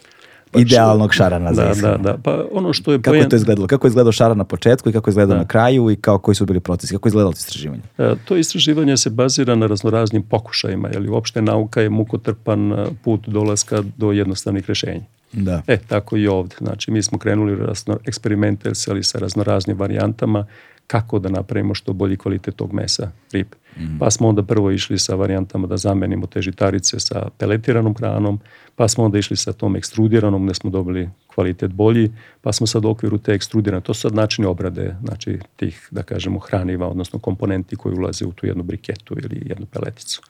Pa Idealnog što, šarana za da, da, da, Pa ono što je kako je to izgledalo? Kako je izgledao šaran na početku i kako je izgledao da. na kraju i kao koji su bili procesi? Kako je izgledalo to istraživanje? E, to istraživanje se bazira na raznoraznim pokušajima. Jer uopšte nauka je mukotrpan e, put dolaska do jednostavnih rešenja. Da. E, tako i ovde. Znači, mi smo krenuli eksperimentirali sa raznoraznim varijantama kako da napravimo što bolji kvalitet tog mesa ribe. Mm. Pa smo onda prvo išli sa varijantama da zamenimo te žitarice sa peletiranom hranom, pa smo onda išli sa tom ekstrudiranom gdje smo dobili kvalitet bolji, pa smo sad u okviru te ekstrudirane, to su sad načini obrade znači tih, da kažemo, hraniva, odnosno komponenti koji ulaze u tu jednu briketu ili jednu peleticu.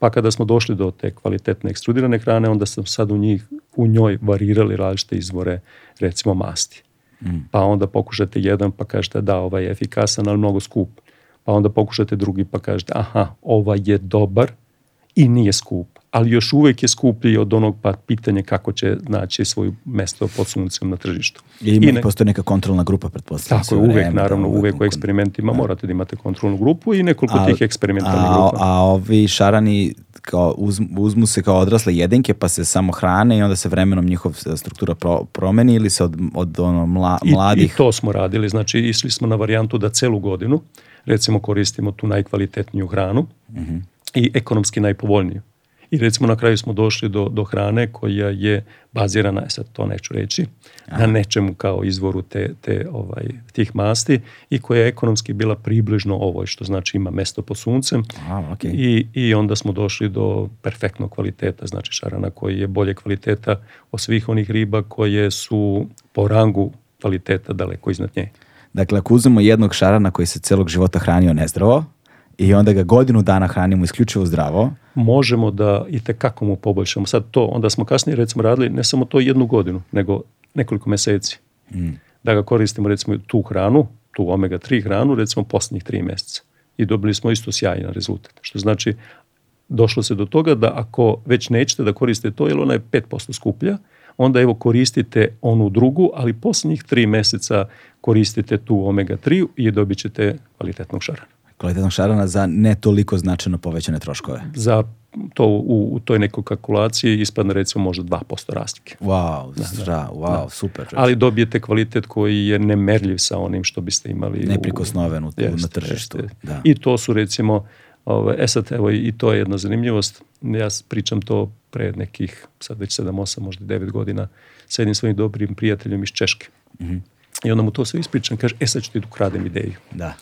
Pa kada smo došli do te kvalitetne ekstrudirane hrane, onda sam sad u, njih, u njoj varirali različite izvore, recimo masti. Mm. Pa onda pokušate jedan pa kažete da, ovaj je efikasan, ali mnogo skup. Pa onda pokušate drugi pa kažete aha, ovaj je dobar i nije skup ali još uvek je skuplji od onog pa pitanje kako će naći svoje mesto pod suncem na tržištu. I, ima, I ne, postoje neka kontrolna grupa, pretpostavljam. Tako je, uvek, da naravno, uvek, uvek u eksperimentima da. morate da imate kontrolnu grupu i nekoliko a, tih eksperimentalnih a, grupa. A ovi šarani kao uzmu, uzmu se kao odrasle jedinke pa se samo hrane i onda se vremenom njihov e, struktura pro, promeni ili se od, od ono mla, I, mladih... I to smo radili, znači išli smo na varijantu da celu godinu recimo koristimo tu najkvalitetniju hranu mm -hmm. i ekonomski najpovoljniju I recimo na kraju smo došli do, do hrane koja je bazirana, e sad to neću reći, Aha. na nečemu kao izvoru te, te, ovaj, tih masti i koja je ekonomski bila približno ovoj, što znači ima mesto pod suncem Aha, okay. I, i onda smo došli do perfektnog kvaliteta, znači šarana koji je bolje kvaliteta od svih onih riba koje su po rangu kvaliteta daleko iznad nje. Dakle, ako uzmemo jednog šarana koji se celog života hranio nezdravo, i onda ga godinu dana hranimo isključivo zdravo. Možemo da i te kako mu poboljšamo. Sad to, onda smo kasnije recimo radili ne samo to jednu godinu, nego nekoliko meseci. Mm. Da ga koristimo recimo tu hranu, tu omega-3 hranu recimo poslednjih 3 meseca I dobili smo isto sjajan rezultat. Što znači došlo se do toga da ako već nećete da koristite to, jer ona je 5% skuplja, onda evo koristite onu drugu, ali posljednjih 3 meseca koristite tu omega-3 i dobićete kvalitetnog šarana kvalitetnog šarana za ne toliko značajno povećane troškove. Za to u, u toj nekoj kalkulaciji ispadne recimo možda 2% razlike. Wow, da, stra, da. wow, da. super. Čeče. Ali dobijete kvalitet koji je nemerljiv sa onim što biste imali. Neprikosnoven u, u, jest, na tržištu. Jest, da. I to su recimo, ove, ovaj, e sad evo i to je jedna zanimljivost, ja pričam to pre nekih, sad već 7, 8, možda 9 godina, sa jednim svojim dobrim prijateljem iz Češke. Mm -hmm. I onda mu to sve ispričam, kaže, e sad ću ti da ukradem ideju. Da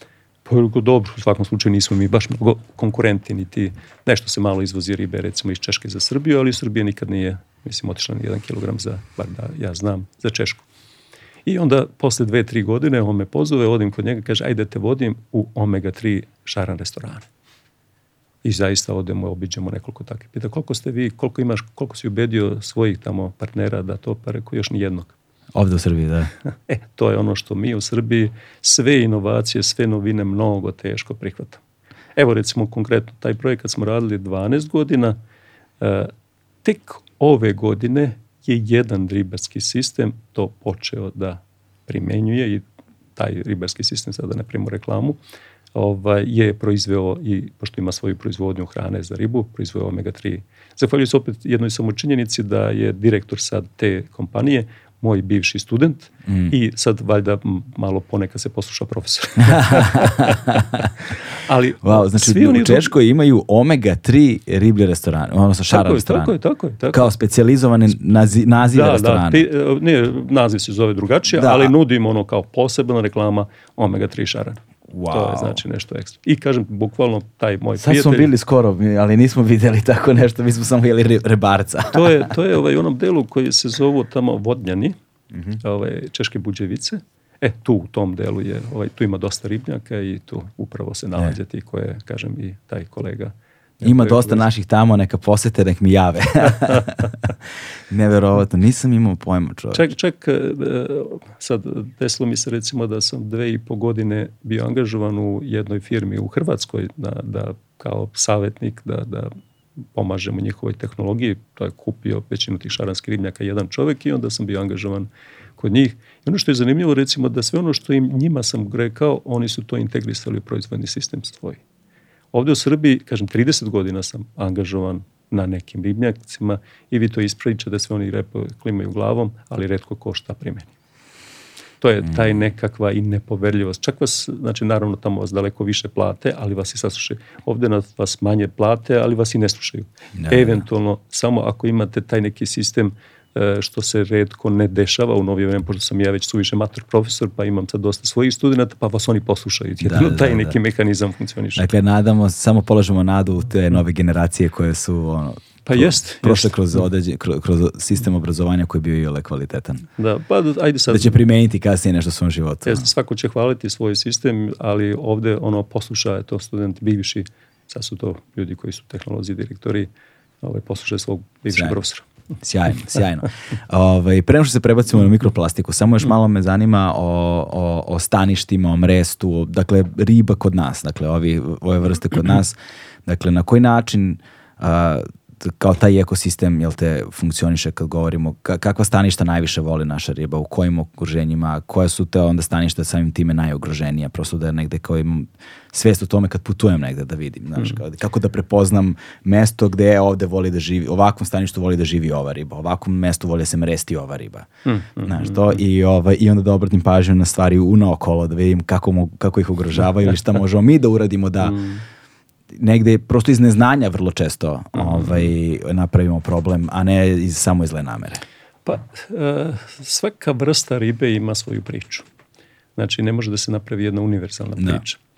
poruku dobro, u svakom slučaju nismo mi baš mnogo konkurenti, niti nešto se malo izvozi ribe, recimo iz Češke za Srbiju, ali Srbija nikad nije, mislim, otišla ni jedan kilogram za, bar da ja znam, za Češku. I onda posle dve, tri godine on me pozove, odim kod njega, kaže, ajde da te vodim u Omega 3 šaran restorane. I zaista odemo, obiđemo nekoliko takvih. Pita, koliko ste vi, koliko imaš, koliko si ubedio svojih tamo partnera da to, pa rekao, još ni jednog. Ovde u Srbiji, da. <laughs> E, to je ono što mi u Srbiji sve inovacije, sve novine mnogo teško prihvatamo. Evo recimo konkretno, taj projekat smo radili 12 godina, e, tek ove godine je jedan ribarski sistem to počeo da primenjuje i taj ribarski sistem, sada da ne primu reklamu, ovaj, je proizveo i, pošto ima svoju proizvodnju hrane za ribu, proizveo omega-3. Zahvaljuju se opet jednoj samo činjenici da je direktor sad te kompanije moj bivši student mm. i sad valjda malo ponekad se posluša profesor. <laughs> Ali wow, znači svi oni u Češkoj imaju omega 3 riblje restorane, odnosno šara tako restorane. Tako je, tako je, tako je. Kao specijalizovane nazi, nazive da, restorana. Da, ti, e, ne, naziv se zove drugačije, da. ali nudim ono kao posebna reklama omega 3 šarana. Wow. To je znači nešto ekstra. I kažem, bukvalno taj moj Sad prijatelj... Sad smo bili skoro, ali nismo vidjeli tako nešto, mi smo samo jeli rebarca. to je, to je <laughs> ovaj, onom delu koji se zovu tamo vodnjani, mm -hmm. ovaj, češke buđevice. E, tu u tom delu je, ovaj, tu ima dosta ribnjaka i tu upravo se nalaze e. ti koje, kažem, i taj kolega Ima dosta naših tamo, neka posete, nek mi jave. <laughs> Neverovatno, nisam imao pojma čovjek. Ček, ček, e, e, sad desilo mi se recimo da sam dve i po godine bio angažovan u jednoj firmi u Hrvatskoj da, da kao savjetnik da, da pomažemo njihovoj tehnologiji. To je kupio većinu tih šaranskih ribnjaka jedan čovjek i onda sam bio angažovan kod njih. I ono što je zanimljivo recimo da sve ono što im njima sam rekao, oni su to integrisali u proizvodni sistem svoj. Ovde u Srbiji, kažem, 30 godina sam angažovan na nekim ribnjacima i vi to ispričate da sve oni repo klimaju glavom, ali redko ko šta primeni. To je taj mm. nekakva i nepoverljivost. Čak vas, znači naravno tamo vas daleko više plate, ali vas i saslušaju. Ovde vas manje plate, ali vas i ne slušaju. Ne, Eventualno, samo ako imate taj neki sistem uh, E, što se redko ne dešava u novije vreme, pošto sam ja već suviše mater profesor, pa imam sad dosta svojih studenta, pa vas oni poslušaju. Da, jedino da, taj da, neki da. mehanizam funkcioniše. Dakle, nadamo, samo polažemo nadu u te nove generacije koje su ono, Pa jest. Prošle jest. Kroz, odeđe, kroz, sistem obrazovanja koji je bio i ole kvalitetan. Da, pa ajde sad. Da će primeniti kasnije nešto u svom životu. Jest, svako će hvaliti svoj sistem, ali ovde ono posluša to studenti bivši, sad su to ljudi koji su tehnolozi direktori, ovaj, poslušaju svog bivšeg profesora. Sjajno, sjajno. Ove, ovaj, pre što se prebacimo na mikroplastiku, samo još malo me zanima o, o, o staništima, o mrestu, dakle riba kod nas, dakle ovi, ove vrste kod nas. Dakle, na koji način a, kao taj ekosistem, jel te, funkcioniše kad govorimo, kakva staništa najviše voli naša riba, u kojim okruženjima, koja su te onda staništa samim time najugroženija, prosto da je negde kao imam svest o tome kad putujem negde da vidim, znaš, mhm. kao, da kako da prepoznam mesto gde je ovde voli da živi, ovakvom staništu voli da živi ova riba, ovakvom mestu voli da se mresti ova riba, mhm, znaš, mhm, to, i, ovaj, i onda da obratim pažnju na stvari unaokolo, da vidim kako, mogu, kako ih ugrožavaju ili šta <laughs> možemo mi da uradimo da negde prosto iz neznanja vrlo često mm -hmm. ovaj, napravimo problem, a ne iz, samo iz zle namere. Pa, e, svaka vrsta ribe ima svoju priču. Znači, ne može da se napravi jedna univerzalna da. priča. Da.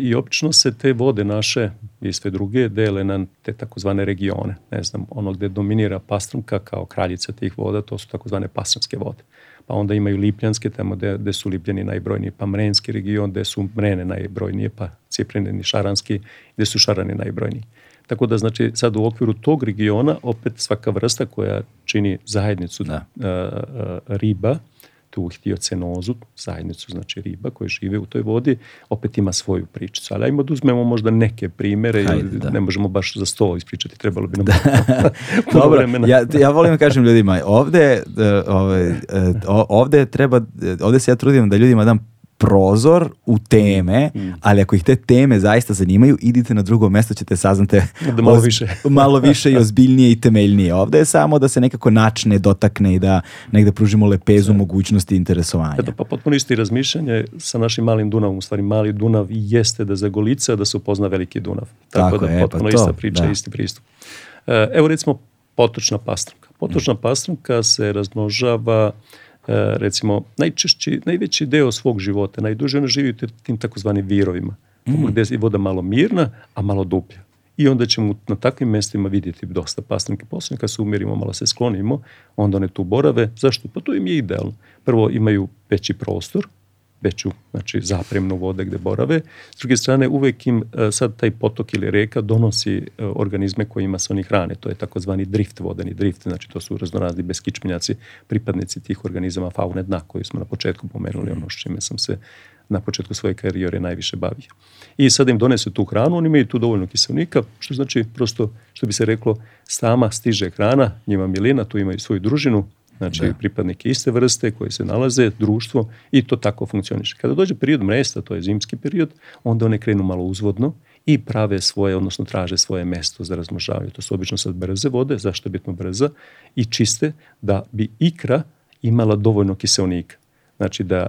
I opično se te vode naše i sve druge dele na te takozvane regione. Ne znam, ono gde dominira pastrmka kao kraljica tih voda, to su takozvane pastrmske vode pa onda imaju Lipljanske, tamo gde, su Lipljani najbrojniji, pa Mrenski region, gde su Mrene najbrojnije, pa Ciprineni, Šaranski, gde su Šarani najbrojniji. Tako da znači sad u okviru tog regiona opet svaka vrsta koja čini zajednicu da. a, a, riba tu htiocenozu, zajednicu znači riba koje žive u toj vodi, opet ima svoju pričicu. Ali ajmo da uzmemo možda neke primere, Hajde, da. ne možemo baš za sto ispričati, trebalo bi nam da. <laughs> Dobro, vremena. ja, ja volim da kažem ljudima, ovde, e, ovde, ovaj, ovde treba, e, ovde se ja trudim da ljudima dam prozor u teme, mm. ali ako ih te teme zaista zanimaju, idite na drugo mesto, ćete saznati da malo, više. <laughs> malo više i ozbiljnije i temeljnije. Ovde je samo da se nekako načne, dotakne i da negde pružimo lepezu mogućnosti interesovanja. Eto, pa potpuno isto razmišljanje sa našim malim Dunavom. U stvari, mali Dunav jeste da zagolica, da se upozna veliki Dunav. Tako, Tako da je, pa potpuno pa to, ista priča, da. isti pristup. E, evo recimo potočna pastranka. Potočna mm. pastranka se razmnožava uh, E, recimo, najčešći, najveći deo svog života, najduže ona živi u tim takozvanim virovima, mm. gde je voda malo mirna, a malo dublja. I onda ćemo na takvim mestima vidjeti dosta pastrnke. Poslednje kad se umirimo, malo se sklonimo, onda one tu borave. Zašto? Pa to im je idealno. Prvo imaju veći prostor, veću znači, zapremnu vode gde borave. S druge strane, uvek im e, sad taj potok ili reka donosi e, organizme kojima se oni hrane. To je takozvani drift, vodeni drift. Znači, to su raznorazni beskičminjaci, pripadnici tih organizama faune dna koji smo na početku pomenuli, ono s čime sam se na početku svoje karijere najviše bavio. I sad im donese tu hranu, oni imaju tu dovoljno kiselnika, što znači prosto, što bi se reklo, sama stiže hrana, njima milina, tu imaju svoju družinu, znači da. pripadnike iste vrste koji se nalaze, društvo i to tako funkcioniše. Kada dođe period mresta, to je zimski period, onda one krenu malo uzvodno i prave svoje, odnosno traže svoje mesto za razmnožavanje. To su obično sad brze vode, zašto je bitno brza, i čiste da bi ikra imala dovoljno kiselnika. Znači da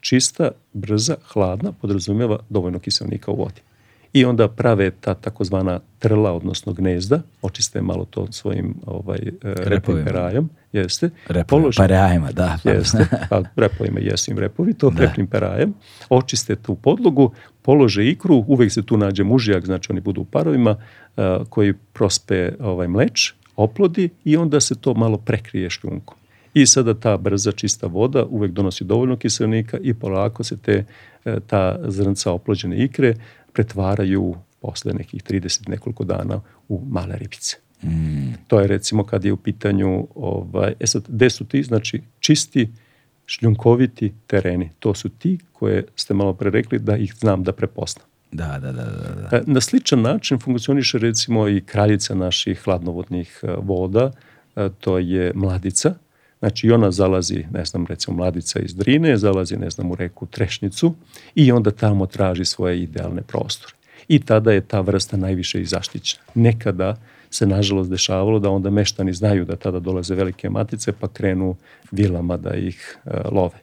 čista, brza, hladna podrazumeva dovoljno kiselnika u vodi i onda prave ta takozvana trla, odnosno gnezda, očiste malo to svojim ovaj, e, repim perajom, jeste. Repovima, Položi, perajima, pa da. Pa. Jeste, pa repovima jesu im repovi, to <laughs> da. repim perajem. Očiste tu podlogu, polože ikru, uvek se tu nađe mužijak, znači oni budu u parovima, a, e, koji prospe ovaj mleč, oplodi i onda se to malo prekrije šljunkom. I sada ta brza čista voda uvek donosi dovoljno kiselnika i polako se te e, ta zrnca oplođene ikre pretvaraju posle nekih 30 nekoliko dana u male ribice. Mm. To je recimo kad je u pitanju, ovaj, e sad, gde su ti, znači čisti, šljunkoviti tereni. To su ti koje ste malo pre rekli da ih znam da prepoznam. Da, da, da, da, da. E, na sličan način funkcioniše recimo i kraljica naših hladnovodnih e, voda, e, to je mladica, Znači ona zalazi, ne znam, recimo mladica iz Drine, zalazi, ne znam, u reku Trešnicu i onda tamo traži svoje idealne prostore. I tada je ta vrsta najviše i zaštićena. Nekada se nažalost dešavalo da onda meštani znaju da tada dolaze velike matice pa krenu vilama da ih e, love.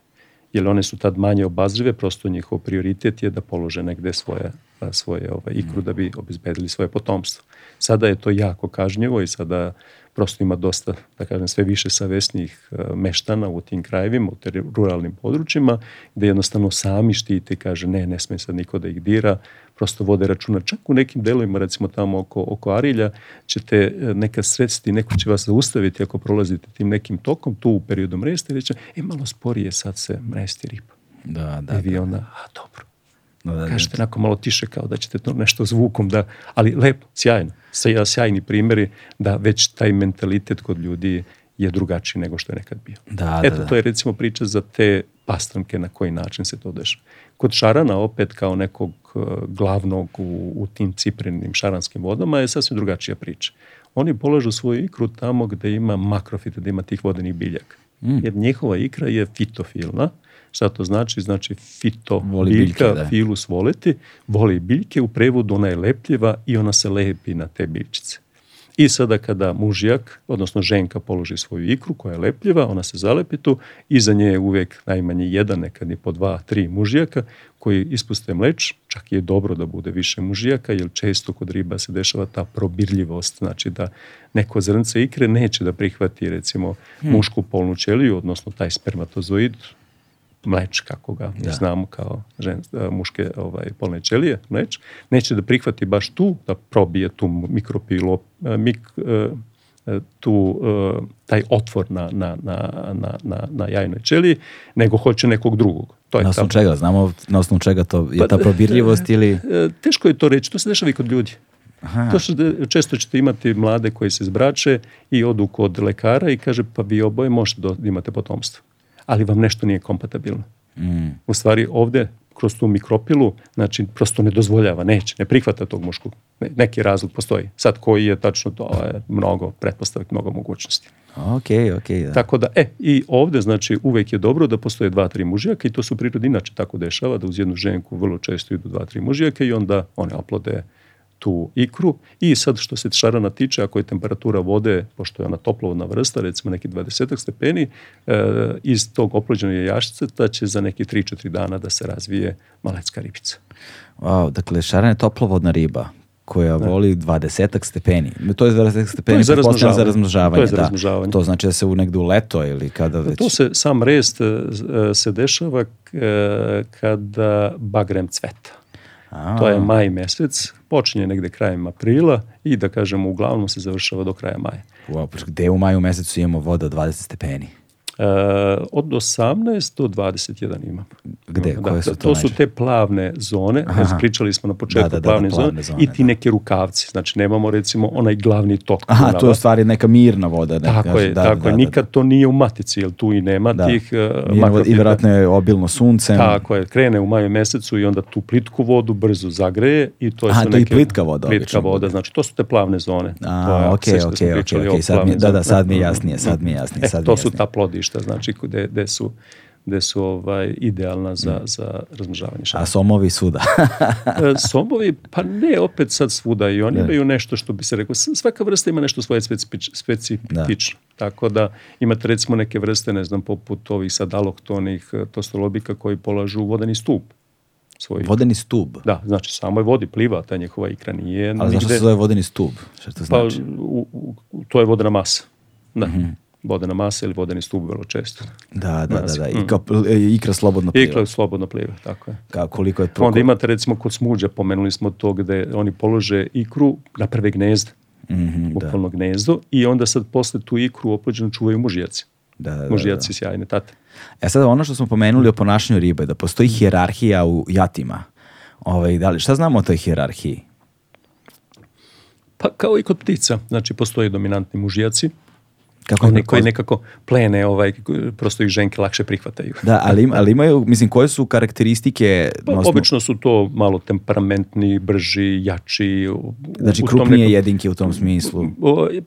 Jer one su tad manje obazrive, prosto njihov prioritet je da polože negde svoje, e, svoje ovaj, ikru da bi obezbedili svoje potomstvo. Sada je to jako kažnjivo i sada prosto ima dosta, da kažem, sve više savesnih e, meštana u tim krajevima, u te ruralnim područjima, gde jednostavno sami štite, kaže ne, ne sme sad niko da ih dira, prosto vode računa. Čak u nekim delovima, recimo tamo oko, oko Arilja, ćete e, neka sredsti, neko će vas zaustaviti ako prolazite tim nekim tokom, tu u periodom mresti, reći, e, malo sporije sad se mresti riba. Da, da. I vi da. onda, a dobro Da, da, da, Kažete onako malo tiše kao da ćete to nešto zvukom da, ali lepo, sjajno. Sjajni primjeri da već taj mentalitet kod ljudi je drugačiji nego što je nekad bio. Da, da Eto, da, da. to je recimo priča za te pastramke na koji način se to dešava. Kod šarana opet kao nekog e, glavnog u, u tim ciprinim šaranskim vodama je sasvim drugačija priča. Oni polažu svoju ikru tamo gde ima makrofita, gde ima tih vodenih biljaka. Mm. Jer njihova ikra je fitofilna, Šta to znači? Znači fito voli biljka, biljke, da. filus voleti, voli biljke, u prevodu ona je lepljiva i ona se lepi na te biljčice. I sada kada mužjak, odnosno ženka položi svoju ikru koja je lepljiva, ona se zalepi tu, iza nje je uvek najmanje jedan, nekad i po dva, tri mužjaka koji ispuste mleč, čak je dobro da bude više mužjaka, jer često kod riba se dešava ta probirljivost, znači da neko zrnce ikre neće da prihvati recimo hm. mušku polnu ćeliju, odnosno taj spermatozoid, mleč, kako ga da. znamo kao žen, e, muške ovaj, polne ćelije, mleč, neće da prihvati baš tu, da probije tu mikropilo, e, mik, e, tu, taj otvor na, na, na, na, na, na jajnoj ćeliji, nego hoće nekog drugog. To je na osnovu ta... čega? Znamo na osnovu čega to je pa, ta probirljivost ili... Teško je to reći, to se dešava i kod ljudi. Aha. To što često ćete imati mlade koji se zbrače i odu kod lekara i kaže pa vi oboje možete da imate potomstvo ali vam nešto nije kompatibilno. Mm. U stvari ovde kroz tu mikropilu, znači prosto ne dozvoljava, neće, ne prihvata tog muškog. Ne, neki razlog postoji. Sad koji je tačno, to je mnogo pretpostavak, mnogo mogućnosti. Ok, ok. Da. Tako da, e, i ovde znači uvek je dobro da postoje dva, tri mužijaka i to su prirodi inače tako dešava, da uz jednu ženku vrlo često idu dva, tri mužijaka i onda one aplode uh, tu ikru i sad što se šarana tiče, ako je temperatura vode, pošto je ona toplovodna vrsta, recimo neki 20 stepeni, e, iz tog oplođenog jajašca da će za neki 3-4 dana da se razvije malecka ribica. Wow, dakle, šarana je toplovodna riba koja da. voli 20 stepeni. To je 20 stepeni, to je za razmnožavanje. Za razmnožavanje, to, je za da. to znači da se u negde u leto ili kada da, već... To se, sam rest e, se dešava e, kada bagrem cveta A. To je maj mesec, počinje negde krajem aprila i da kažemo uglavnom se završava do kraja maja. Wow, pa gde u maju mesecu imamo voda od 20 stepeni? E, od 18 do 21 imam. Gde? Da, Koje da, su to? To su te plavne zone, Aha. Znači, pričali smo na početku da, da, da plavne, da, plavne zone, i ti da. neke rukavci. Znači nemamo recimo onaj glavni tok. Aha, Dunava. to je u stvari neka mirna voda. Ne? Tako je, da, tako je. Nikad to nije u matici, jer tu i nema tih uh, I vjerojatno je obilno suncem. Tako je, krene u maju mesecu i onda tu plitku vodu brzo zagreje i to je Aha, to neke, plitka voda. Plitka voda, znači to su te plavne zone. A, okej, okej, okej, sad mi, da, da, sad mi jasnije, sad mi jasnije. E, to su ta plodišta lovišta, znači gde, gde su gde su ovaj, idealna za, mm. za razmnožavanje šarana. A somovi svuda? <laughs> E, somovi, pa ne, opet sad svuda i oni ne. Da. imaju nešto što bi se rekao, svaka vrsta ima nešto svoje specifič, da. specifično. Da. Tako da imate recimo neke vrste, ne znam, poput ovih sad aloktonih e, tostolobika koji polažu u vodeni stup. Svoj... Vodeni stub? Da, znači samo je vodi, pliva, ta njehova ikra nije. Ali nigde... zašto se zove vodeni stub? Šta to pa, znači? Pa, u, u, to je vodena masa. Da. Mm -hmm vodena masa ili vodeni stub vrlo često. Da, da, da, znači, da. I mm. kao, e, ikra slobodno pliva. Ikra slobodno pliva, tako je. Ka, koliko je pa proko... Onda imate recimo kod smuđa, pomenuli smo to gde oni polože ikru na prve gnezde, mm -hmm, bukvalno da. gnezdo, i onda sad posle tu ikru opođeno čuvaju mužjaci. Da, da, mužjaci da, da. sjajne tate. E sad ono što smo pomenuli o ponašanju ribe, da postoji hjerarhija u jatima. Ovaj, da li, šta znamo o toj hjerarhiji? Pa kao i kod ptica, znači postoje dominantni mužjaci, kako koje, neko, nekako plene ovaj prosto ih ženke lakše prihvataju. Da, ali, im, ali imaju, mislim, koje su karakteristike? Pa, osnovu... Obično su to malo temperamentni, brži, jači. znači, krupnije nekom... jedinke u tom smislu.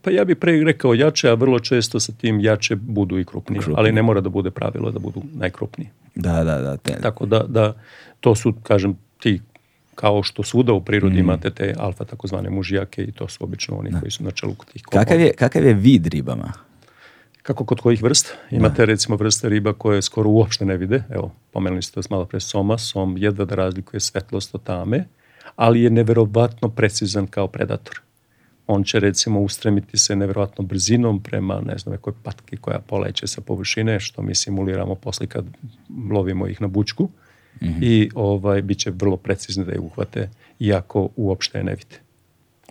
pa ja bih pre rekao jače, a vrlo često sa tim jače budu i krupnije, krupnije. ali ne mora da bude pravilo da budu najkrupniji. Da, da, da. Te... Tako da, da, to su, kažem, ti kao što svuda u prirodi mm. imate te alfa takozvane mužijake i to su obično oni da. koji su na čelu kod tih kopova. Kakav je, kakav je vid ribama? Kako kod kojih vrsta? Da. Imate da. recimo vrste riba koje skoro uopšte ne vide. Evo, pomenuli ste vas malo pre soma. Som jedva da razlikuje svetlost od tame, ali je neverovatno precizan kao predator. On će recimo ustremiti se neverovatno brzinom prema ne znam nekoj patki koja poleće sa površine, što mi simuliramo posle kad lovimo ih na bučku. Mm -hmm. i ovaj, bit će vrlo precizne da je uhvate, iako uopšte ne vide.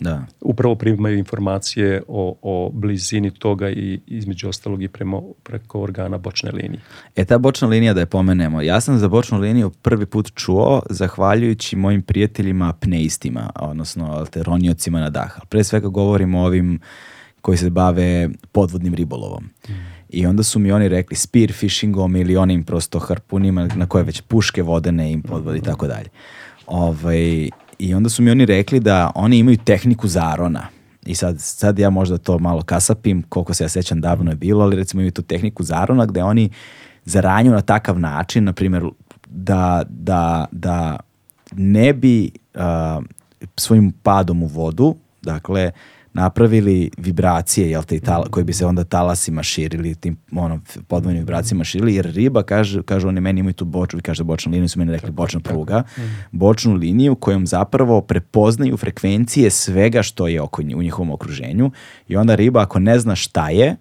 Da. Upravo primaju informacije o, o blizini toga i između ostalog i prema, preko organa bočne linije. E ta bočna linija da je pomenemo. Ja sam za bočnu liniju prvi put čuo zahvaljujući mojim prijateljima apneistima, odnosno alteroniocima na dah. Pre svega govorimo o ovim koji se bave podvodnim ribolovom. Mm I onda su mi oni rekli spear fishingom ili onim prosto harpunima na koje već puške vodene im podvodi i tako dalje. Ovaj, I onda su mi oni rekli da oni imaju tehniku zarona. I sad, sad ja možda to malo kasapim, koliko se ja sećam davno je bilo, ali recimo imaju tu tehniku zarona gde oni zaranju na takav način, na primjer, da, da, da ne bi uh, svojim padom u vodu, dakle, napravili vibracije jel te, tala, koji bi se onda talasima širili, tim ono, podvojnim vibracijama širili, jer riba, kaže, kaže oni meni imaju tu bočnu, kaže kažete da bočnu liniju, su meni rekli bočna pruga, mhm. bočnu liniju kojom zapravo prepoznaju frekvencije svega što je oko, u njihovom okruženju i onda riba ako ne zna šta je,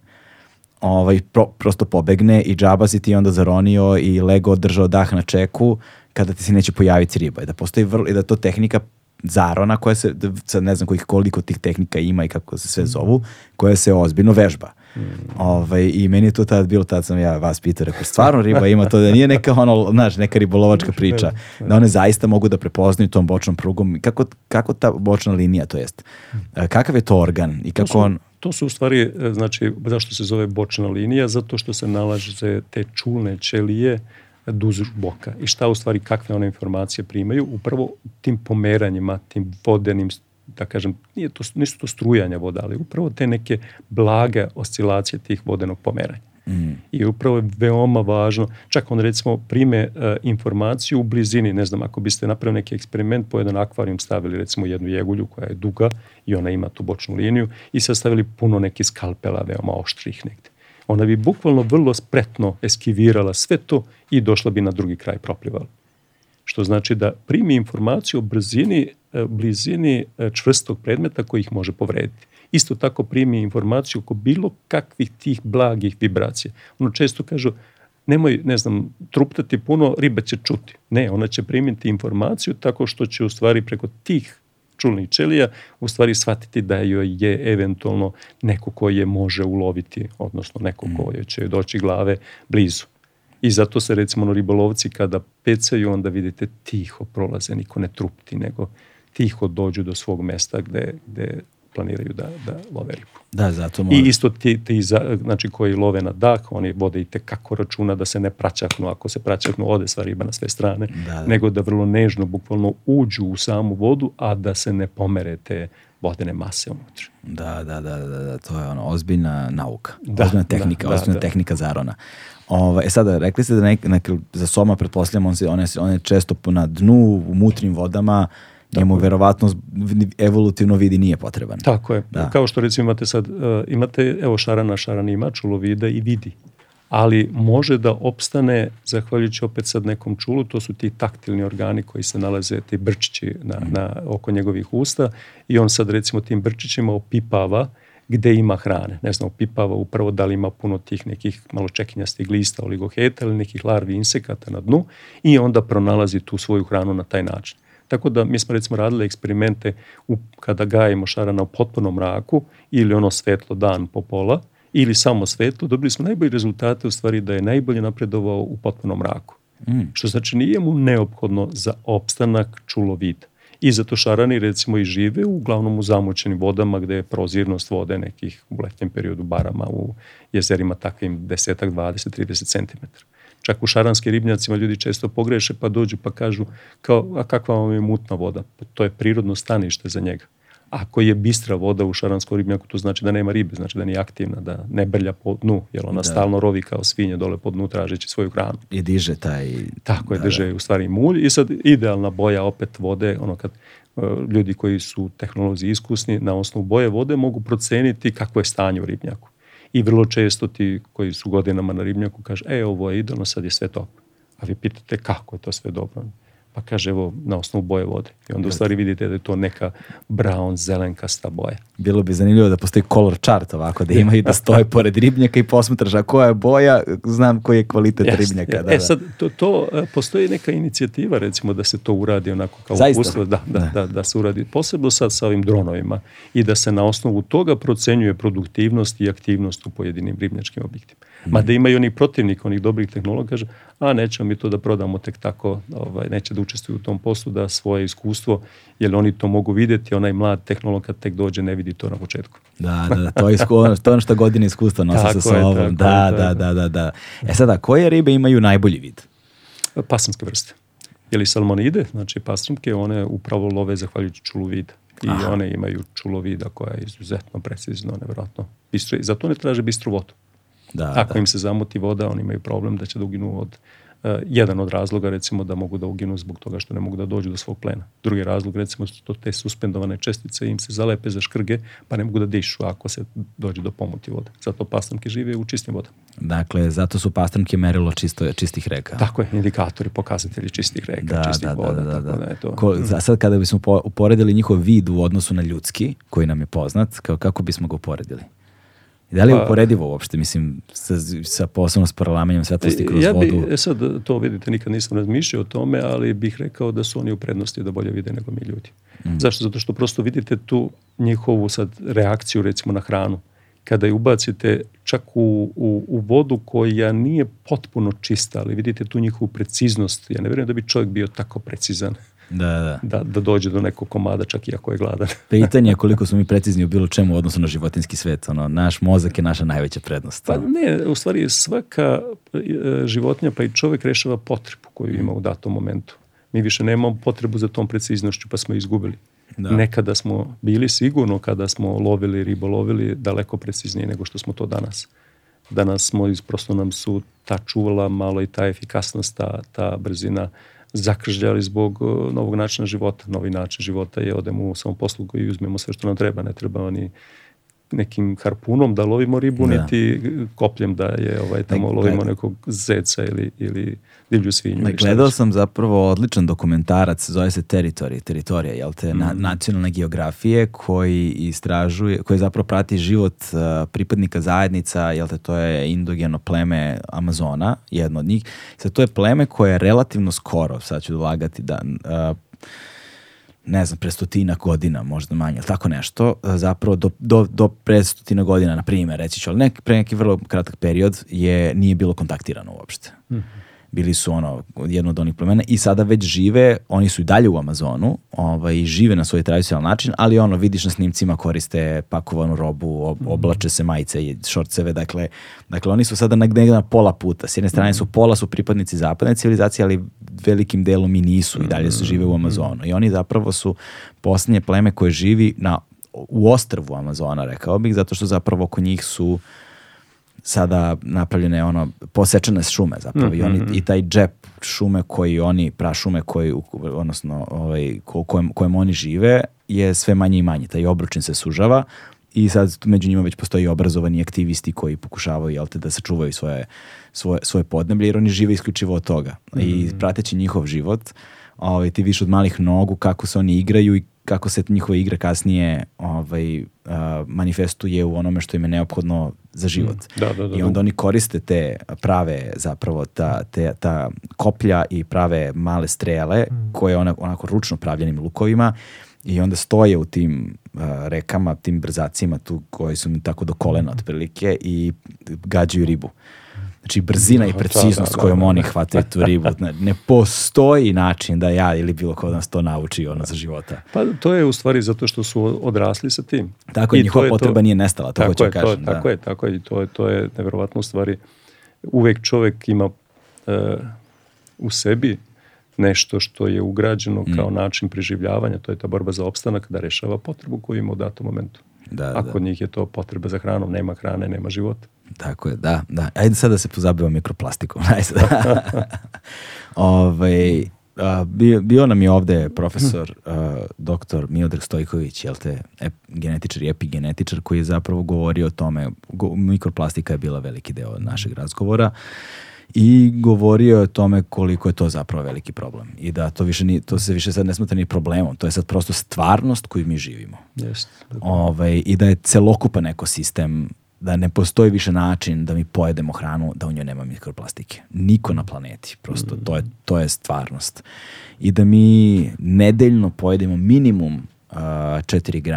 ovaj, pro, prosto pobegne i džaba si ti onda zaronio i lego držao dah na čeku kada ti se neće pojaviti riba. I da postoji vrlo, i da to tehnika zarona koja se, sad ne znam kojih, koliko tih tehnika ima i kako se sve zovu, koja se ozbiljno vežba. Mm. Ovaj, I meni je to tad bilo, tad sam ja vas pitao, rekao, stvarno riba ima to da nije neka ono, znaš, neka ribolovačka priča, da. da one zaista mogu da prepoznaju tom bočnom prugom, kako, kako ta bočna linija to jest, e, kakav je to organ i kako to su, on... To su u stvari, e, znači, zašto se zove bočna linija, zato što se nalaze te čulne ćelije, duž boka i šta u stvari, kakve one informacije primaju, upravo tim pomeranjima, tim vodenim da kažem, nije to, nisu to strujanja voda, ali upravo te neke blage oscilacije tih vodenog pomeranja. Mm. I upravo je veoma važno, čak on recimo prime e, informaciju u blizini, ne znam, ako biste napravili neki eksperiment, po jedan akvarijum stavili recimo jednu jegulju koja je duga i ona ima tu bočnu liniju i sad stavili puno nekih skalpela veoma oštrih negde. Ona bi bukvalno vrlo spretno eskivirala sve to i došla bi na drugi kraj proplivala. Što znači da primi informaciju o brzini, e, blizini e, čvrstog predmeta koji ih može povrediti. Isto tako primi informaciju oko bilo kakvih tih blagih vibracija. Ono često kažu, nemoj, ne znam, truptati puno, riba će čuti. Ne, ona će primiti informaciju tako što će u stvari preko tih čulnih ćelija, u stvari shvatiti da joj je eventualno neko ko je može uloviti, odnosno neko mm. ko je će doći glave blizu. I zato se recimo no, ribolovci kada pecaju onda vidite tiho prolaze, niko ne trupti, nego tiho dođu do svog mesta gde, gde planiraju da, da love ribu. Da, zato mora. I isto ti, ti za, znači, koji love na dak, oni vode i tekako računa da se ne praćaknu. Ako se praćaknu, ode sva riba na sve strane. Da, da. Nego da vrlo nežno, bukvalno uđu u samu vodu, a da se ne pomere te vodene mase unutra. Da, da, da, da, da, to je ono, ozbiljna nauka, da, ozbiljna da, tehnika, da, ozbiljna da, tehnika zarona. Ovo, e sada, rekli ste da nek, nek, za soma, pretpostavljam, on, se, on, je, on je često na dnu, u mutnim vodama, njemu verovatno evolutivno vidi nije potreban. Tako je. Da. Kao što recimo imate sad, e, imate evo šarana, šaran ima, čulovida i vidi. Ali može da opstane, zahvaljujući opet sad nekom čulu, to su ti taktilni organi koji se nalaze, te brčići na, mm. na, oko njegovih usta i on sad recimo tim brčićima opipava gde ima hrane. Ne znam, opipava upravo da li ima puno tih nekih malo čekinjastih glista, oligoheta ili nekih larvi insekata na dnu i onda pronalazi tu svoju hranu na taj način. Tako da mi smo recimo radili eksperimente u, kada gajimo šarana u potpunom mraku ili ono svetlo dan po pola ili samo svetlo, dobili smo najbolji rezultate u stvari da je najbolje napredovao u potpunom mraku. Mm. Što znači nije mu neophodno za opstanak čulovida. I zato šarani recimo i žive uglavnom u zamućenim vodama gde je prozirnost vode nekih u letnjem periodu barama u jezerima takvim desetak, 20, 30 centimetara. Čak u šaranskim ribnjacima ljudi često pogreše pa dođu pa kažu kao, a kakva vam je mutna voda? Pa To je prirodno stanište za njega. Ako je bistra voda u šaranskom ribnjaku, to znači da nema ribe, znači da nije aktivna, da ne brlja po dnu, jer ona da. stalno rovi kao svinje dole po dnu tražeći svoju hranu. I diže taj... Tako je, da, diže da. u stvari mulj i sad idealna boja opet vode, ono kad e, ljudi koji su tehnolozi iskusni na osnovu boje vode mogu proceniti kako je stanje u ribnjaku. I vrlo često ti koji su godinama na ribnjaku kaže, e, ovo je idealno, sad je sve dobro. A vi pitate kako je to sve dobro pa kaže evo na osnovu boje vode. I onda u stvari vidite da je to neka brown, zelenkasta boja. Bilo bi zanimljivo da postoji color chart ovako, da ima i da, <laughs> da. stoje pored ribnjaka i posmatraš, a koja je boja, znam koji je kvalitet Jasne, ribnjaka. Da, e da. sad, to, to e, postoji neka inicijativa recimo da se to uradi onako kao Zaista? Uslov, da, da, da, da, se uradi. Posebno sad sa ovim dronovima i da se na osnovu toga procenjuje produktivnost i aktivnost u pojedinim ribnjačkim objektima. Ma da imaju oni protivnik onih dobrih tehnologa, kaže, a nećemo mi to da prodamo tek tako, ovaj, neće da učestvuju u tom poslu, da svoje iskustvo, jer oni to mogu videti, onaj mlad tehnolog kad tek dođe ne vidi to na početku. Da, da, to je, isku, to je ono što godine iskustva nosi sa sobom. da, da, da, da, da. E sada, koje ribe imaju najbolji vid? Pasamske vrste. Jeli salmonide, znači pastrumke, one upravo love zahvaljujući čulu vida. I Aha. one imaju čulovida koja je izuzetno precizno, nevjerojatno. Bistro, zato ne traže bistru vodu. Da, Ako da. im se zamuti voda, oni imaju problem da će da uginu od Uh, jedan od razloga recimo da mogu da uginu zbog toga što ne mogu da dođu do svog plena. Drugi razlog recimo što te suspendovane čestice im se zalepe za škrge pa ne mogu da dišu ako se dođe do pomuti vode. Zato pastanke žive u čistim vodama. Dakle, zato su pastanke merilo čisto, čistih reka. Tako je, indikatori, pokazatelji čistih reka, da, čistih da, da voda. Da, da, da. Tako da, da je to. Ko, mhm. za sad kada bismo uporedili njihov vid u odnosu na ljudski, koji nam je poznat, kao, kako bismo ga uporedili? da li je pa, uporedivo uopšte, mislim, sa, sa posebno s parlamenjem svetlosti kroz ja bi, vodu? Sad, to vidite, nikad nisam razmišljao o tome, ali bih rekao da su oni u prednosti da bolje vide nego mi ljudi. Mm. Zašto? Zato što prosto vidite tu njihovu sad reakciju, recimo, na hranu. Kada je ubacite čak u, u, u vodu koja nije potpuno čista, ali vidite tu njihovu preciznost. Ja ne verujem da bi čovjek bio tako precizan. Da, da, da. Da, dođe do nekog komada čak i ako je gladan. <laughs> Pitanje je koliko smo mi precizni u bilo čemu u odnosu na životinski svet. Ono, naš mozak je naša najveća prednost. Pa ne, u stvari svaka e, životinja pa i čovek rešava potrebu koju ima u datom momentu. Mi više nemamo potrebu za tom preciznošću pa smo izgubili. Da. Nekada smo bili sigurno kada smo lovili, ribolovili daleko preciznije nego što smo to danas. Danas smo, prosto nam su ta čuvala malo i ta efikasnost, ta, ta brzina uh, zakržljali zbog novog načina života. Novi način života je odemo u samoposlugu i uzmemo sve što nam treba. Ne treba ni nekim harpunom da lovimo ribu, da. niti kopljem da je ovaj, tamo Nek, lovimo nekog zeca ili, ili divlju svinju. Da, gledao sam zapravo odličan dokumentarac, zove se Teritorija, teritorija, jel te, mm. na, mhm. nacionalne geografije koji istražuje, koji zapravo prati život uh, pripadnika zajednica, jel te, to je indogeno pleme Amazona, jedno od njih. Sad, to je pleme koje je relativno skoro, sad ću dolagati da... Uh, ne znam, pre stotina godina, možda manje, ili tako nešto, uh, zapravo do, do, do pre stotina godina, na primjer, reći ću, ali nek, pre neki vrlo kratak period je, nije bilo kontaktirano uopšte. Mm -hmm bili su ono jedno od onih plemena i sada već žive, oni su i dalje u Amazonu, ovaj, žive na svoj tradicionalan način, ali ono vidiš na snimcima koriste pakovanu robu, mhm. oblače se majice i šorceve, dakle, dakle oni su sada negde na pola puta. S jedne strane mhm. su pola su pripadnici zapadne civilizacije, ali velikim delom i nisu i dalje su mhm. žive u Amazonu. I oni zapravo su poslednje pleme koje živi na u ostrvu Amazona, rekao bih, zato što zapravo oko njih su uh, sada napravljene ono posečene šume zapravo mm -hmm. i oni mhm. i taj džep šume koji oni prašume koji odnosno ovaj ko, kojem, kojem oni žive je sve manje i manje taj obručin se sužava i sad među njima već postoji obrazovani aktivisti koji pokušavaju jel da sačuvaju svoje, svoje, svoje podneblje jer oni žive isključivo od toga mm -hmm. i mhm. prateći njihov život ovaj, ti viš od malih nogu kako se oni igraju i kako se njihova igra kasnije ovaj, uh, manifestuje u onome što im je neophodno za život. Mm. Da, da, da, I onda da. oni koriste te prave zapravo ta, te, ta koplja i prave male strele mm. koje ona, onako ručno pravljenim lukovima i onda stoje u tim uh, rekama, tim brzacima tu koji su mi tako do kolena mm. otprilike i gađaju ribu. Mm Znači, brzina i da, da, preciznost da, da, da, kojom oni hvataju tu ribu. Ne, ne postoji način da ja ili bilo ko od nas to nauči ono za života. Pa to je u stvari zato što su odrasli sa tim. Tako I njihova potreba to, nije nestala, to hoću da kažem. To, tako je, tako je. To je, to je nevjerovatno u stvari. Uvek čovek ima uh, u sebi nešto što je ugrađeno mm. kao način preživljavanja, to je ta borba za opstanak, da rešava potrebu koju ima u datom momentu. Da, A da. njih je to potreba za hranom, nema hrane, nema života. Tako je, da, da. Ajde sad da se pozabavimo mikroplastikom. <laughs> Ajde <laughs> ovaj Uh, bio, bio, nam je ovde profesor, uh, <laughs> doktor Miodrag Stojković, jel te, ep, genetičar i epigenetičar, koji je zapravo govorio o tome, go, mikroplastika je bila veliki deo našeg razgovora i govorio je o tome koliko je to zapravo veliki problem i da to više ni, to se više sad ne smatra ni problemom, to je sad prosto stvarnost koju mi živimo. Yes, da. Ove, ovaj, I da je celokupan ekosistem da ne postoji više način da mi pojedemo hranu, da u njoj nema mikroplastike. Niko na planeti, prosto, to je, mm. to je stvarnost. I da mi nedeljno pojedemo minimum uh, 4 g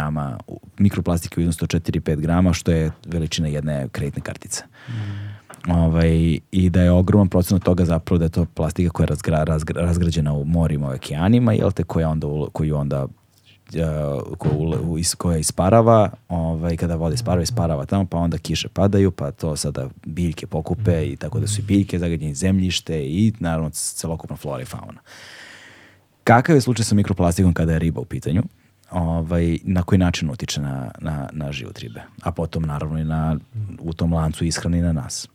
mikroplastike u iznosu 4-5 g, što je veličina jedne kreditne kartice. Mm. Ovaj, I da je ogroman procenat toga zapravo da je to plastika koja je razgra, razgra, razgrađena u morima, u okeanima, jel te, koja onda, koju onda Eh, ko u, koja isparava, ovaj, kada voda isparava, isparava tamo, pa onda kiše padaju, pa to sada biljke pokupe i tako da su i biljke, zagađenje zemljište i naravno celokupna flora i fauna. Kakav je slučaj sa mikroplastikom kada je riba u pitanju? Ovaj, na koji način utiče na, na, na život ribe? A potom naravno i na, u tom lancu ishrani na nas.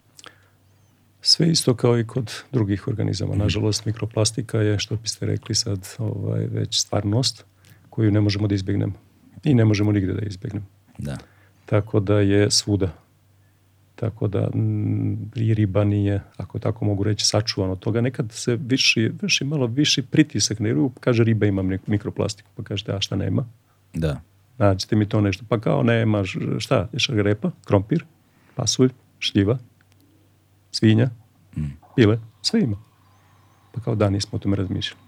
Sve isto kao i kod drugih organizama. Mhm. Nažalost, mikroplastika je, što biste rekli sad, ovaj, već stvarnost koju ne možemo da izbjegnemo. I ne možemo nigde da izbjegnemo. Da. Tako da je svuda. Tako da i riba nije, ako tako mogu reći, sačuvano toga. Nekad se viši, vrši malo viši pritisak na ribu. Kaže riba ima mikroplastiku, pa kažete da, a šta nema? Da. Nađite mi to nešto. Pa kao nema, šta, grepa, krompir, pasulj, šljiva, svinja, mm. pile, sve ima. Pa kao da nismo o tome razmišljali.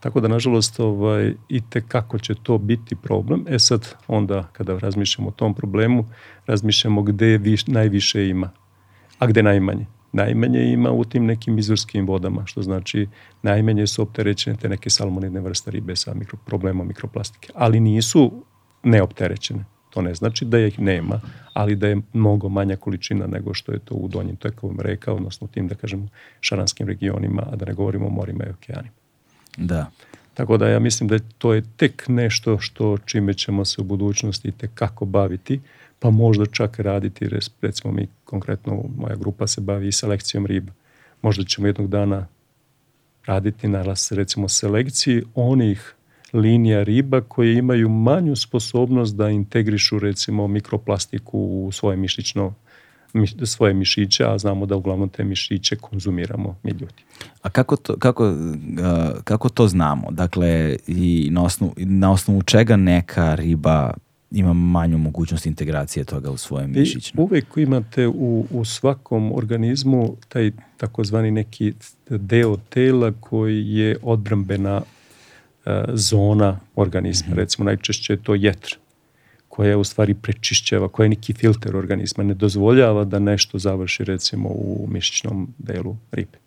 Tako da, nažalost, ovaj, i te kako će to biti problem. E sad, onda kada razmišljamo o tom problemu, razmišljamo gde viš, najviše ima, a gde najmanje. Najmanje ima u tim nekim izorskim vodama, što znači najmanje su opterećene te neke salmonidne vrste ribe sa mikro, problemom mikroplastike, ali nisu neopterećene. To ne znači da ih nema, ali da je mnogo manja količina nego što je to u donjim tekovom reka, odnosno u tim, da kažemo, šaranskim regionima, a da ne govorimo o morima i okeanima. Da. Tako da ja mislim da to je tek nešto što čime ćemo se u budućnosti kako baviti, pa možda čak raditi, recimo mi konkretno, moja grupa se bavi i selekcijom riba. Možda ćemo jednog dana raditi na recimo selekciji onih linija riba koje imaju manju sposobnost da integrišu recimo mikroplastiku u svoje mišićno svoje mišiće, a znamo da uglavnom te mišiće konzumiramo mi ljudi. A kako to, kako, kako to znamo? Dakle, i na, osnovu, na osnovu čega neka riba ima manju mogućnost integracije toga u svojem mišićima. Uvek imate u, u svakom organizmu taj takozvani neki deo tela koji je odbrambena e, zona organizma. Mm -hmm. Recimo najčešće je to jetra koja u stvari prečišćava, koja je neki filter organizma, ne dozvoljava da nešto završi recimo u mišićnom delu ribe.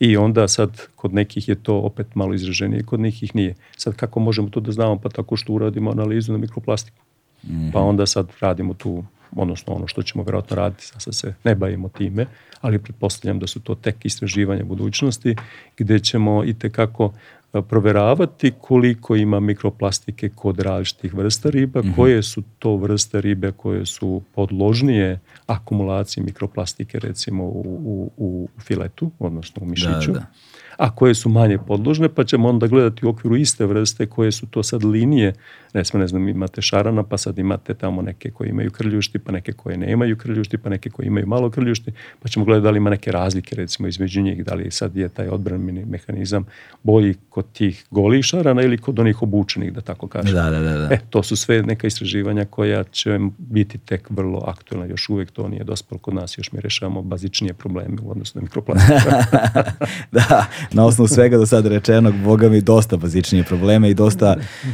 I onda sad kod nekih je to opet malo izraženije, kod nekih nije. Sad kako možemo to da znamo? Pa tako što uradimo analizu na mikroplastiku. Mm -hmm. Pa onda sad radimo tu, odnosno ono što ćemo verovatno raditi, sad se ne bavimo time, ali pretpostavljam da su to tek istraživanja budućnosti gde ćemo i tekako proveravati koliko ima mikroplastike kod različitih vrsta riba, mm -hmm. koje su to vrste ribe koje su podložnije akumulaciji mikroplastike recimo u, u, u filetu, odnosno u mišiću. Da, da a koje su manje podložne, pa ćemo onda gledati u okviru iste vrste koje su to sad linije, recimo ne znam imate šarana, pa sad imate tamo neke koje imaju krljušti, pa neke koje nemaju krljušti, pa neke koje imaju malo krljušti, pa ćemo gledati da li ima neke razlike recimo između njih, da li sad je taj odbranbeni mehanizam bolji kod tih golih šarana ili kod onih obučenih, da tako kažem. Da, da, da, da. E, to su sve neka istraživanja koja će biti tek vrlo aktuelna, još uvek to nije dospelo kod nas, još mi rešavamo bazičnije probleme u odnosu na mikroplastiku. <laughs> da, na osnovu svega do sada rečenog, boga mi dosta bazičnije probleme i dosta uh,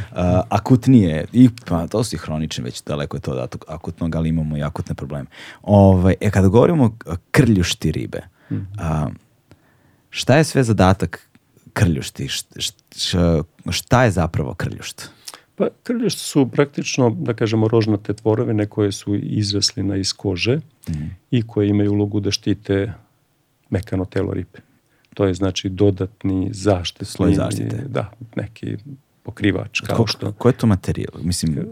akutnije. I pa, to su i hronični, već daleko je to od akutnog, ali imamo i akutne probleme. Ovaj, e, kada govorimo o krljušti ribe, uh, šta je sve zadatak krljušti? Šta, šta je zapravo krljušt? Pa krljušt su praktično, da kažemo, rožnate tvorevine koje su izresli na iz kože mm. i koje imaju ulogu da štite mekano telo ribe. To je znači dodatni zaštitni... Sloj zaštite. Da, neki pokrivač. Kao ko, što, ko je to materijal? Mislim,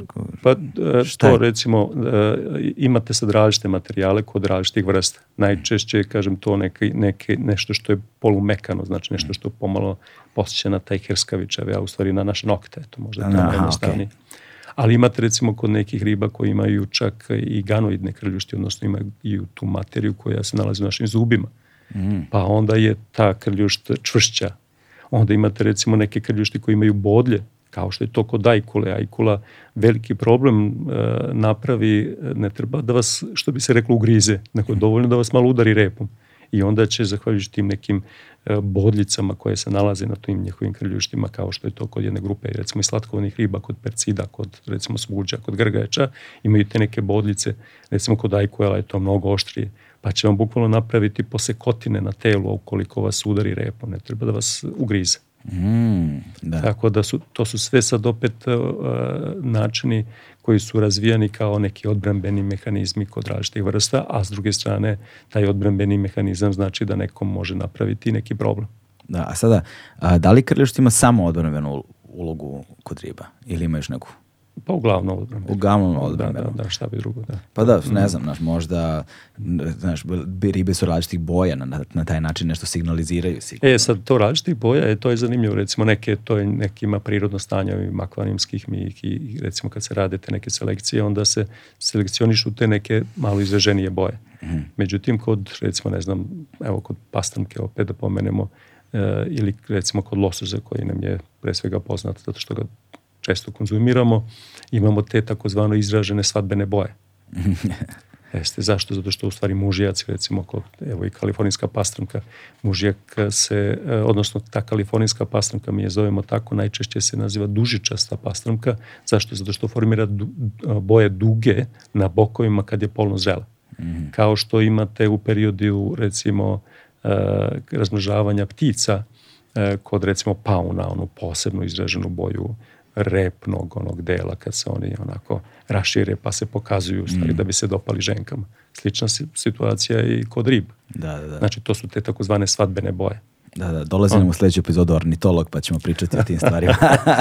pa, pa što e, recimo, e, imate sad različite materijale kod različitih vrsta. Najčešće kažem, to neki neki nešto što je polumekano, znači nešto mm. što pomalo posjeća na taj herskavičev, a u stvari na naše nokte, to možda je jednostavnije. Okay. Ali imate recimo kod nekih riba koji imaju čak i ganoidne krljušti, odnosno imaju tu materiju koja se nalazi u našim zubima. Mm. Pa onda je ta krljušta čvršća. Onda imate recimo neke krljušte koji imaju bodlje, kao što je to kod ajkule. Ajkula veliki problem e, napravi, ne treba da vas, što bi se reklo, ugrize. nego dovoljno da vas malo udari repom. I onda će, zahvaljujući tim nekim e, bodljicama koje se nalaze na tim njihovim krljuštima, kao što je to kod jedne grupe, recimo i slatkovnih riba, kod percida, kod recimo svuđa, kod grgača, imaju te neke bodljice. Recimo kod ajkuela je to mnogo oštrije pa će vam bukvalno napraviti posekotine na telu ukoliko vas udari repom, ne treba da vas ugrize. Mm, da. Tako da su, to su sve sad opet uh, načini koji su razvijani kao neki odbrambeni mehanizmi kod različitih vrsta, a s druge strane taj odbrambeni mehanizam znači da nekom može napraviti neki problem. Da, a sada, a, da li krljušt ima samo odbrambenu ulogu kod riba ili ima još neku? Pa uglavnom odbrana. Uglavnom odbrana. Da, da, da, šta bi drugo, da. Pa da, ne mm. znam, znaš, možda znaš, ribe su različitih boja, na, na taj način nešto signaliziraju. Sigurno. E, sad, to različitih boja, je, to je zanimljivo, recimo, neke, to je nekima prirodno stanje ovim akvarijumskih mi i recimo kad se rade te neke selekcije, onda se selekcionišu te neke malo izraženije boje. Mm. Međutim, kod, recimo, ne znam, evo, kod pastanke, opet da pomenemo, e, ili recimo kod losoza koji nam je pre svega poznat zato što ga često konzumiramo, imamo te takozvano izražene svadbene boje. <laughs> Jeste, zašto? Zato što u stvari mužijac, recimo, ko, evo i kalifornijska pastramka, mužijak se, e, odnosno ta kalifornijska pastramka, mi je zovemo tako, najčešće se naziva dužičasta pastramka. Zašto? Zato što formira du, e, boje duge na bokovima kad je polno zrela. Mm -hmm. Kao što imate u periodu, recimo, e, razmnožavanja ptica, kod recimo pauna, onu posebno izraženu boju repnog onog dela kad se oni onako rašire pa se pokazuju stvari mm. da bi se dopali ženkama. Slična situacija i kod rib. Da, da, da. Znači to su te takozvane svadbene boje. Da, da, dolazi nam u sledeću epizodu ornitolog, pa ćemo pričati o tim <laughs> stvarima.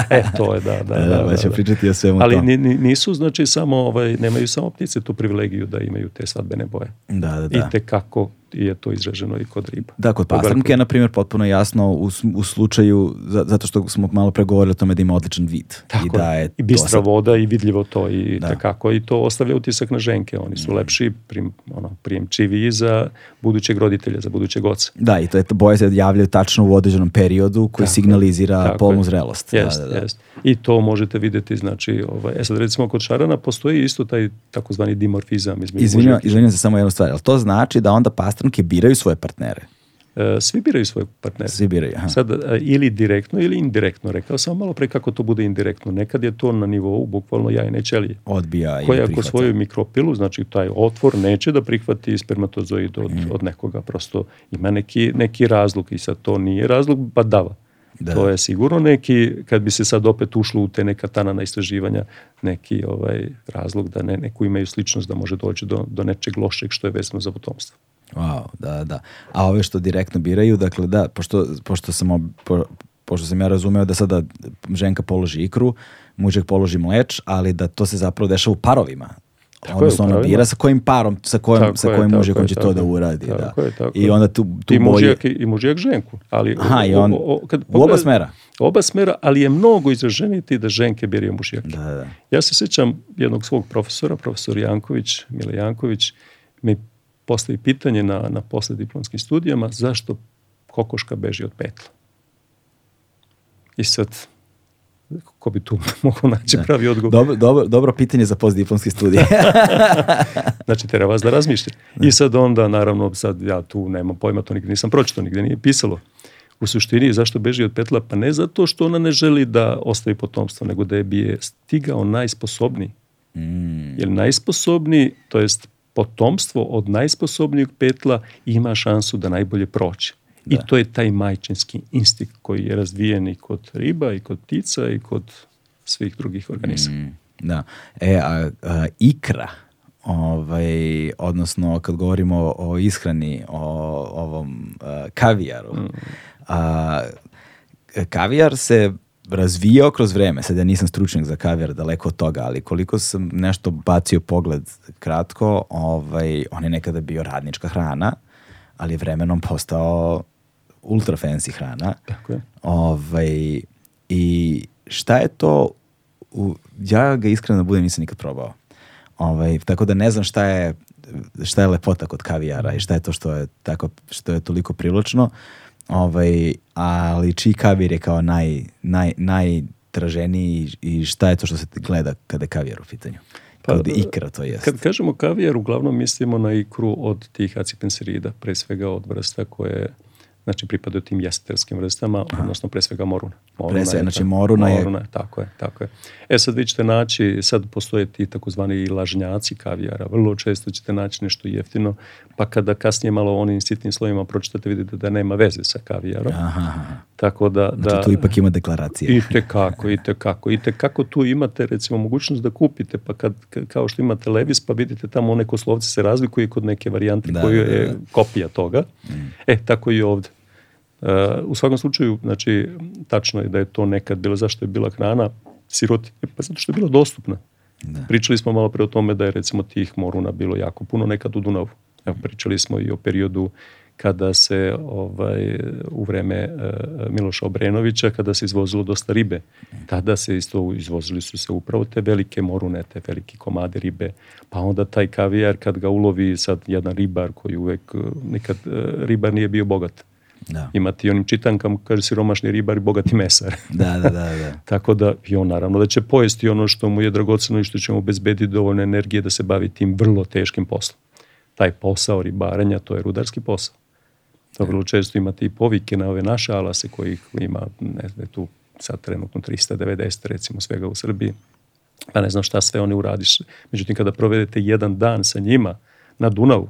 e, to je, da, da. da, <laughs> da, da, pa da, ćemo da, pričati o svemu Ali tom. Ali nisu, znači, samo, ovaj, nemaju samo ptice tu privilegiju da imaju te svadbene boje. Da, da, da. I te kako je to izraženo i kod riba. Da, kod pastrmke je, na primjer, potpuno jasno u, u slučaju, zato što smo malo pre govorili o tome da ima odličan vid. Tako, i, da je i bistra sad... voda i vidljivo to i da. takako. I to ostavlja utisak na ženke. Oni su mm. lepši, prim, ono, prijemčiviji za budućeg roditelja, za budućeg oca. Da, i to je, boje se da javljaju tačno u određenom periodu koji tako, signalizira tako polnu je. zrelost. Da, jest, da, da, da. Jest. I to možete videti, znači, ovaj, e sad recimo kod šarana postoji isto taj takozvani dimorfizam između. Izvinjavam se samo jednu stvar, ali to znači da onda pastra stranke biraju svoje partnere? E, svi biraju svoje partnere. Svi biraju, aha. Sad, e, ili direktno ili indirektno. Rekao sam malo pre kako to bude indirektno. Nekad je to na nivou bukvalno jajne ćelije. Odbija i Koja svoju mikropilu, znači taj otvor, neće da prihvati spermatozoid od, mm. od nekoga. Prosto ima neki, neki razlog i sad to nije razlog pa dava. Da. To je sigurno neki, kad bi se sad opet ušlo u te neka tanana istraživanja, neki ovaj razlog da ne, neku imaju sličnost da može doći do, do nečeg lošeg što je vezano za potomstvo. Wow, da, da. A ove što direktno biraju, dakle da, pošto, pošto sam, po, pošto sam ja razumeo da sada ženka položi ikru, mužek položi mleč, ali da to se zapravo dešava u parovima. Tako odnosno ona bira sa kojim parom, sa kojim, tako sa kojim je, mužikom će to da uradi. Tako da. Je, da. tako I onda tu, tu I mužijak, bolje... I mužijak ženku. Ali, Aha, i on, o, kad pogleda, u oba smera. Oba smera, ali je mnogo izraženiti da ženke biraju mužijake. Da, da. Ja se sjećam jednog svog profesora, profesor Janković, Mile Janković, mi postavi pitanje na, na poslediplomskim studijama zašto kokoška beži od petla. I sad, ko bi tu <laughs> mogao naći da. pravi odgovor? Dobro, dobro, dobro pitanje za postdiplomski studij. <laughs> znači, tera vas da razmišljate. I da. sad onda, naravno, sad ja tu nemam pojma, to nigde nisam pročito, nigde nije pisalo. U suštini, zašto beži od petla? Pa ne zato što ona ne želi da ostavi potomstvo, nego da je bi je stigao najsposobniji. Mm. Jer najsposobniji, to jest potomstvo od najsposobnijeg petla ima šansu da najbolje proće. Da. I to je taj majčinski instinkt koji je razvijen i kod riba, i kod ptica, i kod svih drugih organizama. Mm, da. E, a, a ikra, ovaj, odnosno kad govorimo o, ishrani, o ovom a, kavijaru, mm. a, kavijar se razvijao kroz vreme. Sad ja nisam stručnjak za kavijar, daleko od toga, ali koliko sam nešto bacio pogled kratko, ovaj, on je nekada bio radnička hrana, ali vremenom postao ultra fancy hrana. Tako je. Ovaj, I šta je to, u, ja ga iskreno da budem nisam nikad probao. Ovaj, tako da ne znam šta je šta je lepota kod kavijara i šta je to što je, tako, što je toliko privlačno. Uh, Ovaj, ali Čikavir je kao naj, naj, najtraženiji i šta je to što se gleda kada je kavijar u pitanju? Pa, Kad e, ikra to jest. Kad kažemo kavijer, uglavnom mislimo na ikru od tih acipensirida, pre svega od vrsta koje znači pripadaju tim jesterskim vrstama, Aha. odnosno pre svega moruna. moruna pre svega, znači moruna, je... Moruna, tako je, tako je. E sad vi ćete naći, sad postoje ti takozvani lažnjaci kavijara, vrlo često ćete naći nešto jeftino, pa kada kasnije malo onim sitnim slovima pročitate vidite da nema veze sa kavijarom. Aha Tako da, znači, da, znači tu ipak ima deklaracija. I te kako, i te kako. I te kako tu imate recimo mogućnost da kupite, pa kad, kao što imate Levis, pa vidite tamo neko slovce se razlikuje kod neke varijante da, koju da, je da, da. kopija toga. Mm. E, tako i ovde. Uh, u svakom slučaju, znači, tačno je da je to nekad bilo, zašto je bila hrana sirotinje? Pa zato što je bila dostupna. Da. Pričali smo malo pre o tome da je recimo tih moruna bilo jako puno nekad u Dunavu. Evo, pričali smo i o periodu kada se ovaj, u vreme e, Miloša Obrenovića, kada se izvozilo dosta ribe. Tada se isto izvozili su se upravo te velike morune, te velike komade ribe. Pa onda taj kavijar kad ga ulovi sad jedan ribar koji uvek, e, nikad e, ribar nije bio bogat. Da. Imati onim čitankam, kaže siromašni ribar i bogati mesar. <laughs> da, da, da. da. <laughs> Tako da i on naravno da će pojesti ono što mu je dragoceno i što će mu obezbediti dovoljno energije da se bavi tim vrlo teškim poslom. Taj posao ribarenja, to je rudarski posao. Dobro, vrlo često imate i povike na ove naše alase kojih ima, ne znam, tu sad trenutno 390 recimo svega u Srbiji. Pa ne znam šta sve oni uradiš. Međutim, kada provedete jedan dan sa njima na Dunavu,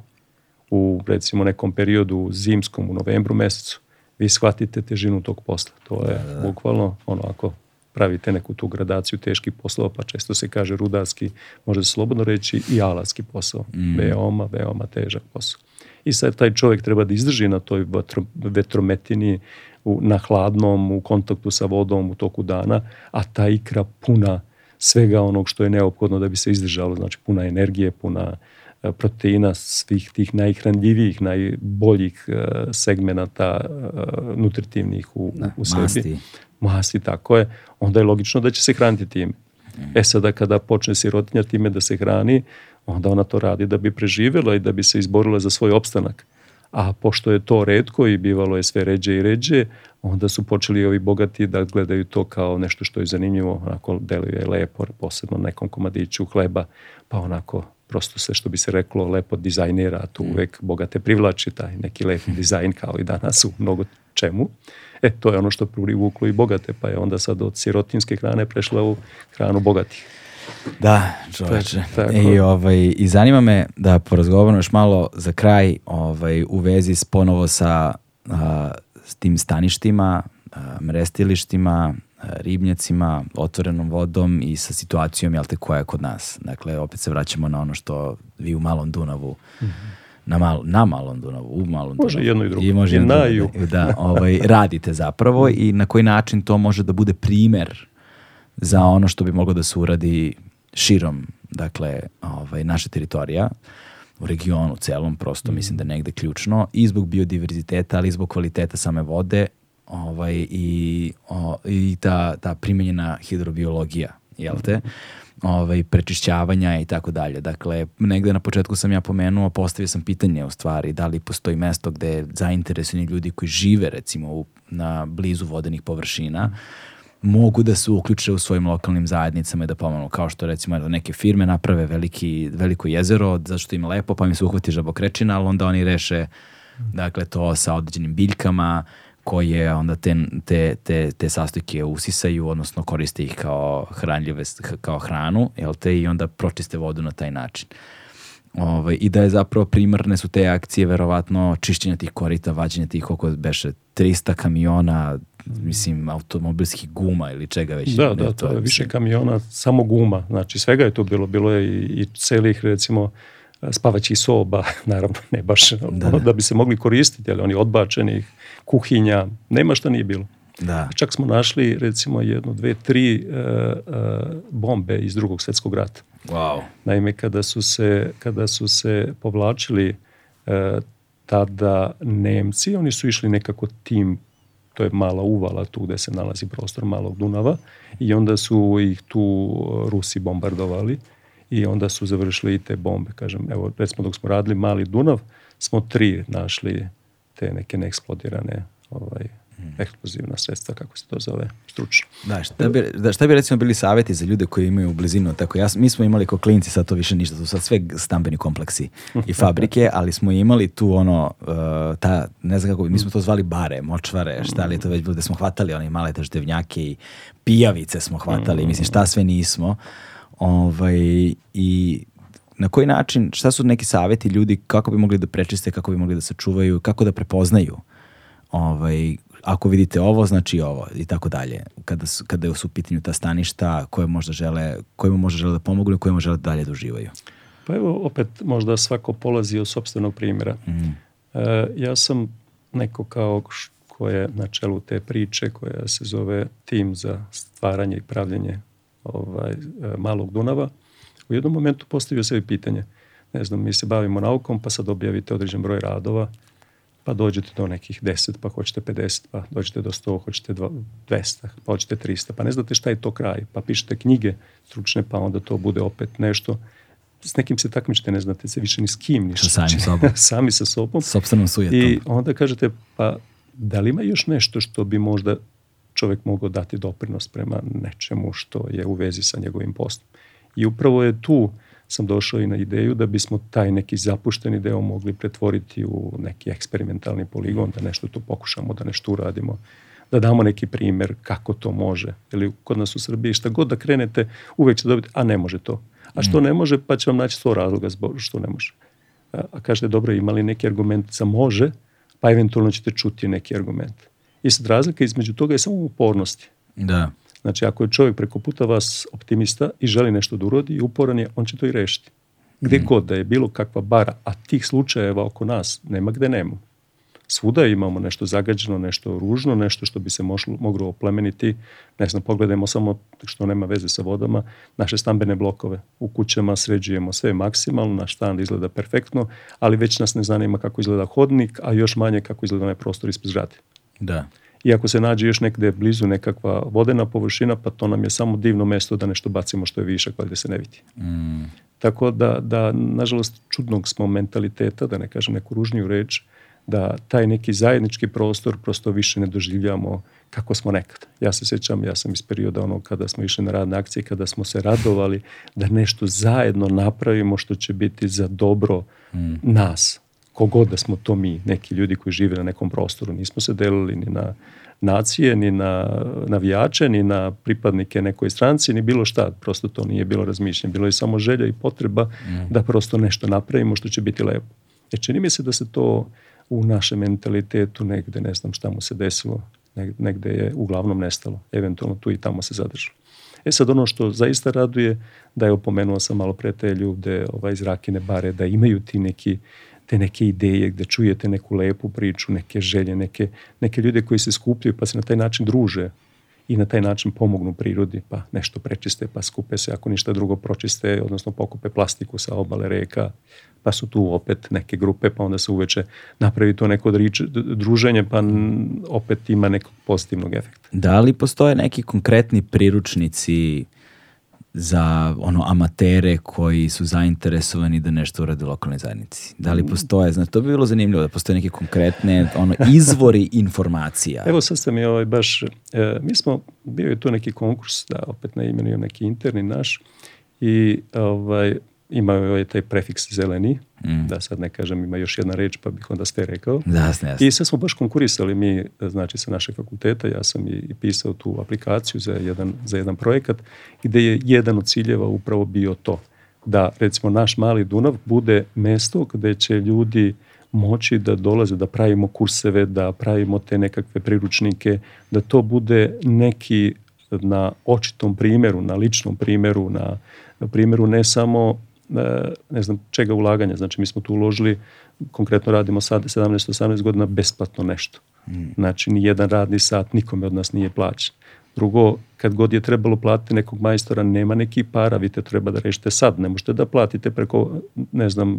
u recimo nekom periodu zimskom, u novembru mesecu, vi shvatite težinu tog posla. To je da, da, da. bukvalno ono ako pravite neku tu gradaciju teških poslova, pa često se kaže rudarski, može slobodno reći i alatski posao. Mm. Veoma, veoma težak posao i sad taj čovjek treba da izdrži na toj vetrometini, u, na hladnom, u kontaktu sa vodom u toku dana, a ta ikra puna svega onog što je neophodno da bi se izdržalo, znači puna energije, puna e, proteina svih tih najhranljivijih, najboljih e, segmenata e, nutritivnih u, da, u sebi. Masti. Masti, tako je. Onda je logično da će se hraniti time. Mm. E sada kada počne sirotinja time da se hrani, onda ona to radi da bi preživjela i da bi se izborila za svoj opstanak. A pošto je to redko i bivalo je sve ređe i ređe, onda su počeli ovi bogati da gledaju to kao nešto što je zanimljivo, onako deluje lepo, posebno nekom komadiću hleba, pa onako prosto sve što bi se reklo lepo dizajnira, a tu mm. uvek bogate privlači taj neki lep dizajn kao i danas u mnogo čemu. E, to je ono što privuklo i bogate, pa je onda sad od sirotinske hrane prešla u hranu bogatih. Da, pa, čoveče. Tako. I, ovaj, I zanima me da porazgovaramo još malo za kraj ovaj, u vezi s ponovo sa a, s tim staništima, a, mrestilištima, a, ribnjacima, otvorenom vodom i sa situacijom jel te, koja je kod nas. Dakle, opet se vraćamo na ono što vi u Malom Dunavu mm -hmm na, mal, na Malom Dunavu, u Malom Dunavu. Može jedno i drugo. I može i drugo. Da, ovaj, radite zapravo i na koji način to može da bude primer za ono što bi moglo da se uradi širom dakle, ovaj, naše teritorija u regionu celom, prosto mm. mislim da negde ključno i zbog biodiverziteta, ali i zbog kvaliteta same vode ovaj, i, o, i ta, ta primenjena hidrobiologija, jel te? Mhm. Ovaj, prečišćavanja i tako dalje. Dakle, negde na početku sam ja pomenuo, postavio sam pitanje u stvari da li postoji mesto gde zainteresovani ljudi koji žive recimo u, na blizu vodenih površina, mm mogu da se uključe u svojim lokalnim zajednicama i da pomognu, kao što recimo da neke firme naprave veliki, veliko jezero, zato što im lepo, pa im se uhvati žabokrečina, ali onda oni reše dakle, to sa određenim biljkama, koje onda te, te, te, te sastojke usisaju, odnosno koriste ih kao, hranljive, kao hranu, jel te, i onda pročiste vodu na taj način. Ove, ovaj, I da je zapravo primarne su te akcije verovatno čišćenja tih korita, vađenja tih oko beše 300 kamiona mislim, automobilskih guma ili čega već. Da, ne, da, to je više kamiona, samo guma, znači svega je to bilo, bilo je i, i celih recimo spavaćih soba, <laughs> naravno ne baš da, ono, da. da bi se mogli koristiti, ali oni odbačenih, kuhinja, nema šta nije bilo. Da. Čak smo našli recimo jedno, dve, tri e, e, bombe iz drugog svetskog rata. Wow. Naime, kada su se, kada su se povlačili e, tada Nemci, oni su išli nekako tim to je mala uvala tu gde se nalazi prostor Malog Dunava i onda su ih tu uh, Rusi bombardovali i onda su završili i te bombe. Kažem, evo, recimo dok smo radili Mali Dunav, smo tri našli te neke neeksplodirane ovaj, Mhm. eksplozivna sredstva, kako se to zove, stručno. Da, šta bi, da, šta bi recimo bili savjeti za ljude koji imaju blizinu? Tako, ja, mi smo imali kao klinci, sad to više ništa, to su sad sve stambeni kompleksi i fabrike, <laughs> ali smo imali tu ono, uh, ta, ne znam kako, mi smo to zvali bare, močvare, šta li je to već bilo, gde smo hvatali one male teždevnjake i pijavice smo hvatali, mhm. mislim šta sve nismo. Ovaj, I na koji način, šta su neki savjeti ljudi kako bi mogli da prečiste, kako bi mogli da sačuvaju, kako da prepoznaju ovaj, ako vidite ovo, znači ovo i tako dalje. Kada su, kada su u pitanju ta staništa, koje možda žele, kojima možda žele da pomognu i kojima žele da dalje da uživaju. Pa evo opet možda svako polazi od sobstvenog primjera. Mm. E, ja sam neko kao ko je na čelu te priče koja se zove tim za stvaranje i pravljenje ovaj, e, malog Dunava, u jednom momentu postavio sebi pitanje. Ne znam, mi se bavimo naukom, pa sad objavite određen broj radova pa dođete do nekih 10, pa hoćete 50, pa dođete do 100, hoćete 200, pa hoćete 300, pa ne znate šta je to kraj, pa pišete knjige stručne, pa onda to bude opet nešto. S nekim se takmičite, ne znate se više ni s kim, ni sami, sobom. <laughs> sami sa sobom. Sobstvenom sujetom. I onda kažete, pa da li ima još nešto što bi možda čovjek mogao dati doprinos prema nečemu što je u vezi sa njegovim postom. I upravo je tu sam došao i na ideju da bismo taj neki zapušteni deo mogli pretvoriti u neki eksperimentalni poligon, da nešto tu pokušamo, da nešto uradimo da damo neki primer kako to može. Ili kod nas u Srbiji šta god da krenete, uvek će dobiti, a ne može to. A što mm. ne može, pa će vam naći sto razloga zbog što ne može. A, a kažete, dobro, imali neki argument za može, pa eventualno ćete čuti neki argument. I sad razlika između toga je samo upornosti. Da. Znači, ako je čovjek preko puta vas optimista i želi nešto da urodi i uporan je, on će to i rešiti. Gde mm. god da je bilo kakva bara, a tih slučajeva oko nas nema gde nema. Svuda imamo nešto zagađeno, nešto ružno, nešto što bi se mošlo, moglo oplemeniti. Ne znam, pogledajmo samo što nema veze sa vodama, naše stambene blokove. U kućama sređujemo sve maksimalno, naš stan izgleda perfektno, ali već nas ne zanima kako izgleda hodnik, a još manje kako izgleda onaj prostor ispred zgrade. Da i ako se nađe još nekde blizu nekakva vodena površina, pa to nam je samo divno mesto da nešto bacimo što je višak, pa gde se ne vidi. Mm. Tako da, da, nažalost, čudnog smo mentaliteta, da ne kažem neku ružniju reč, da taj neki zajednički prostor prosto više ne doživljamo kako smo nekad. Ja se sećam, ja sam iz perioda onog kada smo išli na radne akcije, kada smo se radovali da nešto zajedno napravimo što će biti za dobro mm. nas, kogod da smo to mi, neki ljudi koji žive na nekom prostoru. Nismo se delili ni na nacije, ni na navijače, ni na pripadnike nekoj stranci, ni bilo šta. Prosto to nije bilo razmišljanje. Bilo je samo želja i potreba mm. da prosto nešto napravimo što će biti lepo. E čini mi se da se to u našem mentalitetu negde, ne znam šta mu se desilo, negde, negde je uglavnom nestalo. Eventualno tu i tamo se zadržalo. E sad ono što zaista raduje, da je opomenuo sam malo pre te ljude ovaj, iz Rakine bare, da imaju ti neki uh, te neke ideje, gde čujete neku lepu priču, neke želje, neke, neke ljude koji se skupljaju pa se na taj način druže i na taj način pomognu prirodi, pa nešto prečiste, pa skupe se, ako ništa drugo pročiste, odnosno pokupe plastiku sa obale reka, pa su tu opet neke grupe, pa onda se uveče napravi to neko druženje, pa opet ima nekog pozitivnog efekta. Da li postoje neki konkretni priručnici uh, za ono amatere koji su zainteresovani da nešto urade u lokalnoj zajednici. Da li postoje, znači to bi bilo zanimljivo da postoje neke konkretne ono izvori <laughs> informacija. Evo sad ste je ovaj baš, e, mi smo, bio je tu neki konkurs, da opet ne imenujem neki interni naš i ovaj, ima je ovaj taj prefiks zeleni, mm. da sad ne kažem ima još jedna reč pa bih onda sve rekao. Jasne, da, jasne. I sad smo baš konkurisali mi, e, znači sa našeg fakulteta, ja sam i pisao tu aplikaciju za jedan, za jedan projekat gde je jedan od ciljeva upravo bio to da recimo naš mali Dunav bude mesto gde će ljudi moći da dolaze, da pravimo kurseve, da pravimo te nekakve priručnike, da to bude neki e, na očitom primeru, na ličnom primeru, na, na primeru ne samo E, ne znam čega ulaganja. Znači mi smo tu uložili, konkretno radimo sad 17-18 godina besplatno nešto. Mm. Znači ni jedan radni sat nikome od nas nije plaćen. Drugo, kad god je trebalo platiti nekog majstora, nema neki para, vi te treba da rešite sad, ne možete da platite preko, ne znam,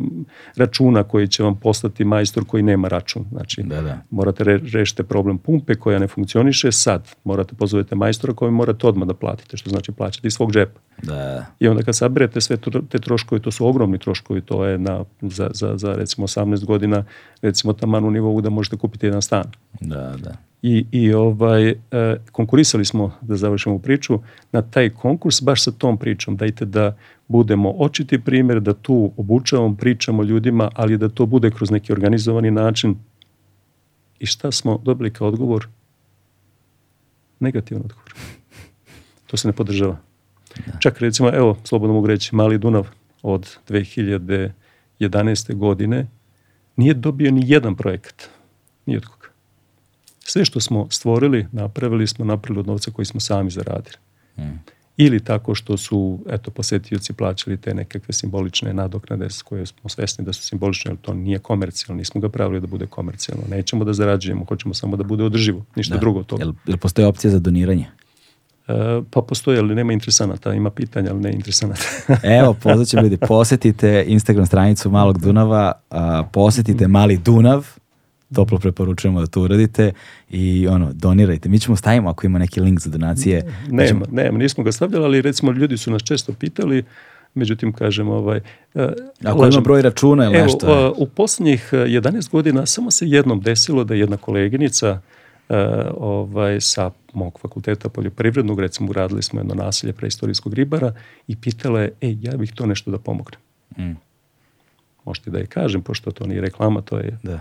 računa koji će vam poslati majstor koji nema račun. Znači, da, da. morate re, rešite problem pumpe koja ne funkcioniše sad. Morate pozovete majstora koji morate odmah da platite, što znači plaćate iz svog džepa. Da. I onda kad saberete sve to, te troškovi, to su ogromni troškovi, to je na, za, za, za recimo 18 godina, recimo taman u nivou da možete kupiti jedan stan. Da, da i, i ovaj, e, konkurisali smo, da završimo priču, na taj konkurs baš sa tom pričom. Dajte da budemo očiti primjer, da tu obučavamo, pričamo ljudima, ali da to bude kroz neki organizovani način. I šta smo dobili kao odgovor? Negativan odgovor. To se ne podržava. Da. Čak recimo, evo, slobodno mogu reći, Mali Dunav od 2011. godine nije dobio ni jedan projekat. Ni od koga sve što smo stvorili, napravili smo, napravili od novca koji smo sami zaradili. Mm. Ili tako što su, eto, posetioci plaćali te nekakve simbolične nadoknade s koje smo svesni da su simbolične, jer to nije komercijalno, nismo ga pravili da bude komercijalno. Nećemo da zarađujemo, hoćemo samo da bude održivo, ništa da. drugo od toga. Jel, jel postoje opcija za doniranje? E, pa postoje, ali nema interesanata, ima pitanja, ali ne interesanata. <laughs> Evo, pozvaćem ljudi, posetite Instagram stranicu Malog Dunava, a, posetite Mali Dunav, toplo preporučujemo da to uradite i ono, donirajte. Mi ćemo stavimo ako ima neki link za donacije. Nema, da ćemo... nema, nismo ga stavljali, ali recimo ljudi su nas često pitali, međutim kažem ovaj... E, ako lažem, ima broj računa ili nešto? Evo, u poslednjih 11 e, godina samo se jednom desilo da jedna koleginica e, ovaj, sa mog fakulteta poljoprivrednog, recimo uradili smo jedno naselje preistorijskog ribara i pitala je, e, ja bih to nešto da pomognem. Mm možete da je kažem, pošto to nije reklama, to je da.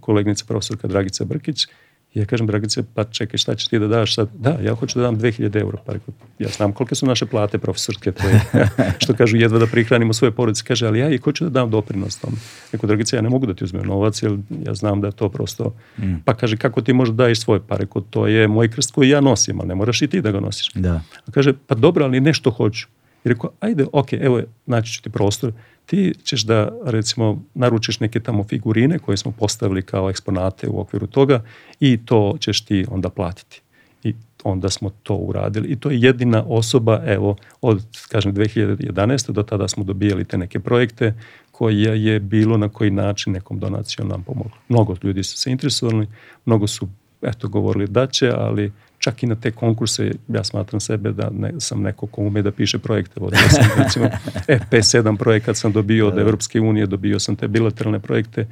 kolegnica profesorka Dragica Brkić, ja kažem, Dragice, pa čekaj, šta ćeš ti da daš sad? Da, ja hoću da dam 2000 euro. Pa rekao, ja znam kolike su naše plate profesorske, to je, <laughs> što kažu, jedva da prihranimo svoje porodice. Kaže, ali ja i hoću da dam doprinos tom. Rekao, Dragice, ja ne mogu da ti uzmem novac, jer ja znam da je to prosto... Mm. Pa kaže, kako ti možeš daješ svoje? Pa rekao, to je moj krst koji ja nosim, ali ne moraš i ti da ga nosiš. Da. A kaže, pa dobro, ali nešto hoću. I rekao, ajde, ok, evo, naći ću ti prostor ti ćeš da recimo naručiš neke tamo figurine koje smo postavili kao eksponate u okviru toga i to ćeš ti onda platiti. I onda smo to uradili i to je jedina osoba evo od kažem 2011. do tada smo dobijali te neke projekte koja je bilo na koji način nekom donacijom nam pomoglo. Mnogo ljudi su se interesovali, mnogo su eto govorili da će, ali čak i na te konkurse, ja smatram sebe da ne, sam neko ko ume da piše projekte. Vodio sam, <laughs> recimo, FP7 e, projekat sam dobio od da, da. Evropske unije, dobio sam te bilateralne projekte,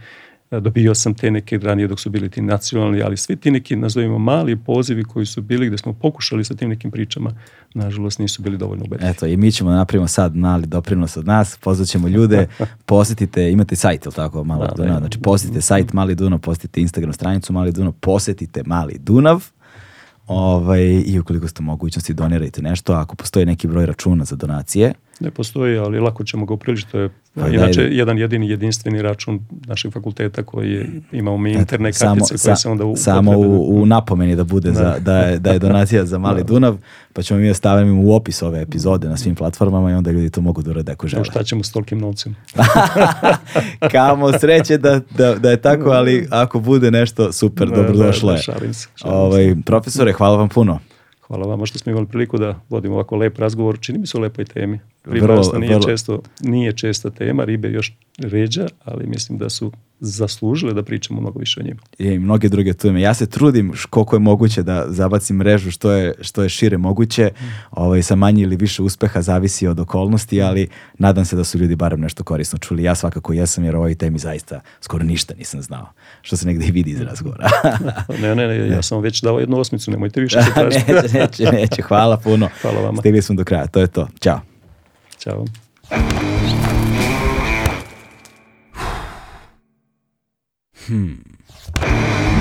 dobio sam te neke ranije dok su bili ti nacionalni, ali svi ti neki, nazovimo, mali pozivi koji su bili gde smo pokušali sa tim nekim pričama, nažalost nisu bili dovoljno ubedljivi. Eto, i mi ćemo da napravimo sad mali doprinos od nas, pozvaćemo ljude, <laughs> posetite, imate sajt, ili tako, Mali da, Dunav, da. znači posetite sajt Mali Dunav, posetite Instagram stranicu Mali Dunav, posetite Mali Dunav, Ovaj, I ukoliko ste mogućnosti donirajte nešto, ako postoji neki broj računa za donacije. Ne postoji, ali lako ćemo ga upriličiti, to je Pa Inače, da je... jedan jedini jedinstveni račun našeg fakulteta koji je imao mi interne Eto, kartice samo, koje se onda upotrebe. Samo u, u napomeni da bude da. Za, da, je, da je donacija za Mali da. Dunav, pa ćemo mi da stavimo u opis ove epizode na svim platformama i onda ljudi to mogu da urade ako žele. No, šta ćemo s tolkim novcem? <laughs> Kamo, sreće da, da, da je tako, ali ako bude nešto, super, da, dobrodošlo da, da, Šalim se, šalim ovaj, profesore, hvala vam puno. Hvala vam što smo imali priliku da vodimo ovako lep razgovor, čini mi se o lepoj temi ribarstva nije, vrlo. Često, nije česta tema, ribe još ređa, ali mislim da su zaslužile da pričamo mnogo više o njima. Je, i mnoge druge teme. Ja se trudim koliko je moguće da zabacim mrežu što je, što je šire moguće, ovaj, sa manje ili više uspeha zavisi od okolnosti, mm. ali nadam se da su ljudi barem nešto korisno čuli. Ja svakako jesam jer o ovoj temi zaista skoro ništa nisam znao, što se negde i vidi iz mm. razgovora. <laughs> ne, ne, ne, ja sam već dao jednu osmicu, nemojte više se <laughs> da tražiti. neće, neće, neće, hvala puno. Hvala vama. Stigli smo do kraja, to je to. Ćao. Ciao. Hmm.